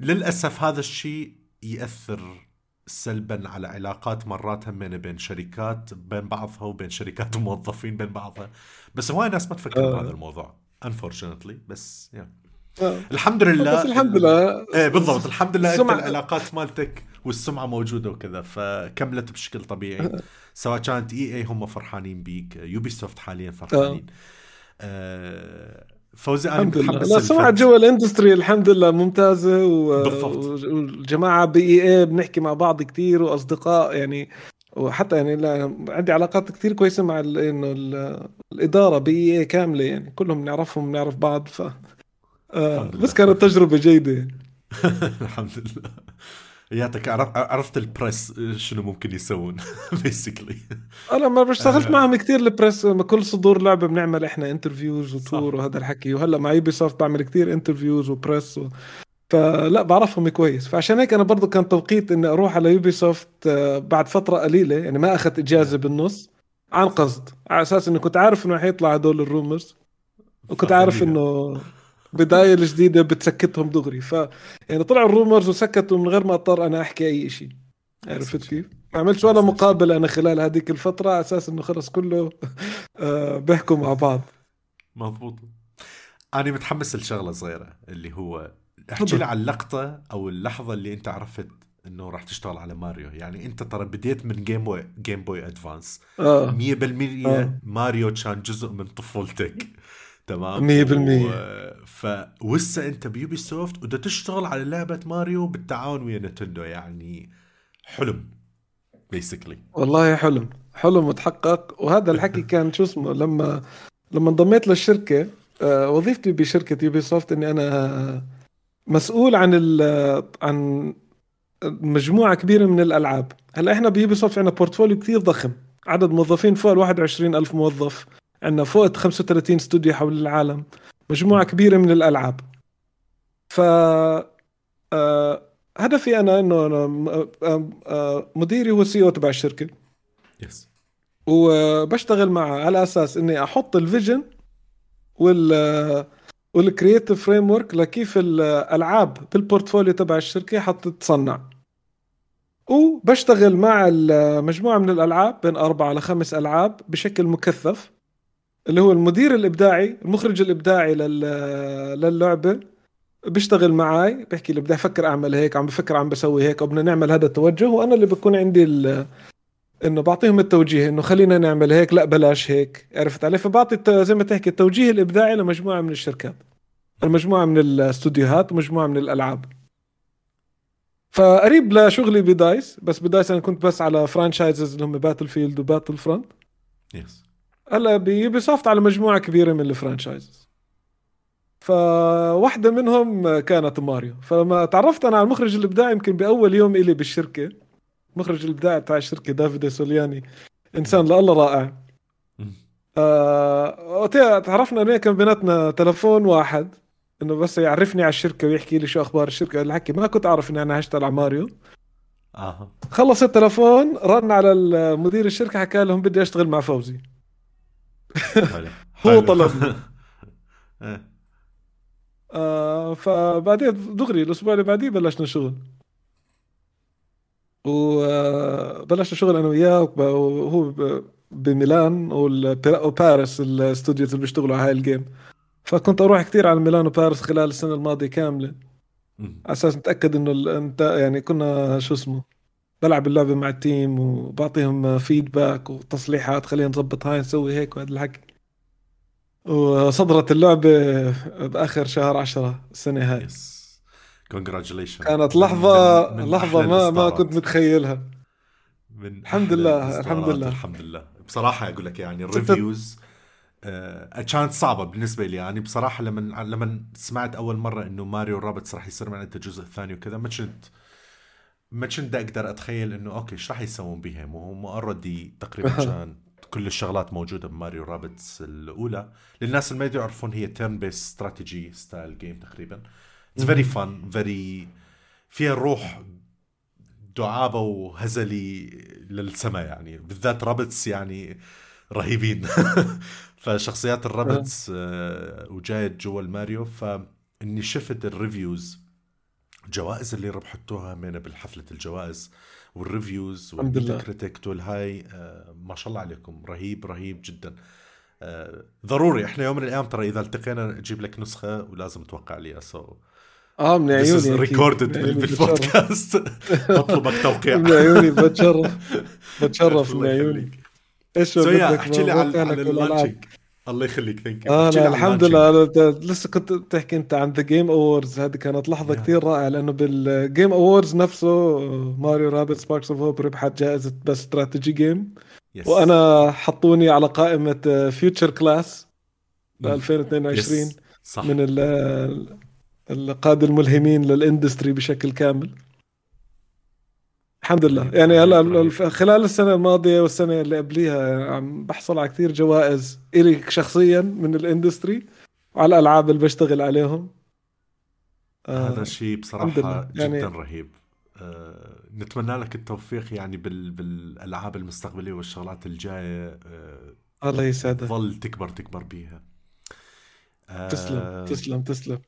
للأسف هذا الشيء يأثر سلبا على علاقات مرات همين بين شركات بين بعضها وبين شركات وموظفين بين بعضها. بس هواي ناس ما تفكر آه. بهذا الموضوع. Unfortunately بس يعني آه. الحمد لله بس الحمد لله. إيه بالضبط. الحمد لله انت العلاقات مالتك والسمعة موجودة وكذا فكملت بشكل طبيعي. سواء كانت EA هم فرحانين بيك يوبي سوفت حاليا فرحانين. آه. فوزي أنا متحمس لا سمعة جوا ال industry الحمد لله ممتازة و... والجماعة ب EA بنحكي مع بعض كثير وأصدقاء يعني وحتى يعني لا عندي علاقات كثير كويسة مع إنه الإدارة ب EA كاملة يعني كلهم نعرفهم نعرف بعض ف آه بس كانت تجربة جيدة الحمد لله. ياتك عرفت ال press شنو ممكن يسوون basically أنا ما بشتغلت آه. معهم كثير ال press كل صدور لعبة بنعمل إحنا interviews و tour وهذا الحكي وهلأ مع يوبي سوفت بعمل كثير interviews و press و... فلا بعرفهم كويس. فعشان هيك أنا برضو كان توقيت إني أروح على يوبي سوفت آه، بعد فترة قليلة يعني ما أخذت إجازة بالنص عن قصد. على أساس انه كنت عارف إنه حيطلع هدول ال rumors وكنت عارف إنه بداية جديدة بتسكتهم دغري. ف يعني طلعوا ال rumors وسكتوا من غير ما أضطر أنا أحكي أي شيء عرفت كيف؟ ما عملتش ولا مقابلة أنا خلال هذيك الفترة على أساس إنه خلص كله آه، بيحكوا مع بعض. مضبوط. أنا متحمس لشغلة صغيرة اللي هو احكي لي عن اللقطه أو اللحظة اللي أنت عرفت إنه راح تشتغل على ماريو. يعني أنت ترى بديت من Game Boy Game Boy Advance 100% آه. ماريو كان جزء من طفولتك. تمام؟ 100% فهسا أنت بيوبي سوفت وده تشتغل على لعبة ماريو بالتعاون ويا نينتندو. يعني حلم basically والله حلم. حلم وتحقق. وهذا الحكي كان شو اسمه لما لما انضميت للشركة آه، وظيفتي بشركة يوبي سوفت إني أنا مسؤول عن عن مجموعة كبيرة من الألعاب. هلأ إحنا بيوبي سوفت عندنا portfolio كثير ضخم. عدد موظفين فوق ال 21 ألف موظف. عندنا فوق 35 استوديو حول العالم. مجموعة كبيرة من الألعاب. ف آه، هدفي أنا إنه أنا مديري هو CCO تبع الشركة. yes وبشتغل معه على أساس إني أحط ال vision وال وال creative framework لكيف الألعاب بال portfolio تبع الشركة حتتصنع وبشتغل مع مجموعه من الألعاب بين أربعة لخمس ألعاب بشكل مكثف اللي هو المدير الإبداعي المخرج الإبداعي للعبة بيشتغل معي بيحكي لي بدي أفكر أعمل هيك عم بفكر عم بسوي هيك أو بدنا نعمل هذا التوجه وأنا اللي بكون عندي إنه بعطيهم التوجيه إنه خلينا نعمل هيك لا بلاش هيك. عرفت علي؟ فبعطي زي ما تحكي التوجيه الإبداعي لمجموعة من الشركات. المجموعة من الاستوديوهات ومجموعه من الألعاب. فقريب لشغلي ب DICE بس ب DICE أنا كنت بس على franchises اللي هم Battlefield و Battlefront yes هلا بيوبي سوفت على مجموعة كبيرة من ال franchises فواحدة منهم كانت ماريو. فلما تعرفت أنا على المخرج الإبداعي يمكن بأول يوم إلي بالشركة المخرج الابداعي بتاع الشركة دافيد سولياني. إنسان والله رائع. آه تعرفنا انه كان بيناتنا تلفون واحد؟ إنه بس يعرفني على الشركة ويحكي لي شو أخبار الشركة. الحكي ما كنت أعرف إني أنا هشتغل على ماريو. أها خلص التلفون رن على مدير الشركة حكى لهم بدي أشتغل مع فوزي. هو طلب إيه. آه فبعدين دغري الأسبوع اللي بعديه بلشنا شغل. وبلشنا شغل أنا وياه وهو بميلان وباريس ال studios اللي بيشتغلوا على هاي ال game. فكنت أروح كثير على ميلان وباريس خلال السنة الماضية كاملة. على أساس نتاكد إنه انت يعني كنا شو اسمه بلعب اللعبة مع ال team وبعطيهم feedback وتصليحات خلينا نظبط هاي نسوي هيك وهذا الحكي. وصدرت اللعبة بآخر شهر عشرة السنة هاي. congratulations كانت لحظه من من لحظة ما ما كنت متخيلها. من الحمد لله الحمد لله. الحمد لله. بصراحة أقول لك يعني ال reviews آه كانت صعبة بالنسبة لي. يعني بصراحة لما لما سمعت أول مرة إنه ماريو رابتس راح يصير معنا الجزء الثاني وكذا ما كنت ما كنت أقدر أتخيل إنه okay إيش راح يسوون بها وهم already تقريبا كان كل الشغلات موجودة بماريو رابتس الأولى. للناس اللي ما يعرفون هي turn-based strategy style game تقريبا. it's very fun very فيها روح دعابة وهزلي للسماء يعني. بالذات رابتس يعني رهيبين. فشخصيات الرابتس آه. وجاية جوا الماريو فإني شفت ال reviews الجوائز اللي ربحتوها من بالحفلة الجوائز وال reviews وال critic والهاي آه ما شاء الله عليكم. رهيب رهيب جدا. آه ضروري. إحنا يوم من الأيام ترى إذا التقينا أجيب لك نسخة ولازم توقع لي. so آه من عيوني recorded بال podcast بطلبك توقيع. من عيوني بتشرف. بتشرف من عيوني. إيش بدك احكي لي عن ال launching. الله يخليك thank آه لا الحمد لله. لسه كنت بتحكي أنت عن The Game Awards هذه كانت لحظة yeah. كثير رائعة لأنه بال Game Awards نفسه ماريو Rabbids Sparks of Hope ربحت جائزة best strategy game yes. وأنا حطوني على قائمة Future Class 2022 yes. صح. من القادة الملهمين لل industry بشكل كامل. الحمد لله. يعني هلا خلال السنة الماضية والسنة اللي قبليها عم بحصل على كثير جوائز إلي شخصيا من ال industry وعلى الألعاب اللي بشتغل عليهم. هذا آه شيء بصراحة يعني جدا رهيب. آه نتمنى لك التوفيق يعني بال بالألعاب المستقبلية والشغلات الجاية. آه الله يسعدك. ظل تكبر تكبر بيها. آه تسلم تسلم تسلم.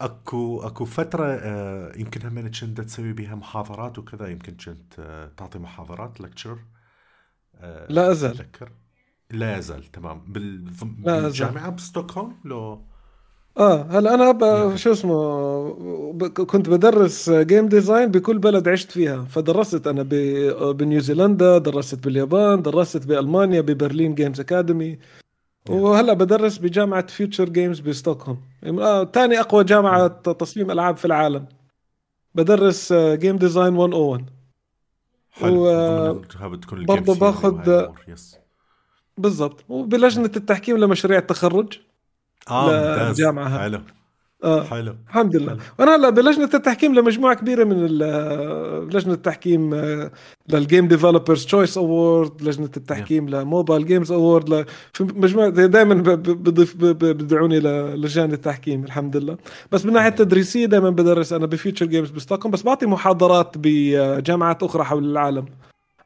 اكو اكو فترة آه يمكن هم كنت تسوي بها محاضرات وكذا يمكن كنت آه تعطي محاضرات لكتشر آه لا أزال. أتذكر. لا يزال تمام. بال... بالجامعة؟ بستوكهولم؟ لو؟ آه هلا أنا ب... شو اسمه ب... كنت بدرس game design بكل بلد عشت فيها. فدرست أنا ب... بنيوزيلندا درست باليابان درست بألمانيا ببرلين Games Academy وهلا بدرس بجامعة Futuregames بستوكهولم. ثاني أقوى جامعة تصميم ألعاب في العالم. بدرس game design 101 حلو. و... برضه باخذ بالضبط. وبلجنة التحكيم لمشاريع التخرج آه الجامعة حلو. آه. حلو. الحمد لله. وأنا هلا بلجنة التحكيم لمجموعة كبيرة من لجنة التحكيم لل Game Developers Choice Award لجنة التحكيم ل Mobile Games Award في مجموعة دائما بضيف بدعوني للجان التحكيم الحمد لله. بس من ناحية التدريسيه دائما بدرس أنا ب Futuregames بستوكهولم بس بعطي محاضرات بجامعات أخرى حول العالم.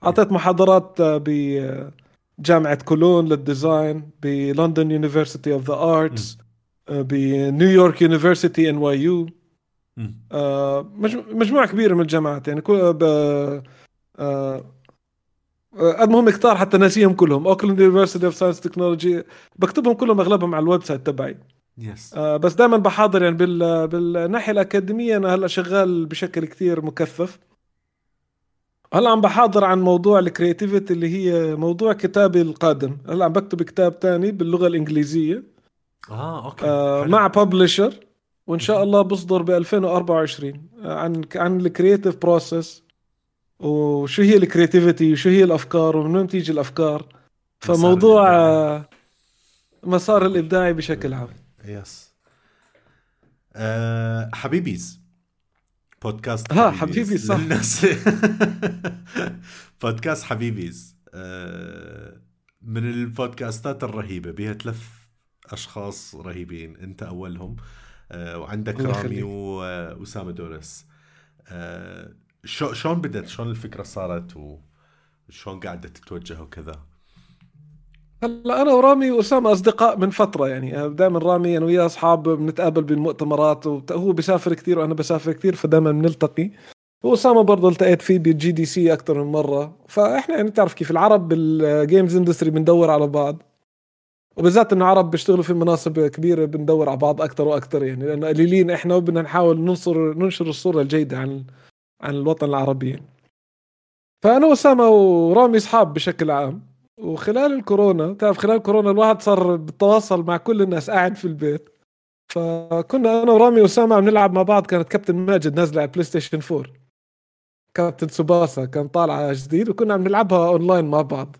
أعطيت محاضرات بجامعه كولون لل design ب London University of the Arts ب New York University NYU. مجموعة كبيرة من الجامعات يعني كل ب... آه قد ما هم كتار حتى ناسيهم كلهم. Auckland University of Science Technology بكتبهم كلهم أغلبهم على ال website تبعي. yes آه بس دائما بحاضر يعني بال... بالناحية الأكاديمية أنا هلأ شغال بشكل كثير مكثف. هلأ عم بحاضر عن موضوع ال creativity اللي هي موضوع كتابي القادم. هلأ عم بكتب كتاب تاني باللغة الإنجليزية. آه okay آه مع publisher وإن شاء الله بصدر ب 2024 آه عن عن ال creative process وشو هي ال creativity وشو هي الأفكار ومن وين تيجي الافكار فموضوع آه مسار الإبداعي بشكل عام. yes أه حبيبيز. بودكاست ها حبيبي صح. للناس. بودكاست حبيبيز. أه من البودكاستات الرهيبة بها ثلاث أشخاص رهيبين أنت أولهم آه وعندك رامي وأسامة دورس آه شو شلون بدت شلون الفكرة صارت؟ وشلون قاعدة تتوجه وكذا؟ هلا أنا ورامي وأسامة أصدقاء من فترة يعني. دائما رامي أنا وياه أصحاب بنتقابل بالمؤتمرات وهو بيسافر كثير وأنا بسافر كثير فدائما بنلتقي. وأسامة برضه التقيت فيه بال GDC أكثر من مرة. فإحنا يعني بتعرف كيف العرب بال games industry بندور على بعض. وبالذات إنه عرب بيشتغلوا في مناصب كبيرة بندور على بعض أكثر وأكثر يعني لأنه قليلين إحنا وبدنا نحاول ننصر ننشر الصورة الجيدة عن عن الوطن العربي. فأنا وأسامة ورامي أصحاب بشكل عام وخلال الكورونا تعرف خلال الكورونا الواحد صار بتواصل مع كل الناس قاعد في البيت. فكنا أنا ورامي وأسامة عم نلعب مع بعض كانت كابتن ماجد نازلة على PlayStation 4 كابتن سوباسا كان طالعة جديد وكنا عم نلعبها اونلاين مع بعض.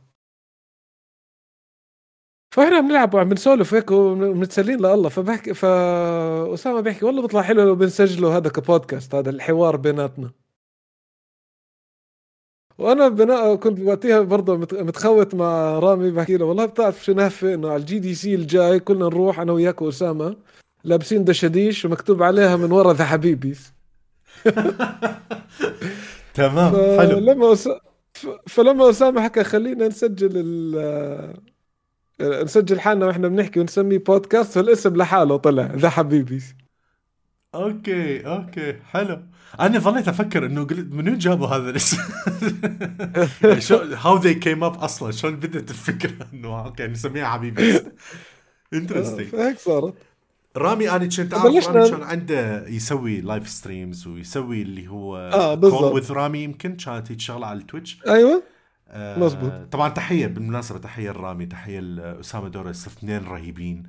فاحنا بنلعب وعم بنسولف هيك ومتسلين لله فبحكي فأسامة بيحكي والله بيطلع حلو لو بنسجله هذا كبودكاست هذا الحوار بيناتنا. وأنا بنا... كنت وقتها برضه متخوت مع رامي بحكي له والله بتعرف شو نهفة؟ إنه على ال GDC الجاي كلنا نروح أنا وياك وأسامة لابسين دشاديش ومكتوب عليها من ورا The Habibis تمام حلو. لما أس... فلما أسامة حكى خلينا نسجل ال نسجل حالنا وإحنا بنحكي ونسميه بودكاست فالاسم لحاله طلع The Habibis. okay okay حلو. أنا ظليت أفكر إنه قلت من وين جابوا هذا الاسم؟ شو how they came up أصلا شلون بدت الفكرة؟ إنه okay نسميها حبيبي. interesting هيك صارت. رامي أنا كنت أعرف رامي كان عنده يسوي live streams ويسوي اللي هو آه بالضبط. with رامي يمكن كانت هيك شغله على ال Twitch أيوه. مزبوط. طبعا تحية بالمناسبة تحية لرامي تحية لاسامه دورس اثنين رهيبين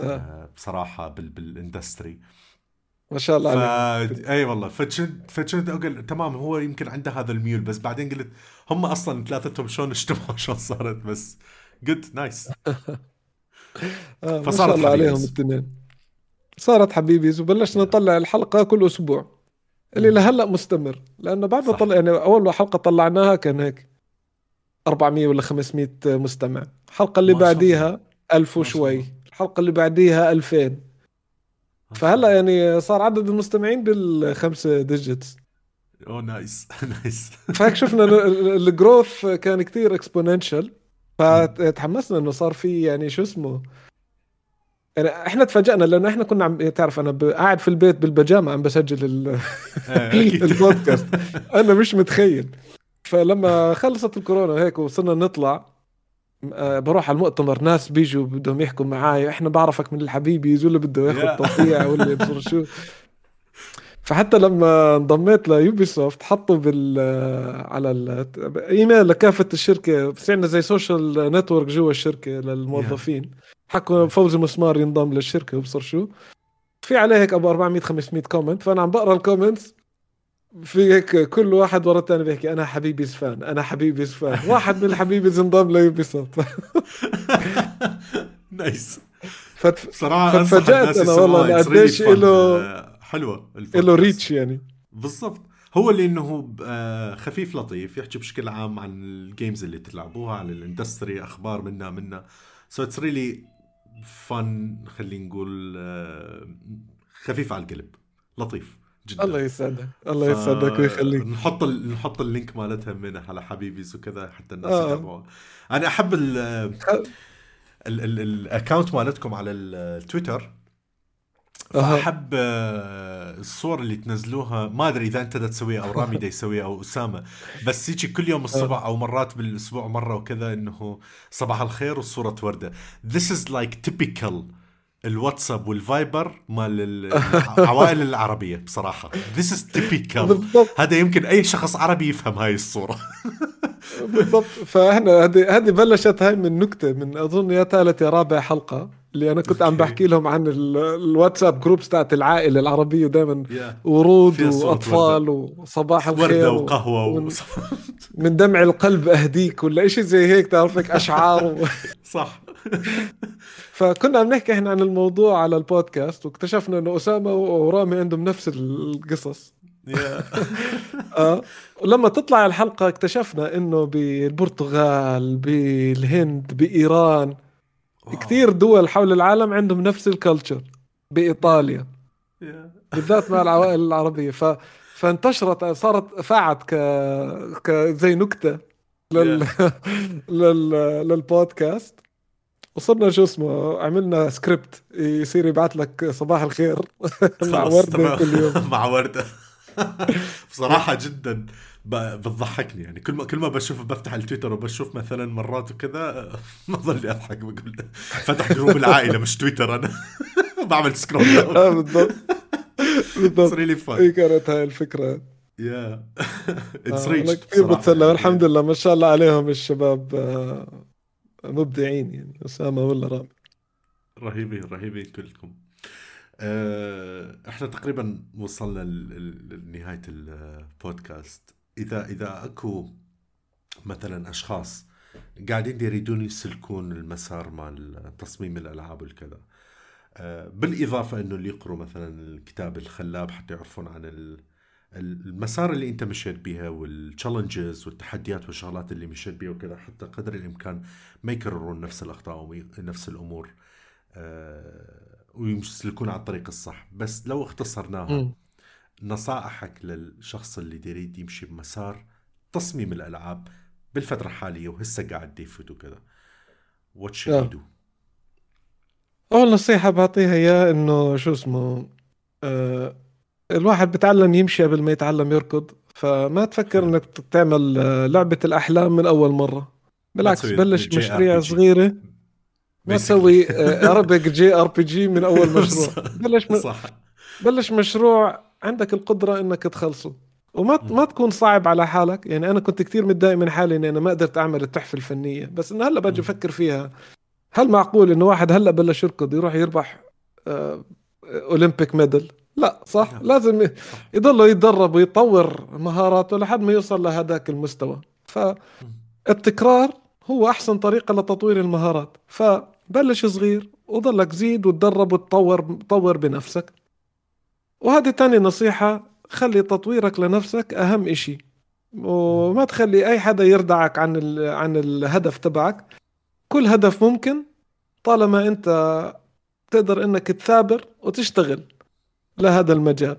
آه. آه بصراحة بال بال industry. ما شاء الله ف... أي والله فكنت فكنت أقول تمام هو يمكن عنده هذا الميول بس بعدين قلت هم أصلا ثلاثتهم شلون اجتمعوا شلون صارت بس good nice آه فصارت ما شاء الله عليهم الاثنين صارت حبيبيز وبلشنا نطلع الحلقة كل أسبوع اللي لهلأ مستمر لأنه بعد ما طلع يعني أول حلقة طلعناها كان هيك. 400 ولا 500 مستمع. الحلقة اللي بعديها 1000 وشوي. الحلقة اللي بعديها 2000 فهلا يعني صار عدد المستمعين بالخمسة digits أوه nice. nice. فهيك شفنا ال growth كان كتير exponential فتحمسنا إنه صار في يعني شو اسمه. يعني إحنا تفاجئنا لأنه إحنا كنا عم تعرف أنا قاعد في البيت بالبجامه عم بسجل آه، البودكاست. أنا مش متخيل. فلما خلصت الكورونا هيك وصرنا نطلع آه، بروح على المؤتمر ناس بيجوا بدهم يحكوا معي إحنا بعرفك من الحبيبي ولا بده ياخذ تقطيع ولا شو. فحتى لما انضميت ل Ubisoft حطوا بال على الايميل لكافة الشركة بصير عندنا زي social network جوا الشركة للموظفين. حكوا فوزي مسمار ينضم للشركة وبصر شو. في عليه هيك أبو 400 500 comment فأنا عم بقرأ ال comments في هيك كل واحد ورا الثاني بيحكي أنا حبيبي fan أنا حبيبي fan واحد من الحبيبي انضم ل Ubisoft nice. فتف... صراحة فتفاجات أنا والله قديش له حلوة له reach يعني. بالضبط. هو اللي إنه آه، خفيف لطيف يحكي بشكل عام عن ال games اللي تلعبوها عن ال industry أخبار منا منا so it's really fun خلينا نقول آه، خفيف على القلب. لطيف. جدا. الله يسعدك. الله يسعدك ويخليك. نحط ال... نحط ال link مالتها من على حبيبيز وكذا حتى الناس آه. يتابعوها أنا أحب ال ال account مالتكم على التويتر فأحب آه، الصور اللي تنزلوها. ما أدري إذا أنت دا تسويها أو رامي دا يسويها أو أسامة. بس يجي كل يوم الصبح أو مرات بالأسبوع مرة وكذا إنه صباح الخير وصورة وردة. This is like typical الواتساب والفايبر مال العوائل العربية بصراحة. This is typical. هذا يمكن أي شخص عربي يفهم هاي الصورة. بالضبط. فاحنا هذه هذه بلشت هاي من نكتة من أظن يا ثالث يا رابع حلقة اللي أنا كنت عم بحكي لهم عن الواتساب جروبس تاعت العائلة العربية دائما ورود وأطفال وصباح الخير ورده وقهوة و... من دمع القلب أهديك ولا شيء زي هيك تعرفك أشعار و... صح. فكنا عم نحكي إحنا عن الموضوع على البودكاست واكتشفنا إنه أسامة ورامي عندهم نفس القصص. آه. ولما تطلع الحلقة اكتشفنا إنه بالبرتغال بالهند بإيران كثير دول حول العالم عندهم نفس ال culture بإيطاليا. بالذات مع العوائل العربية. ف فانتشرت صارت فاعت ك... ك زي نكتة لل... لل... للبودكاست. وصرنا شو اسمه عملنا سكريبت يصير يبعث لك صباح الخير. مع وردة كل يوم. مع وردة. بصراحة جدا بتضحكني يعني. كل ما كل ما بشوف بفتح التويتر وبشوف مثلا مرات وكذا ما ضلي أضحك بقول فتح group العائلة مش تويتر أنا. بعمل scroll آه بالضبط. بالضبط. هي كانت هاي الفكرة. yeah it's rich كثير بتسلى. والحمد لله ما شاء الله عليهم الشباب. آه، مبدعين يعني. أسامة ولا رامي؟ رهيبين رهيبين كلكم. آه، إحنا تقريبا وصلنا لنهاية البودكاست. إذا إذا أكو مثلا أشخاص قاعدين يريدون يسلكون المسار مال تصميم الألعاب والكذا آه، بالإضافة إنه اللي يقروا مثلا الكتاب الخلاب حتى يعرفون عن المسار اللي انت مشيت بيها والتشالنجز والتحديات والشغلات اللي مشيت بيها وكذا حتى قدر الإمكان ما يكررون نفس الأخطاء ونفس الأمور آه، ويسلكون على الطريق الصح. بس لو اختصرناها نصائحك للشخص اللي يريد يمشي بمسار تصميم الألعاب بالفترة الحالية وهسه قاعد يفوت وكذا what to do أول نصيحة بعطيها إياه إنه شو اسمه آه الواحد بتعلم يمشي قبل ما يتعلم يركض فما تفكر إنك تعمل آه، لعبة الأحلام من أول مرة. بالعكس بلش مشاريع صغيرة. ما تسوي epic JRPG من أول مشروع. بلش م... صح. بلش مشروع عندك القدرة إنك تخلصه. وما ما تكون صعب على حالك. يعني أنا كنت كثير متضايق من حالي إني أنا ما قدرت أعمل التحفة الفنية. بس إنه هلأ باجي أفكر فيها. هل معقول إنه واحد هلأ بلش يركض يروح يربح آه اولمبيك ميدل لا صح؟ نعم. لازم يضل يتدرب ويطور مهاراته لحد ما يوصل لهذاك المستوى. فالتكرار هو أحسن طريقة لتطوير المهارات. فبلش صغير وضلك زيد وتدرب وتطور طور بنفسك. وهذه تاني نصيحة خلي تطويرك لنفسك أهم إشي. وما تخلي أي حدا يردعك عن عن الهدف تبعك. كل هدف ممكن طالما أنت تقدر إنك تثابر وتشتغل. لهذا المجال.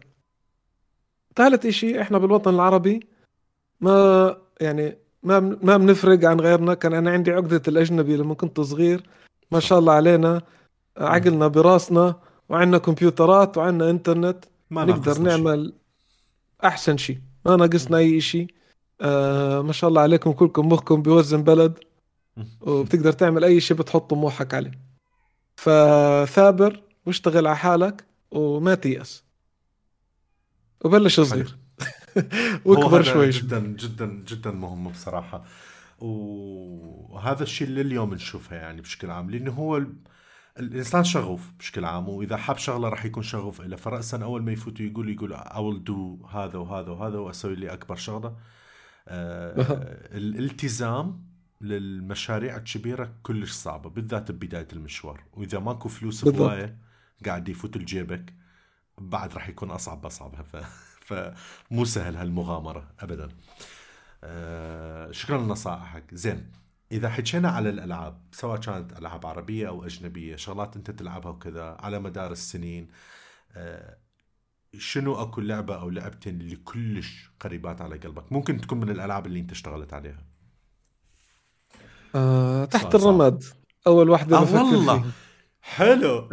ثالث إشي إحنا بالوطن العربي ما يعني ما ما بنفرق عن غيرنا. كان أنا عندي عقدة الأجنبي لما كنت صغير. ما شاء الله علينا عقلنا براسنا وعندنا كمبيوترات وعندنا إنترنت. ما نقدر نعمل شي. أحسن شيء. ما ناقصنا أي شيء. آه ما شاء الله عليكم كلكم مخكم بيوزن بلد. وبتقدر تعمل أي شيء بتحط طموحك عليه. فثابر واشتغل على حالك. وما تيأس وبلش صغير. وأكبر شوي. جدا جدا جدا مهم بصراحة. وهذا الشيء اللي اليوم نشوفه يعني بشكل عام لأنه هو الإنسان شغوف بشكل عام وإذا حاب شغلة راح يكون شغوف له فراسا أول ما يفوت يقول يقول I will do هذا وهذا وهذا وأسوي لي أكبر شغلة. آه الالتزام للمشاريع الكبيرة كلش صعبة بالذات ببداية المشوار. وإذا ماكو فلوس بالضبط. قاعد يفوت لجيبك بعد راح يكون أصعب اصعب ف... فمو سهل هالمغامرة ابدا. آه شكرا لنصائحك زين إذا حكينا على الألعاب سواء كانت ألعاب عربية أو أجنبية شغلات أنت تلعبها وكذا على مدار السنين آه شنو أكو لعبة أو لعبتين اللي كلش قريبات على قلبك؟ ممكن تكون من الألعاب اللي أنت اشتغلت عليها. آه تحت. الرماد. أول واحدة آه والله. فيها. حلو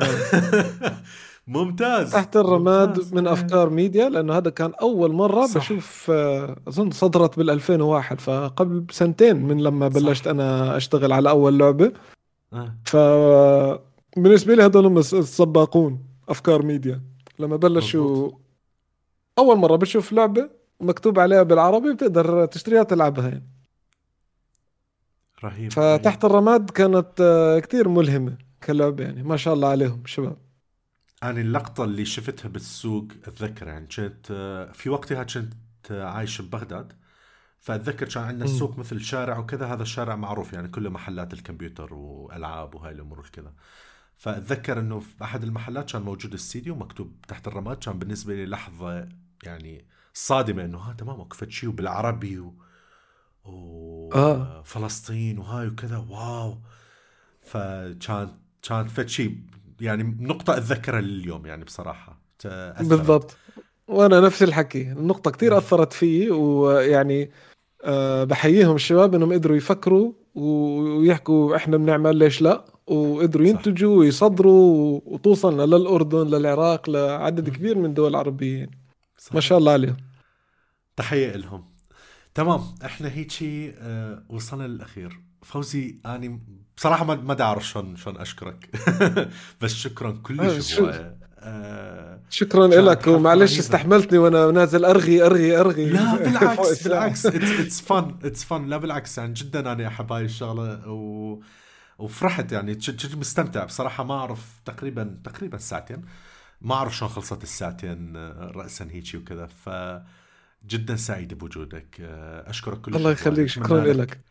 ممتاز تحت الرماد ممتاز. من أفكار ميديا لأنه هذا كان أول مرة صح. بشوف آه، أظن صدرت بال 2001 فقبل سنتين من لما صح. بلشت أنا أشتغل على أول لعبة آه. ف بالنسبة لي هذول هم الس- السباقون أفكار ميديا لما بلشوا مظبوط. أول مرة بشوف لعبة مكتوب عليها بالعربي بتقدر تشتريها تلعبها يعني رهيب فتحت الرماد كانت آه، كتير ملهمة كلعبه يعني. ما شاء الله عليهم شباب. أنا اللقطة اللي شفتها بالسوق أتذكر يعني. كنت آه، في وقتها كنت آه، عايش ببغداد. فأتذكر كان عندنا. السوق مثل شارع وكذا. هذا الشارع معروف يعني كله محلات الكمبيوتر وألعاب وهاي الأمور كذا فأتذكر إنه في أحد المحلات كان موجود السيدي ومكتوب تحت الرماد. كان بالنسبة لي لحظة يعني صادمة إنه ها تمام وقفت شيء وبالعربي و... و... آه. فلسطين وهاي وكذا. واو. فكان كان فد شيء يعني نقطة أتذكرها لليوم يعني بصراحة تأثرت. بالضبط وأنا نفس الحكي النقطة كتير مم. أثرت فيي ويعني أه بحييهم الشباب إنهم قدروا يفكروا ويحكوا إحنا بنعمل ليش لا وقدروا. ينتجوا ويصدروا وتوصلنا للأردن للعراق لعدد. كبير من الدول العربية يعني. ما صحيح. شاء الله عليهم تحية لهم تمام إحنا هيجي آه وصلنا للأخير فوزي أنا بصراحة ما ما دا أعرف شلون شلون أشكرك. بس شكرا آه، كلش هواية آه شكرا لك. ومعلش. استحملتني وأنا نازل ارغي ارغي أرغي. لا بالعكس. بالعكس. it's fun it's fun لا بالعكس يعني جدا أنا احب هاي الشغلة و... وفرحت يعني. كنت مستمتع. بصراحة ما أعرف تقريبا تقريبا ساعتين. ما أعرف شلون خلصت الساعتين آه، راسا هيجي وكذا. ف جدا سعيد بوجودك. آه، أشكرك كل الله. يخليك. شكرا لك.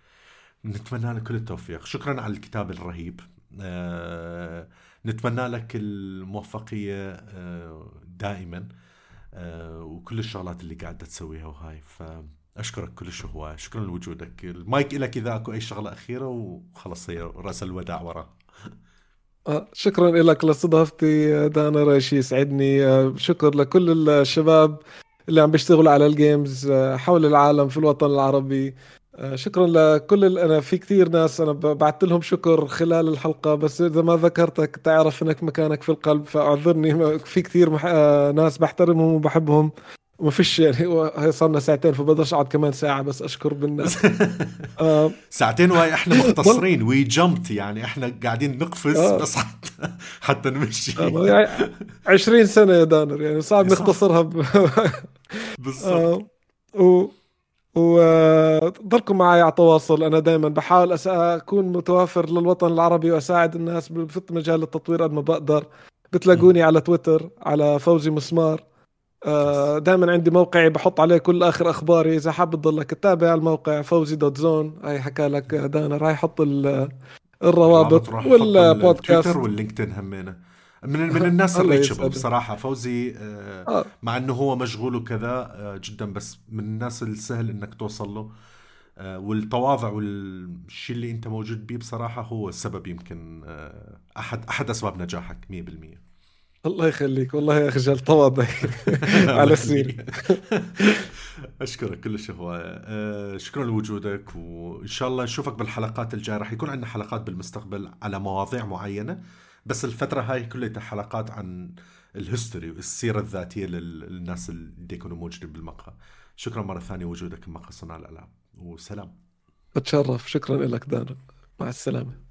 نتمنى لك كل التوفيق. شكرا على الكتاب الرهيب. آه، نتمنى لك الموفقية آه، دائما. آه، وكل الشغلات اللي قاعدة تسويها وهاي. فأشكرك كل هواي شكرا لوجودك. المايك لك إذا أكو أي شغلة أخيرة وخلص هي رأس الوداع وراه آه، شكرا لك لاستضافتي دانا راشي يسعدني. آه، شكر لكل الشباب اللي عم بيشتغلوا على ال games آه، حول العالم في الوطن العربي. آه، شكرا لكل ال- أنا في كثير ناس أنا ب- بعت لهم شكر خلال الحلقة بس إذا ما ذكرتك تعرف إنك مكانك في القلب فأعذرني. في كثير مح... آه، ناس بحترمهم وبحبهم. وما فيش يعني هو- هي صار لنا ساعتين فبقدرش أقعد كمان ساعة بس أشكر بالناس. آه، ساعتين وهاي إحنا مختصرين. وي جمبت يعني إحنا قاعدين نقفز آه. بس حتى حتى نمشي. آه، يعني 20 سنة يا دانر يعني صعب. نختصرها ب... بالضبط. آه، و وضلكم معي على تواصل. أنا دائما بحاول. أكون متوافر للوطن العربي وأساعد الناس في مجال التطوير قد ما بقدر. بتلاقوني على تويتر على فوزي مسمار. دائما عندي موقعي بحط عليه كل آخر أخباري. إذا حاب تضلك تتابع الموقع فوزي dot zone. هاي حكى لك الروابط راح أحط التويتر والبودكاست واللينكدين همينه. من من الناس الريتشبل. بصراحة. فوزي آه، آه. مع إنه هو مشغول وكذا آه، جدا بس من الناس السهل إنك توصل له. آه، والتواضع والشيء اللي أنت موجود بيه بصراحة هو السبب يمكن آه، أحد أحد أسباب نجاحك 100% الله يخليك. والله يا اخجل تواضعي على السير أشكرك كلش أه شكرا لوجودك وإن شاء الله نشوفك بالحلقات الجاية. راح يكون عندنا حلقات بالمستقبل على مواضيع معينة. بس الفترة هاي كلها حلقات عن الهيستوري والسيرة الذاتية لل- للناس اللي يكونوا موجودين بالمقهى. شكرا مرة ثانية وجودك بمقهى صناع الألعاب وسلام. بتشرف شكرا لك دانا. مع السلامة.